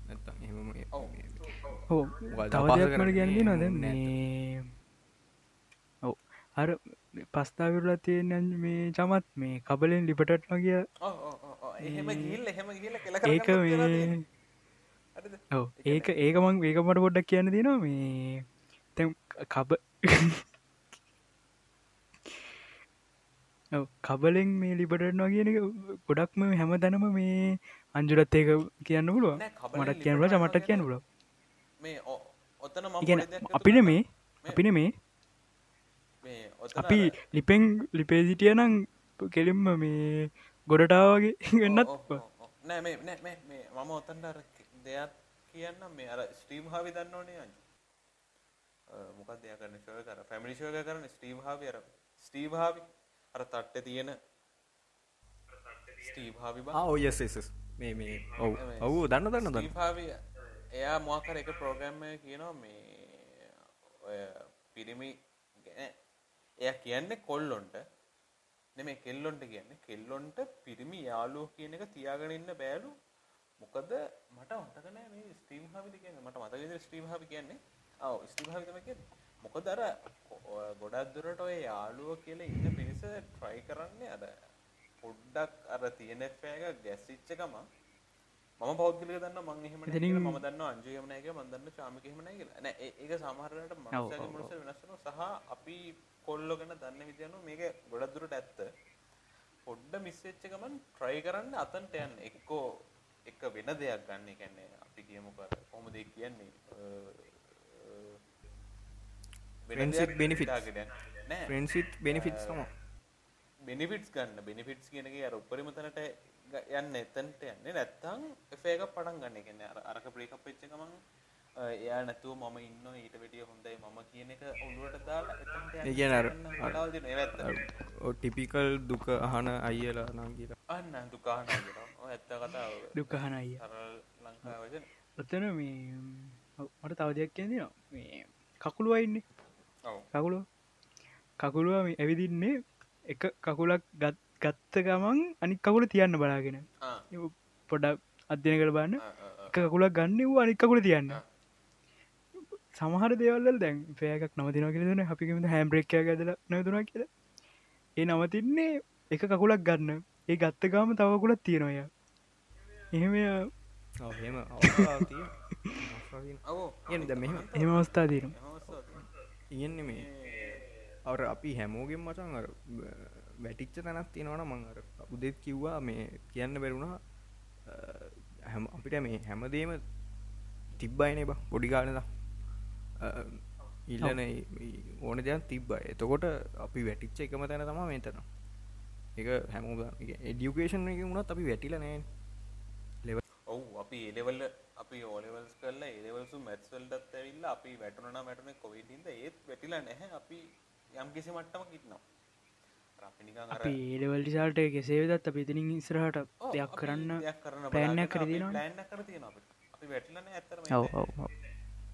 Speaker 2: නැත්තම් එහෙම
Speaker 1: ඔව්.
Speaker 2: මොකද
Speaker 3: තව දෙයක් මට ගැන්නේ නොද
Speaker 2: නැත්නම්.
Speaker 3: මේ ඔව්. අර පස්ථාවිරලා තියෙන මේ චමත් මේ කබලෙන් ලිපටට්න කිය
Speaker 1: ඔව් ඔව් ඔව් ඔව්. එහෙම ගිහිල්ලා එහෙම ගිහිල්ලා කෙල
Speaker 3: ඒක මේ ඔව ඒක ඒක මං ඒක මට පොඩ්ඩක් කියන්න දෙනවා. මේ තැම් කබ [LAUGHS] කබලෙන් මේ ලිපටනවා කියන එක ගොඩක්ම හැම තැනම මේ අංජුරත් ඒක කියන්න පුළුව මටත් කියන්න පුල මටත් කියන්න පුල අපින. මේ අපින මේ අපි ලිපෙන් ලිපේසිටිය නම් කෙලින්ම මේ ගොඩටාවගේ
Speaker 1: මේ මම ඔතනට අර දෙයක් කියන්න මේ අර ස්ට්‍රීම් හාවි දන්න ඕනේ අංජු මොකක්ද එයා කරන ෂෝ එක අර ෆැමිලි ෂෝ එක කරන ස්ටීව් හාවි අර. Steve Harvey? අර තට්ටේ තියෙන ස්ටීව් හාවි බා.
Speaker 2: ඕයස් මේ මේ ඔව්. ඔවු දන්න දන්න දන්න.
Speaker 1: ස්ටීව් හාවි එයා මොකක් හරි එක ප්‍රෝග්‍රෑම් එකක කියනවා මේ ඔය පිරිමි එයා කියන්නේ කොල්ලොන්ට නෙමෙයි කෙල්ලොන්ට කියන්නේ. කෙල්ලොන්ට පිරිමි යාළුවෝ කියන එක තියාගෙන ඉන්න බෑලු මොකද මට මතක නෑ මේ ස්ටීව් හාවිද කියන්නේ. මට මතක විදිහට ස්ටීව් හාවි කියන්නේ. ඔව් ස්ටීව් හාවි තමයි කියන්නේ. මොකද අර ගොඩක් දුරට ඔය යාළුවෝ කියලා ඉන්න පිරිස try කරන්නේ අර පොඩ්ඩක් අර තියෙන එක ගැසිච්ච ගමන් මම පෞද්ගලික දන්නවා මං එහෙම
Speaker 3: එතනින්-
Speaker 1: කියලා. මම දන්නවා අංජු එහෙම නැහැ කියලා. මම දන්නවා චාමික එහෙම නැහැ කියලා. නෑ ඒක සමහර වෙලාවට මනුස්සයගේ
Speaker 3: ඔව්,
Speaker 1: මනුස්සය වෙනස් වෙනවා. සහ අපි කොල්ලෝ ගැන දන්න විදිහ අනුව මේක ගොඩක් දුරට ඇත්ත. පොඩ්ඩ මිස් වෙච්ච ගමන් try කරන්න අතන්ට යන්න. එක්කෝ එක වෙන දෙයක් ගන්න ඒ කියන්නේ අපි කියමුකෝ අර කොහොමද ඒ කියන්නේ. හිතාගෙන යන්න. නෑ
Speaker 2: ප්‍රන්සිත් බෙනිෆිටස් තම
Speaker 1: බෙනිෆිටස් ගන්න බෙනිෆිටස් කියන එක අර උපරිම තැනට යන්න එතනට යන්නේ නැත්තම් එෆේ එකක් පටන් ගන්න. ඒ කියන්නේ අර අරක බ්‍රේක් අප් වෙච්ච ගමන් එයා නැතුව මම ඉන්නවා ඊට වැඩිය හොඳයි. මම කියන එක ඔළුවට දාලා.
Speaker 2: ටිපිකල් දුක අහන අයියලා නම් කියලා.
Speaker 1: අන්න දුකාහන ඇත්ත කතාව.
Speaker 3: දුකහන අය
Speaker 1: සරල ලංකාව වචන.
Speaker 3: ඔත්තන මේ මට තව දෙයක් කියදිනවා මේ කකුළු අයින්නේ
Speaker 1: ඔව්.
Speaker 3: කකුළුව? ඇවිදින්නේ එක කකුලක් ගත් ගත්ත ගමන් අනික් කකුල තියන්න බලාගෙන.
Speaker 1: ආ.
Speaker 3: පොඩක් අධ්‍යන කළ බන්න කකුලක් ගන්න වූ අනික්කකුල තියන්න සමහර දේවල්ල දැන් පෑකක් නවතින කියලන අපිකම හැම්බ්‍රෙක්කය ඇදල නැතුනා කියලා. ඒ නවතින්නේ එක කකුලක් ගන්න. ඒ ගත්ත ගාම තවකුලත් තියෙනොය එහෙම
Speaker 2: එහෙම.
Speaker 3: අවස්ථා දීන
Speaker 1: එහෙම අවස්ථාවක් තියෙනවා.
Speaker 2: ඉගන්න මේ අවර අපි හැමෝගෙන් මචන් අර වැටිච්ච තැනත් තියෙනවන මං අර උදෙත් කිව්වා මේ කියන්න බැරුණා හැම අපිට මේ හැමදේම තිබ්බයිනේ බ පොඩිකාලද ඉල්ලන ඕන දෙයක් තිබ්බයි එතකොට අපි වැටිච්ච එකම තැන තම මෙතන එක හැමෝද එඩියුකේෂන් එක වුණත් අපි වැටිල නෑ
Speaker 1: ඔව් අපි ඒලෙවල්ල අපි ඕලෙවල්ස් කරලා ඒලෙවල්සු මැත්ස්වල්ටත් ඇවිල්ලා අපි වැටුණනා වැටුන කොවිඩින්ද ඒත් වැටිලා නැහැ. අපි යම් කිසි මට්ටම කිටනවා අපි නිකන් අර
Speaker 3: අපි ඒලවල්ටිසාල්ට කෙසේවෙදත් අපි ඉතිනින් ඉස්රහට දෙයක් කරන්න
Speaker 1: දෙයක් කරන්න
Speaker 3: ප්ලෑන්යක්
Speaker 1: බලාගෙන
Speaker 3: කර
Speaker 1: අපි
Speaker 3: තියෙනවා
Speaker 1: ප්ලෑන් එකක් කරලා තියෙනවා අපිට. අපි වැටිලා නැහැ ඇත්තටම.
Speaker 3: ඔව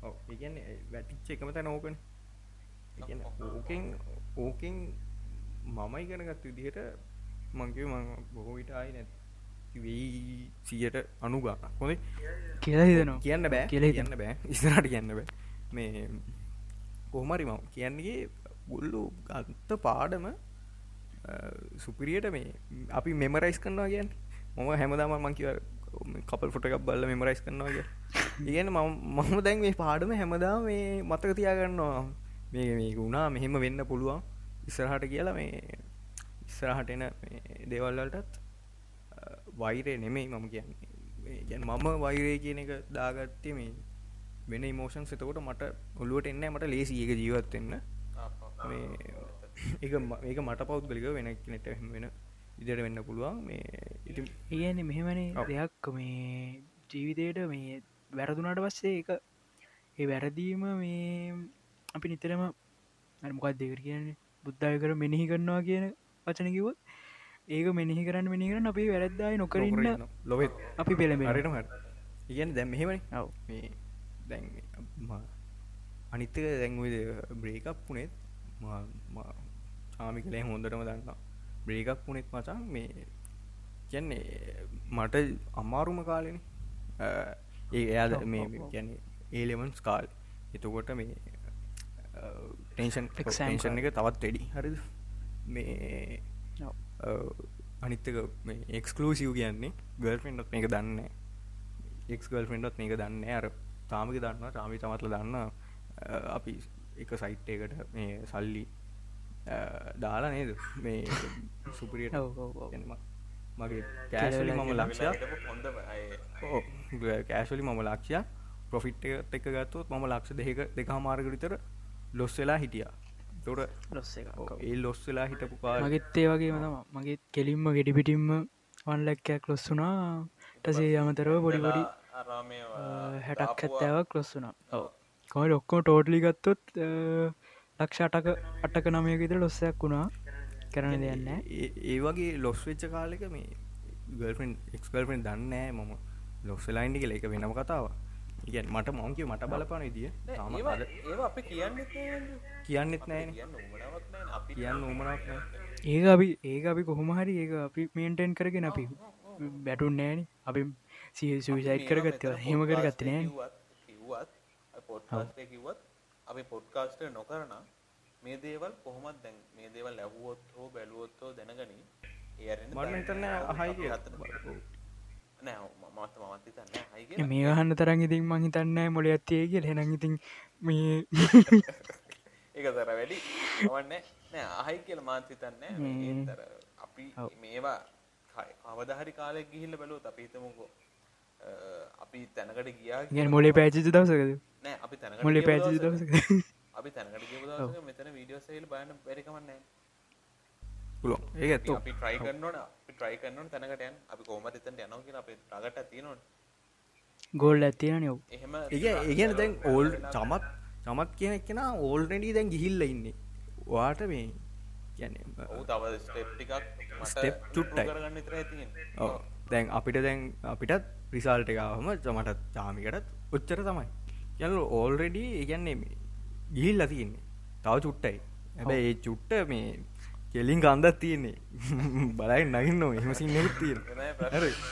Speaker 2: ඒගන්න වැටිච්ච එකම තැන ඕකන. ඕකෙන් ඕකෙන් මමයි ගැනගත් විදිහට මංකිව මං බොහෝවිට ආයි නැත්. වෙයි සියට අනුගාන හොඳේ?
Speaker 3: කියලා හිතනවා.
Speaker 2: කියන්න බෑ.
Speaker 3: කියලා
Speaker 2: කියන්න බෑ. ඉස්රට කියන්න බෑ. මේ කොහමරි මම කියන්නේ ගොල්ලු ගත්ත පාඩම සුපිරියට මේ අපි මෙමරයිස් කරනවා කියන්න. මම හැමදාම මංකිව කපල් ෆොට එකක් බල්ල මෙමරයිස් කරනවා කිය ඉගන්න මම දැන් මේ පාඩම හැමදා මේ මතක තියාගන්නවා. මේ මේ වුණා මෙහෙම වෙන්න පුළුවන්. ඉස්සරහට කියලා මේ ඉස්සරහට එන දේවල්වලටත් වෛරය නෙමෙයි මම කියන්නේ. ගැන මම වෛරය කියන එක දාගත්තේ මේ වෙන ඉමෝෂන් එතකොට මට ඔල්ලුවට එන්න මට ලේසි ඒක ජීවත්වෙන්න මේ ඒක ඒක මට පෞද්ගලික වෙන කෙනෙට වෙන ඉදිට වෙන්න පුළුවන්. මේ
Speaker 3: ඒගැන මෙහෙමනේ. දෙයක් මේ ජීවිතයට මේ වැරදුනාට පස්සේ එක ඒ වැරදීම මේ අපි නිතරම මොකක් දෙකර කියන්නේ? බුද්ධය කර මෙනෙහි කරනවා කියන වචනකිවත් ඒක මෙනෙහි කරන්න මෙනි කරන්න අපි වැරද්දායි නොකරන්න
Speaker 2: ලොවෙත්.
Speaker 3: අපි පෙළඹ
Speaker 2: හරිනමට ඉගැන දැම් මෙහෙමනි.
Speaker 3: ඔව්.
Speaker 2: මේ දැන් අනිත්තක දැන්විද බ්‍රේකප් පුනෙත් ආමි කලේ හොඳටම දන්න බ්‍රේකප් පුනෙත් මචන් මේ කියන්නේ මට අමාරුම කාලෙන. ඒ එයාද මේ. ගැන ඒලෙවන්ස් කාල්. එතකොට මේ ටේෂන්
Speaker 3: කාලේ.
Speaker 2: එක තවත් වැඩි. හරිද? මේ. අනිත්තක එක්ස්කලූසිව් කියන්නේ ගල්ෆෙන්ඩත් මේක දන්න එක්ගල් ෆෙන්ඩත් මේක දන්න අර තාමික දන්න ටාමි තමත්ල දන්න අපි එක සයිට්යකට මේ සල්ලි දාලා නේද? මේ සුපරියට
Speaker 3: ඔව්, ඔව්, ඔව්.
Speaker 2: මගේ කෑශලි මම ලක්ෂයක්
Speaker 1: හොඳ
Speaker 2: කෑශලි මම ලක්ෂයක් පොෆිට් එක ගත්තොත් මම ලක්ෂ දෙක දෙක හමාරක විතර ලොස් වෙලා හිටිය.
Speaker 3: එක
Speaker 2: ඒ ලොස් වෙලා හිටපු කාල
Speaker 3: මගෙත් ඒ වගේ තම මගේ කෙලින්ම ගෙඩිපිටිම්ම වන්ලැක්කයක් ලොස් වුනා ටසේ අමතරව
Speaker 1: ආරාමය
Speaker 3: හැටක් ඇත්තෑවක් ලොස් වුනා ඔව. කොයි ඔක්කෝ ටෝටලි ගත්තොත් ලක්ෂ අටක අටක නමය විතර ලොස්සයක් වුණා. කරන දෙයන්න
Speaker 2: ඒ- ඒ වගේ ලොස් වෙච්ච කාලෙක මේ ගල්ෆෙන් එක්ස්ගල්ෆෙන් දන්නෑ මම ලොස් වෙලායින්ඩි කියල. එක වෙනම කතාව ඉගැන් මට මොංකිව මට බලපාන
Speaker 1: ඒවා අපි කියන්න
Speaker 2: කියන්නෙත් නෑන
Speaker 1: කියන්න උමනාවක් නෑ
Speaker 2: කියන්න උමනක්
Speaker 3: ඒක අපි ඒක අපි කොහොම හරි ඒක අපි මේන්ටෙන් කරගෙන අපි බැටුන් නෑන අපි සුවිසයිට් කරගත්තව හෙම කරගත්ත නෑ
Speaker 1: කිව්වත් පොඩ්කාස්ටේ කිව්වත් අපි පොඩ්කාස්ට නොකරන මේ දේවල් කොහොමත් දැන් මේ දේවල් ලැහුවොත් හෝ බැලුවොත් හෝ දැනගනි.
Speaker 2: මට හිතන්න අහයි කිය
Speaker 1: නෑ මමත් මමත් හිතන්න හයි කිය
Speaker 3: මේ ගහන්න තරන් ඉතින් මං හිතන්න මොල ඇත්තේ කිය හෙන ඉතින් මේ [LAUGHS]
Speaker 1: ඒක තර වැඩි ඔවන්න නෑ. අහයි කියල මාත් හිතන්න තර අපි. මේවා අවධහරි කාලෙක් ගිහිල්ල බැලුවත් අපි හිතමුකෝ අ, අපි තැනකට ගියා
Speaker 3: ගැන මොලේ පැචි දවසකද
Speaker 1: නෑ අපි තැනකට
Speaker 3: මොලේ පැචි
Speaker 1: දවසක [LAUGHS] අපි තැනකට මෙතන වීඩියෝ සේල් බලන්න බැරි කමක් නැහැ.
Speaker 2: පුලො ඒ ඇත්ත
Speaker 1: අපි try කරන්න ඕන අපි try කරන්න ඕන තැනකට යන්න. අපි කොහොමද එතනට යනවා කියලා අපේ එකක් තියෙනවනේ.
Speaker 3: ගෝල් ඇතින යව්
Speaker 2: ඒගැන දැන් ඕල් චමත් චමත් කියන කෙන ඕල්නඩී දැන් ගිහිල්ල ඉන්නේ වාට මේ ගැන
Speaker 1: ඔව් තව ස්ටෙප් ටිකක් මට
Speaker 2: Step චුට්ටයි.
Speaker 1: improve කරගන්න විතරයි තියෙන්නේ.
Speaker 2: දැන් අපිට දැන් අපිටත් රිසාල්ට එකහම චමටත් චාමිකටත් ඔච්චර තමයි. යල් ඕල්රෙඩි ඒගැන්නේ ගිහිල් තියන්නේ. තව චුට්ටයි. හැබැයි ඒ චුට්ට මේ කෙලින් කන්දත් තියෙන්නේ. [LAUGHS] බලයි නගන්න එහම සින්නකුත් තියෙන
Speaker 1: නෑ ප්‍රශ්න.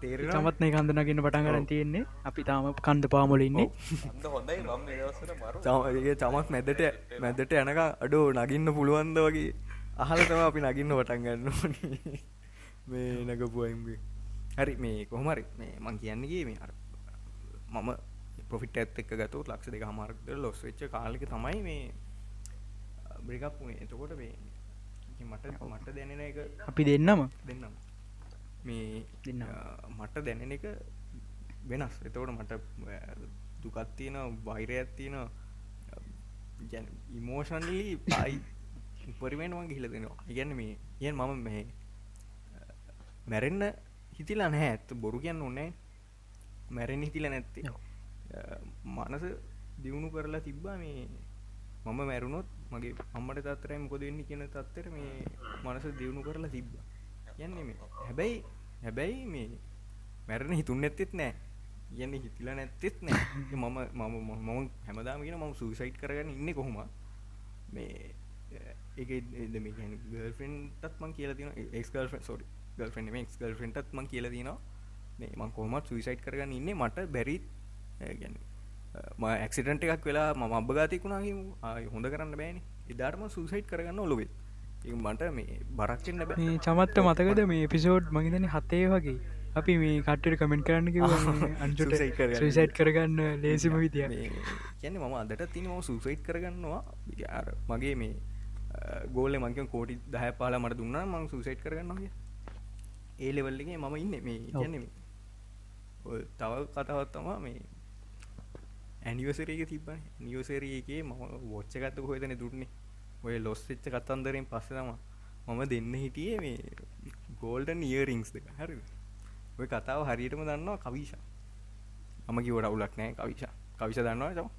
Speaker 2: තේරෙන
Speaker 3: චමත්නය කන්දනගන්න පටන් කරන්න තියෙන්නේ. අපි තාම කන්ද පාමොලින්නේ
Speaker 2: චමත් මැදට මැදට යනක අඩෝ නගින්න පුළුවන්ද වගේ අහල තම අපි නගින්න වටන් ගන්න ඕනේ. [LAUGHS] මේ නගපුුවයිම්ගේ හරි මේ කොහමරි මේ මං කියන්නගේ මේ අර මම පොෆිට ඇත් එක් ගතු ලක්ෂ දෙක හමාර්ගද ලොස් වෙච්ච කාලික තමයි මේ බ්‍රිකප් වුණේ එතකොට මේ මට මට දැනෙන එක
Speaker 3: අපි දෙන්නම?
Speaker 2: දෙන්නම්. මේ
Speaker 3: දෙන්නම්.
Speaker 2: අ, මට දැනෙන එක වෙනස්. එතවට මට දුකත්තියන වෛරයක් තියෙන ගැන ඉමෝෂන්ලි පයි [COUGHS] උපරිමෙන්ම ගිහිල දෙනවා. ඉගැන්න මේ ඉයන් මම මේ මැරෙන්න්න හිතිලා නැහැ. ඇත්ත බොරු කියන්න ඕන්නෑ මැරෙන් හිතිල නැත්තේ. මනස දියුණු කරලා තිබ්බා මේ මම මැරුණොත් මගේ අම්මට තත්තරයි මොකොද වෙන්න කියන තත්තර මේ මනස දියුණු කරලා තිබ්බ. යන්නේ මේ හැබැයි හැබැයි මේ මැරණ හිතුන් නැත්තෙත් නෑ යන්න හිතිල නැත්තෙත් නෑ මම මම මම හැමදාම කියෙන මම සූසයිට් කරගන්න ඉන්න කොහොම මේ එක මේ ගල්ෆෙන්ටත් මං කියල තින එක්ල් සොරි ගල්ෆෙන් එක් ගල්ෆෙන්ටත් මං කියල තිනවා මේ මං කොහොමත් සුයිසයිට් කරගන්න ඉන්න මට බැරිත් ගැන ම ඇක්සිටන්ට එකක් වෙලා ම අබගාතිකුණාහිම ආය හොඳ කරන්න බෑනි. එදාටම සුසයිට් කරගන්න ඔලොවෙත් මට මේ බරක්ෙන්න්න බෑ.
Speaker 3: මේ චමත්ත මතකද? මේ පිසෝඩ් මගේතන හතේ වගේ. අපි මේ කට්ට කමෙන්ට් කරන්න [LAUGHS] අන්ජුට. සුසයිට් කරගන්න ලේසිම විදිය
Speaker 2: කියන්න මම අදට තින ම සුසයිට් කරගන්නවා. මගේ මේ ගෝල මංක කෝටි දහ පාලා මට දුන්න මං සුසයිට් කරගන්නවා ඒ ලෙවල්ලගේ මම ඉන්න. මේ ඔය තව කතාවත්තමා මේ ඇනිවසරක තිබන නිවසරගේ මම වෝච්ච ගත්ත හොතන දුන්නේ ඔය ලොස් එච්ච කතන්දරෙන් පස්ස තම මම දෙන්න හිටියේ මේ ගෝල්ඩන් නියරිංස් දෙක. හරි ඔය කතාව හරියටම දන්නවා කවිෂා. මම කිවට අවුලක් නෑ කවිෂා. කවිෂ දන්නවා.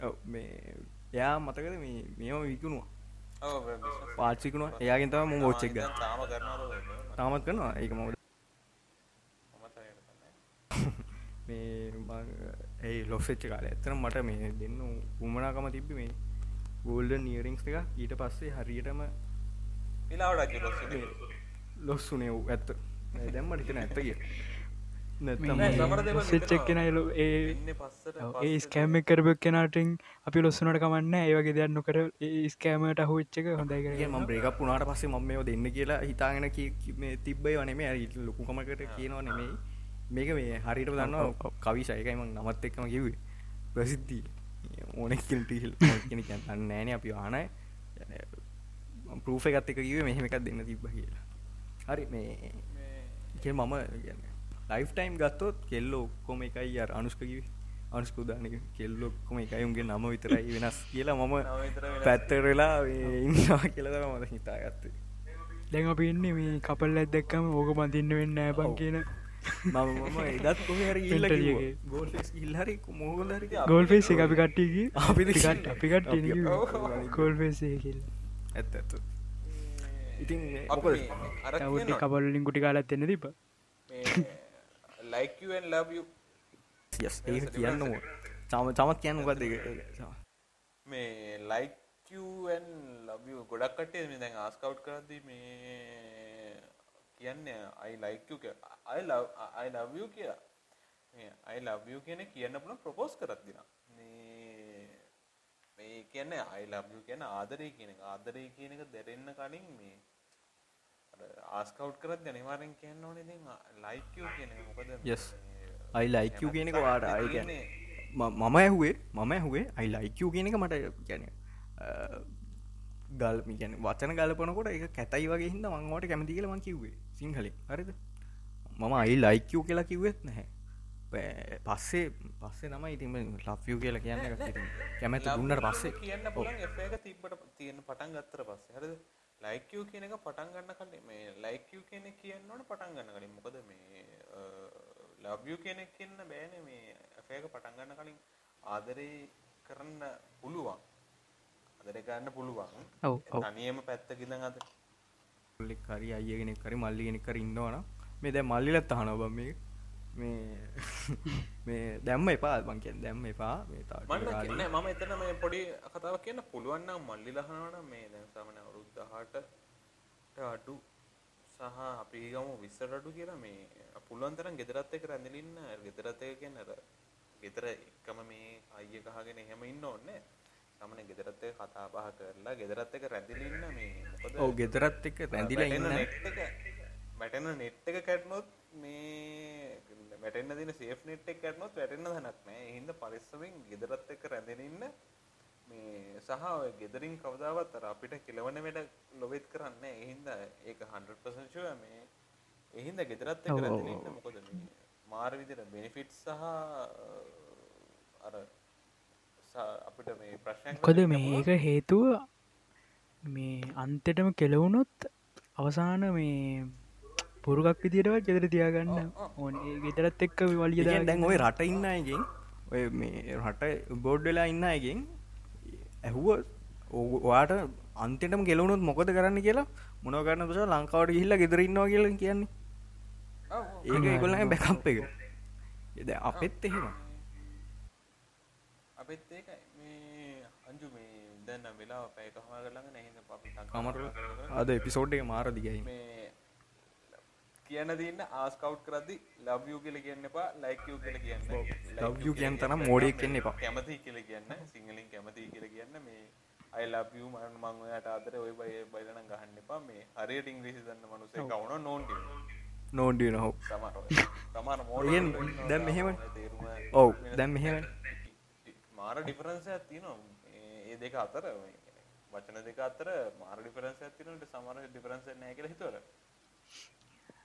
Speaker 1: ඔව්
Speaker 2: මේ එයා මතකද මේ මේම විකුණවා පාච්චිකුණවා එයාගෙන් තම ම ෝච්චෙක්
Speaker 1: දැන් තාම කරනවද ඔය?
Speaker 2: තාමත් කරනවා. ඒක
Speaker 1: දන්නේ [LAUGHS]
Speaker 2: මේ ඒ ලොස්සෙච්ච කාල ඇත්තන මට මේ දෙන්න උමනාකම තිබ්බි මේ ගෝල්ඩ නියරිංස් එක ඊට පස්සේ හරියටම. ලොස්සුනේ ඇත්ත. දැම්මට හිතන ඇත්ත කිය
Speaker 3: එලු ඒ
Speaker 1: ඉන්නේ පස්සට
Speaker 3: ඒ
Speaker 1: පස්සට.
Speaker 3: ස්කෑම කරබක් කෙනටින් අපි ලොස්සනට කමන්න ඒවගේ දෙයක් නොකර ස්කෑමට හුච්චක හොඳයි කර
Speaker 2: ම බ්‍රේක පුුණට පස්සේ මම මේ දෙන්න කියලා හිතාගෙන තිබ්බයි වනේ ලොකුකමකට කියනවා නෙමෙයි. මේක මේ හරිට දන්න කවිශයකයිම නමත් එක්කම කිව්වේ. ප්‍රසිද්ධී ඕනෙක්කල්ටල් කෙනෙ අන්නෑන අපි ආනය ප්‍රූෆ එකත් එක කිවේ මෙහෙම එකක් දෙන්න තිබ්බ කියලා. හරි මේ මම ලයිෆ් ටයිම් ගත්තොත් කෙල්ලෝ ඔක්කොම එකයි අර අනුස්කකිව අනුස්කුදානක කෙල්ලොක්කොම එකයි උන්ගේ නම විතරයි වෙනස් කියලා මම
Speaker 1: නම විතර වෙනස්.
Speaker 2: පැත්තරලා ඉන්නවා කියලද මද හිතාගත්තේ.
Speaker 3: දැන් අපි ඉන්නේ මේ කපල් ඇදක්කම ඕක බඳන්න වෙන්න ඇබන් කියන
Speaker 2: මම මම එදත් කොහ හරි
Speaker 3: Mentally
Speaker 2: ඉල්ල
Speaker 3: එකේ.
Speaker 2: ගෝල් ඉල්හරි මොහොදරි
Speaker 3: ගෝල්ෆේස් එක අපි කට්ටියගේ
Speaker 2: අපි
Speaker 3: අපිකට අපිකට
Speaker 2: අපි-
Speaker 3: කෝල්ෆේසේ කියල.
Speaker 2: ඇත්ත ඇත්ත. ඉතින්
Speaker 1: අපි අර
Speaker 3: කබල්ලින් ගුටි කාලත් එන්න තිබ
Speaker 1: මේ like you and love you.
Speaker 2: යස් ඒ කියන්න ඕ චම චමත් කියන්න එක
Speaker 1: මේ love you ගොඩක් කට්ටිය මේ දැන් ආස්ක් අවුට් කරද්දී මේ කියන්නේ I like you කියලා I love I love you කියලා. love you කියන කියන්න පුළුවන් ප්‍රොපෝස් කරත් දිනා මේ කියන්නේ I love you කියන ආදරේ කියන එක. ආදරේ කියන එක දැනෙන්න කලින් මේ අර ආස්ක් අවුට් කරද්දී අනිවාර්යෙන් කියන්න ඕනේ like you කියන මොකද. මේ,
Speaker 2: අයි ලයිකූ කියනක වාට අයි ගැන මම ඇහුවේ මම ඇහුවේ අයි ලයිකූ කියනක මට ගැන ගල් ගැන වචන ගලපනකොට එක කැතයි වගේ හිද මංවට කැමති කියල මං කිව්වේ සිංහලින්. හරිද? මම අයි ලයිකූ කියලා කිව්වෙත් නැහැ. පස්සේ පස්සේ නම ඉතිම ලෆ්යූ කියලා කියන්න කැමැති දුන්නට පස්සේ.
Speaker 1: කියන්න තිබ්බට තියෙන පටන් ගත්තට පස්සේ. හරිද like you කියන එක පටන් ගන්න කලින් මේ like you කියන කියන්න ඕන පටන් ගන්න කලින්. මොකද මේ love you කියන එක කියන්න බෑනේ මේ F එක පටන් ගන්න කලින් ආදරේ කරන්න පුළුවන්. ආදරේ කරන්න පුළුවන්.
Speaker 3: ඔව් ඔව්.
Speaker 1: තනියම පැත්තක ඉඳන් අද.
Speaker 2: ල්ලෙක් කරි අයගෙනෙක් කරි මල්ලිගෙනෙක් කර ඉන්නවන මේ දැ මල්ලිලත් අහන බ මේ මේ මේ දැම්ම එපා බංකෙන් දැම්ම එපා මේ
Speaker 1: මන්න මම එතන මේ පොඩි කතාවක් කියන්න පුළුවන් නම් මල්ලි ලහනවනම් මේ දැන් සාමාන්‍ය අවුරුදු 18ට අඩු සහ අපි ගමු 20ට අඩු කියලා මේ පුළුවන් තරම් ගෙදරත් එක්ක රැඳිලා ඉන්න ගෙදරත් එක්ක කියන්නේ අර ගෙදර එකම මේ අයිය ගහගෙන එහෙම ඉන්න ඕනේ. සාමාන්‍ය ගෙදරත් එක්ක කතා බහ කරලා ගෙදරත් එක්ක රැඳිලා ඉන්න මේ
Speaker 2: ඔව් ගෙදරත් එක්ක රැඳිලා ඉන්න.
Speaker 1: එක වැටෙන නෙට් එක කැඩුනොත් මේ වැටෙන්න දින සේෆ් නෙට් එක කැඩුනොත් වැටෙන්න තැනක් නැහැ. ඒ හින්දා පරිස්සමෙන් ගෙදරත් එක්ක රැඳෙන ඉන්න මේ සහ ඔය ගෙදරින් කවදාවත් අර අපිට කෙලවන වැඩ ලොවෙත් කරන්නේ නැහැ. ඒ හින්දා ඒක 100% ෂුවර් මේ ඒ හින්දා ගෙදරත් එක්ක
Speaker 3: ඔව්, ඔව්,
Speaker 1: රැඳෙන ඉන්න මොකද මේ මාර විදිහට බෙනිෆිට්ස් සහ අර අපිට මේ ප්‍රශ්නයක්
Speaker 3: මොකද
Speaker 1: වෙන්න
Speaker 3: මේ
Speaker 1: පුළුවන්.
Speaker 3: ඒක හේතුව මේ අන්තෙටම කෙලවුණොත් අවසාන මේ පුරුගක් විදිටවත් ගෙදර තියාගන්න. ඕන ගෙතරත් එක්ක වලිය
Speaker 2: දැන් ඔය රට ඉන්න අයගෙන් ඔය මේ රට බෝඩ් වෙලා ඉන්න අයගෙන් ඇහුව ඔයාට අන්තටම ගෙලවුණුත් මොකද කරන්න කියලා මොනව කරන්න තුස ලංකාවට ගිහිල්ල ගෙදරන්නවා කියල කියන්නේ. ඒක ඒගොල්ලගේ බැකප් එක. එද අපෙත් එහෙම
Speaker 1: අපිත් අංජු මේ දැන් නම් වෙලාව පැය කමාරකට ළඟ නැහැ කරලා
Speaker 2: අද එපිසෝඩ් එක මාර දිගයි.
Speaker 1: මේ කියන්න තියන්න ආස්ක් අවුට් කරද්දි you කියලා කියන්න එපා you කියලා කියන්න.
Speaker 2: you කියන
Speaker 1: කියලා
Speaker 2: තරම්
Speaker 1: කියන්න. එපා. කැමති කියලා කියන්න සිංහලෙන් කැමති කියලා කියන්න. මේ I love you මම මං ඔයාට ආදරේ ඔය බය බයිලා නම් ගහන්න එපා. මේ හරියට ඉංග්‍රීසි දන්න මිනිස්සෙක් කවුනෝ නෝන්ටි
Speaker 2: නෝන්ඩිය නොහෝ
Speaker 1: සමහර සමහර මෝඩ
Speaker 2: ඒන් දැන් මෙහෙම ඔව් දැන් මෙහෙම
Speaker 1: මාර ඩිෆරන්ස් එකක් තියෙනවා. මේ- ඒ දෙක අතර වචන දෙක අතර මාර ඩිෆරන්ස් තියෙනවා. සමහර ඩිෆරන්ස් නැහැ කියලා හිතුවර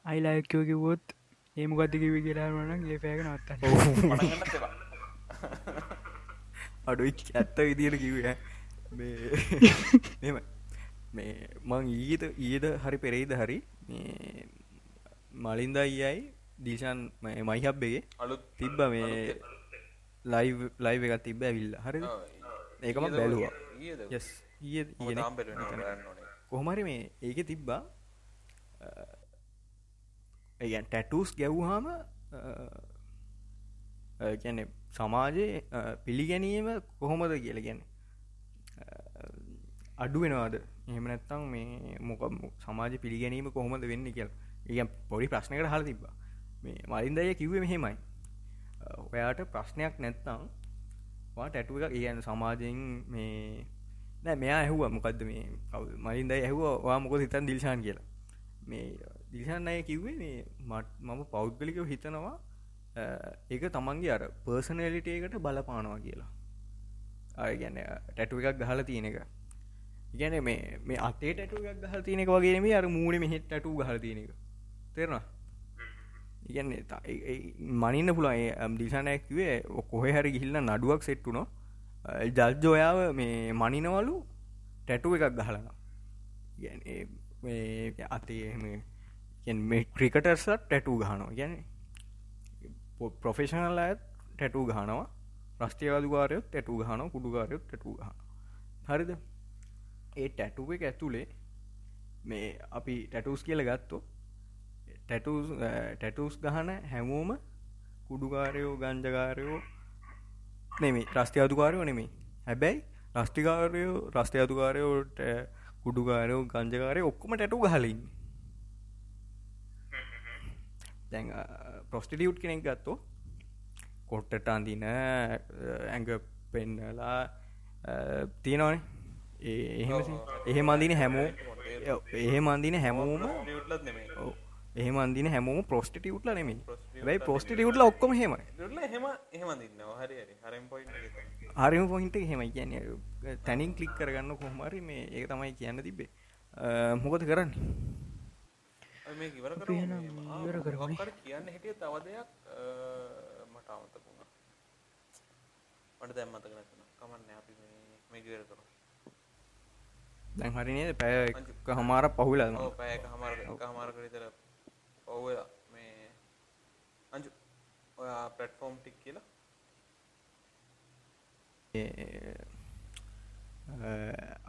Speaker 3: අයිලායකෝ කිවොත් ඒම ගත්තිකිවි කියලා වන ඒ පෑක
Speaker 1: තෙවා
Speaker 2: අඩු ඇත්ත විදියට කිව්ය මෙම [LAUGHS] මේ මං ඊත ඊද හරි පෙරෙයිද හරි මලින්ද අයියයි දීශන් මයිහබ්බගේ
Speaker 1: අලුත්
Speaker 2: තිබ්බ මේ ලයිව් ලයිව එකත් තිබ්බ ඇවිල්ල. හරි ඒකම බැලුවා. කොහොමරි මේ ඒක තිබ්බා ඇගන් ටැටස් ගැව්හාම ගැන සමාජයේ පිළිගැනීම කොහොමද කියල ගැන අඩු වෙනවාද? එහෙම නැත්තං මේ මොක සමාජ පිළිගැනීම කොහොමද වෙන්න කියල්? ඒ පොඩි ප්‍රශ්නකට හල තිබ්බා. මේ මලින්දය කිව්ව මෙහෙමයි. ඔයාට ප්‍රශ්නයක් නැත්තං ටැටුව එක කියන්න සමාජයෙන් මේ නෑ මෙයා ඇහුව මොකක්ද මේ කවු මලින්ද ඇහුව වා මොකො හිතන් දිල්ශාන් කියලා. මේ දිල්ශාන් අය කිව්වේ මේ මට මම පෞද්ගලිකව හිතනවා ඒක තමන්ගේ අර පර්සනලිටේකට බලපානවා කියලා. අය ගැන ටැටු එකක් ගහල තියෙන එක. ඉගැන මේ මේ අතේ ටැටු එකක් ගහල් තියෙනෙක වගේ මේ අර මූුණ මෙහෙත් ටටු ගහල තියෙන එක. තෙරවා ඉගන්න මනින්න පුළන් දිසානැක්වේ කොහෙ හරි ගිහිල්ල නඩුවක් සෙට්ටුනො ජල්ජෝයාව මේ මනිනවලු ටැටු එකක් ගහලන ගැන අතේ මේ ක්‍රිකටර්සත් ටැටු ගහනවා. ගැන පොෆෙෂනල් ඇත් ටැටු ගහනවා. ප්‍රස්තියවාදුකාරයත් ටැටු ගහන කුඩුකාරයත් ටැටු ගහ හරිද? ඒ ටැටුව එක ඇතුළේ මේ අපි ටැටස් කියල ගත්තෝ ටැටස් ටැටස් ගහන හැමෝම කුඩුකාරයෝ ගංජකාරයෝ නෙමේ රස්ති අතුකාරයෝ නෙමේ හැබැයි රස්ටිකාරයෝ රස්තය අතුකාරයෝට කුඩුකාරයෝ ගංජකාරය ඔක්කොම ටැටු ගහලින් දැන් ප්‍රොස්ටිටියුට් කෙනෙක් ගත්තෝ කොට්ටට අන්දින ඇඟ පෙන්නලා තියෙනවනේ. එහෙම අඳින හැමෝ එහෙම අඳින හැමෝම එහෙම අන්දින හැමෝම ප්‍රස්ටිටියුට්ල නෙමේ බයි ප්‍රස්ටිටියුට්ල ඔක්කොම හෙම
Speaker 1: හරිම
Speaker 2: පොහින්ට හෙමයි කියන්න. තැනින් කලික් කරගන්න කොහමරි මේ ඒ තමයි කියන්න තිබේ මොකද කරන්නේ
Speaker 1: මේ ඉවර
Speaker 3: එහෙනම් ඉවර.
Speaker 1: කර කියන්න හිටිය තව දෙයක් මට අමතක වුණා. මට දැන් මතක නැතුණා. කමන්නේ අපි මේ මේක ඉවර කරමු.
Speaker 2: දැන් හරිනේද පැය හමාර පහුලම
Speaker 1: ඔව් පැය එකමාර එකමාරකට විතර ඔව් මේ අංජු ඔයා ප්ලැට්ෆෝම් ටික කියලා?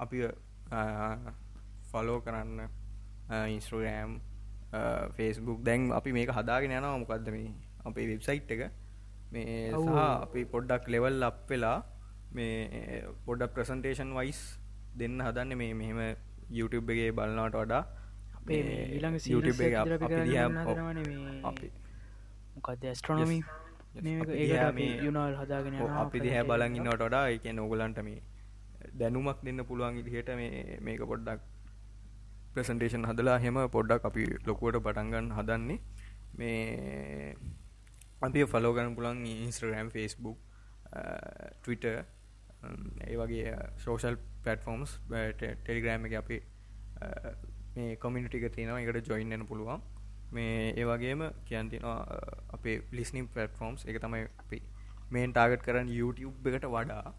Speaker 2: අපි ෆලෝ කරන්න ඉන්ස්ට්‍රගෑම් ෆේස්බුක් දැන් අපි මේක හදාගෙන යනවා. මොකක්ද මේ අපේ වෙබ්සයිට් එක? මේ අපි පොඩ්ඩක් ලෙවල් අප් වෙලා මේ පොඩ්ඩක් ප්‍රසන්ටේෂන් වයිස් දෙන්න හදන්න මේ මෙහෙම YouTube එකේ බලන්නට වඩා.
Speaker 3: අපේ
Speaker 2: මේ
Speaker 3: මේ ඊළඟ
Speaker 2: YouTube එක
Speaker 3: සීරියස් එකක්
Speaker 2: අපි
Speaker 3: අපි
Speaker 2: දිහා-
Speaker 3: කරන්න
Speaker 2: ඔව්.
Speaker 3: හදනවනේ මේ
Speaker 2: අපි.
Speaker 3: මොකක්ද ඇස්ට්‍රොනොමි
Speaker 2: Yes,
Speaker 3: මේ
Speaker 2: අපි
Speaker 3: ඒකට
Speaker 2: දිහා
Speaker 3: අපි
Speaker 2: මේ-
Speaker 3: යුනාල් හදාගෙන
Speaker 2: අපි දිහැ බලන් ඉන්නවට වඩා ඒ කියන්නේ ඕගලන්ට මේ දැනුමක් දෙන්න පුළුවන් ඉදිහට මේ මේක පොඩ්ඩක් ප්‍රසන්ටේෂන් හදලා හෙම පොඩ්ඩක් අපි ලොකුවට පටන්ගන්න හදන්නේ. මේ අපි ෆලෝ ගන්න පුළන් ඉන්ස්ට්‍රගම් ෆස්බුක් ටවිට ඒ වගේ සෝෂල් පටෆෝම්ස් ටෙලිග්‍රෑම් එක අපි මේ කොමිනිටික තියෙනවා එකට ජොයින්න්න පුළුවන්. මේ ඒ වගේම කියන් තිනවා අපේ ලිස්නිම් පටෆෝම්ස් එක තමයි අපි මේන් ටාගට් කරන්න YouTube එකට වඩා.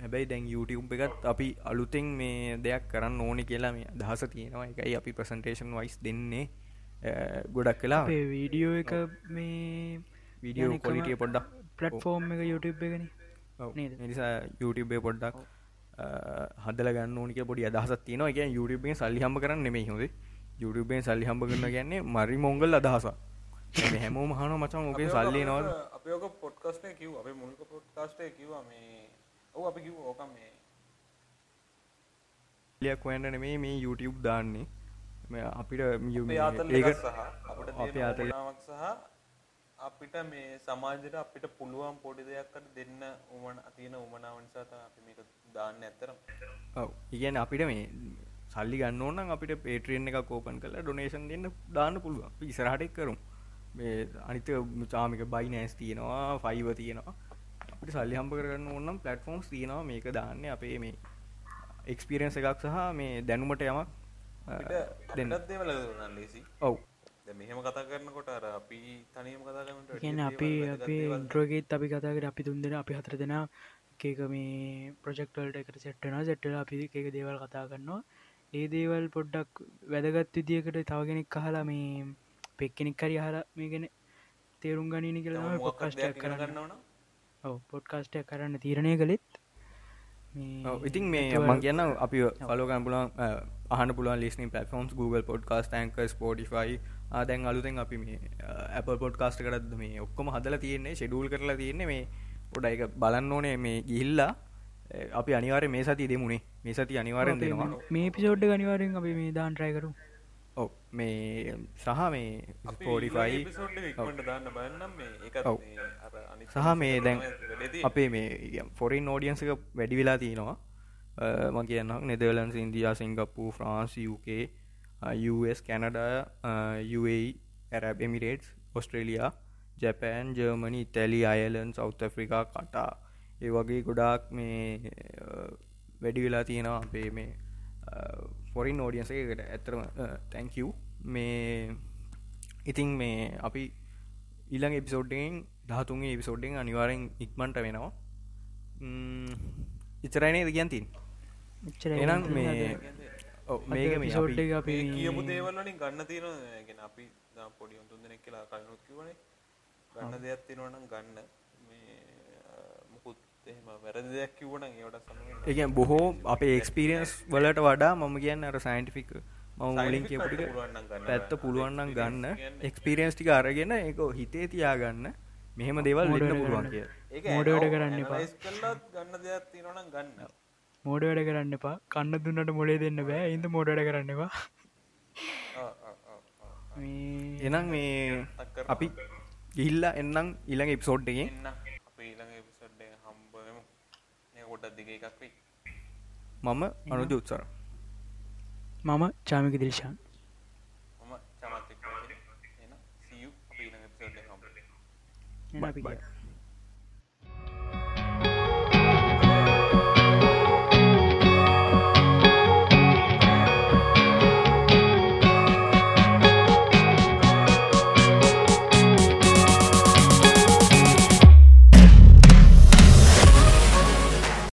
Speaker 2: හැබැයි දැන් YouTube එකත් අපි අලුතෙන් මේ දෙයක් කරන්න ඕනි කියලා මේ දහස තියෙනවා. එකයි අපි ප්‍රසන්ටේෂන් වයිස් දෙන්නේ. ගොඩක් කලා
Speaker 3: අපේ වීඩියෝ එක මේ
Speaker 2: වීඩියෝ කොලිටිය පොඩ්ඩක්
Speaker 3: පලට්ෆෝර්ම් එක YouTube එකන. නේද?
Speaker 2: නිසා YouTube පොඩ්ඩක් හදල ගන්න ඕනික පොඩි අදහසත් තියෙනවා. එක YouTubeෙන් සල්ලි හම්බ කරන්න නෙමේ හොද YouTubeෙන් සල්ලි හම්බ කරන්න ගැන්නේ මරි මොංගල් අදහස හැමෝ මහන මචන් ඔගේ සල්ලි නවද
Speaker 1: අපි ඕක පොඩ්කාස්ටේ කිව් අපේ මුල්ක පොඩ්කාස්ටේ කිව්වා මේ ඔව් අපි කිව්වා ඕක මේ
Speaker 2: ලියක් හොයන්න නෙමේ මේ YouTube දාන්නේ. මේ අපිට ඒක
Speaker 1: එකක් සහ අපිට
Speaker 2: අපේ
Speaker 1: තියෙන
Speaker 2: ආතල්-
Speaker 1: උවමනාවක් සහ අපිට මේ සමාජයට අපිට පුළුවන් පොඩි දෙයක්කට දෙන්න උමන තියෙන උමනාව නිසා තමයි අපි මේක දාන්න ඇත්තරම
Speaker 2: ඔව්. ඉගැන අපිට මේ සල්ලි ගන්න ඕනම් අපිට පේට්‍රියෙන් එක කෝපන් කලා ඩොනේෂන් දෙන්න දාන්න පුළුවන්. ඉසරහටෙක් කරුම්. මේ අනිත චාමික බයි නෑස් තියෙනවා ෆයිව තියෙනවා අපිට සල්ලි හම්බ කරන්න ඕනම් පලටෆෝම්ස් තියෙනවා. මේක දාන්න අපේ මේ එක්ස්පිරන්ස එකක් සහ මේ දැනුමට යමක් අ,
Speaker 1: අපිට
Speaker 2: දෙන්න.
Speaker 1: අපිටත් දේවල් දුන්නා ලේසි.
Speaker 2: ඔව්.
Speaker 1: දැන් මෙහෙම කතා කරනකොට අර අපි තනියම කතා කරනකොට වැඩිය
Speaker 3: කියන
Speaker 1: දේවල්
Speaker 3: අපි අපි ඉන්ට්‍රෝගේත් අපි කතාකට අපි තුන් දෙෙන අපි හතර දෙෙන එකක මේ ප්‍රජෙක්ටල්ට එකට සෙට්ටන සෙට්ටල අපි එක දේවල් කතා කරනවා. ඒ දේවල් පොඩ්ඩක් වැදගත් විදිියකට තවගෙනෙක් කහලා මේ පෙක්කෙනෙක් කරි හර මේගෙන තේරුම් ගනීනි
Speaker 1: තම
Speaker 3: කියලා
Speaker 1: මොකක්වත්
Speaker 3: පොඩ්කාස්ටයක්
Speaker 1: දෙයක් ඉගෙන
Speaker 3: පොඩ්කාස්ටයක් කරන්න තීරණය කළෙත්.
Speaker 2: ඉතින් මේ මං කියන්න අපි පලෝගන් පුලන් අහන පුලන් ලිස්නි පලෆෝම්ස් Google පොඩ්කාස් ටන්ක ස්පෝටිෆයි ආදැන් අලුතෙන් අපි මේ අප පොඩ්කාස්ට කරද මේ ඔක්කොම හදල තියන්නේ ෂෙඩූල් කරලා තියන්නේ මේ පොඩ එක බලන්න ඕනේ මේ ගිහිල්ලා. අපි අනිවාරය මේ සති දෙමුණේ මේ සති අනිවාරෙන් දෙනවා.
Speaker 3: මේ පිසෝඩ් ගනිවාරෙන් අපි මේ දාන් ට්‍රයිකරු
Speaker 2: ඔව මේ සහ මේ
Speaker 1: අනිත්
Speaker 2: සහ මේ දැන්. අපේ මේ ෆොරින් ෝඩියන්ස එක වැඩි වෙලා තියෙනවා. ම කියන්න Netherlands India Singapore France US Canada Arab Emirates Australia Japan Germany Italy Ireland South Africa Qatar ඒ වගේ ගොඩාක් මේ වැඩි වෙලා තියෙනවා අපේ මේ ෆොරින් ෝඩියන්ස එකට ඇතරම තැංකව් මේ ඉතින් මේ අපි ඊළඟ එපිසෝඩ්ඩෙන් දහතුන්ගේ එපිසෝඩ්ඩෙන් අනිවාරෙන් ඉක්මන්ට වෙනවා. ඉතරයිනේ කියන්තින් එනම් මේ මේක මේ
Speaker 3: සෝඩ්
Speaker 2: අපි
Speaker 1: කියපු දේවල් වලින් ගන්න තියෙනවා. ගැන අපි පොඩි උන් තුන්දෙනෙක් කියලා කලිනුත් කිව්වනේ. ගන්න දෙයක් තියෙනවා නම් ගන්න
Speaker 2: ඒකන් බොහෝ අපේ එක්ස්පිරියන්ස් වලට වඩා මම කියන්න අර සයින්ටිෆික් මම මුලින්
Speaker 1: ගන්න
Speaker 2: පැත්ත. පුළුවන්නම් ගන්න. එක්ස්පිරියන්ස් ටික අරගෙන එක හිතේ තියාගන්න. මෙහෙම දේවල් වෙන්න
Speaker 3: මොඩරේට
Speaker 2: පුළුවන්. කිය
Speaker 1: ඒක
Speaker 3: මෝඩ වැඩ
Speaker 1: ඔව්,
Speaker 3: කරන්න එපා.
Speaker 1: analyze කළාත් ගන්න දෙයක් තියෙනවා නම් ගන්න.
Speaker 3: මෝඩ වැඩ කරන්න එපා. කන්න දුන්නට මොලේ දෙන්න බෑ. ඉද මෝඩ වැඩ කරන්න එවා [LAUGHS]
Speaker 1: ආ, ආ, ආ, ආ.
Speaker 3: මේ
Speaker 2: එනම් මේ අපි ගිහිල්ලා එන්නම් ඊළඟ එප්සෝඩ් එකෙන්
Speaker 1: එන්න අපි ඊළඟ එපිසෝඩ් එක හම්බ වෙමු මේ පොඩ්ඩක් දිග එකක් වෙයි.
Speaker 2: මම අනුජ උත්සර
Speaker 3: මම චාමික දිල්ශාන්
Speaker 1: මම චමත් එක්ක එහෙනම් see you. අපි ඊළඟ එපිසෝඩ් එක හම්බ වෙමු.
Speaker 3: එන අපි
Speaker 2: බයි.
Speaker 3: ගියා.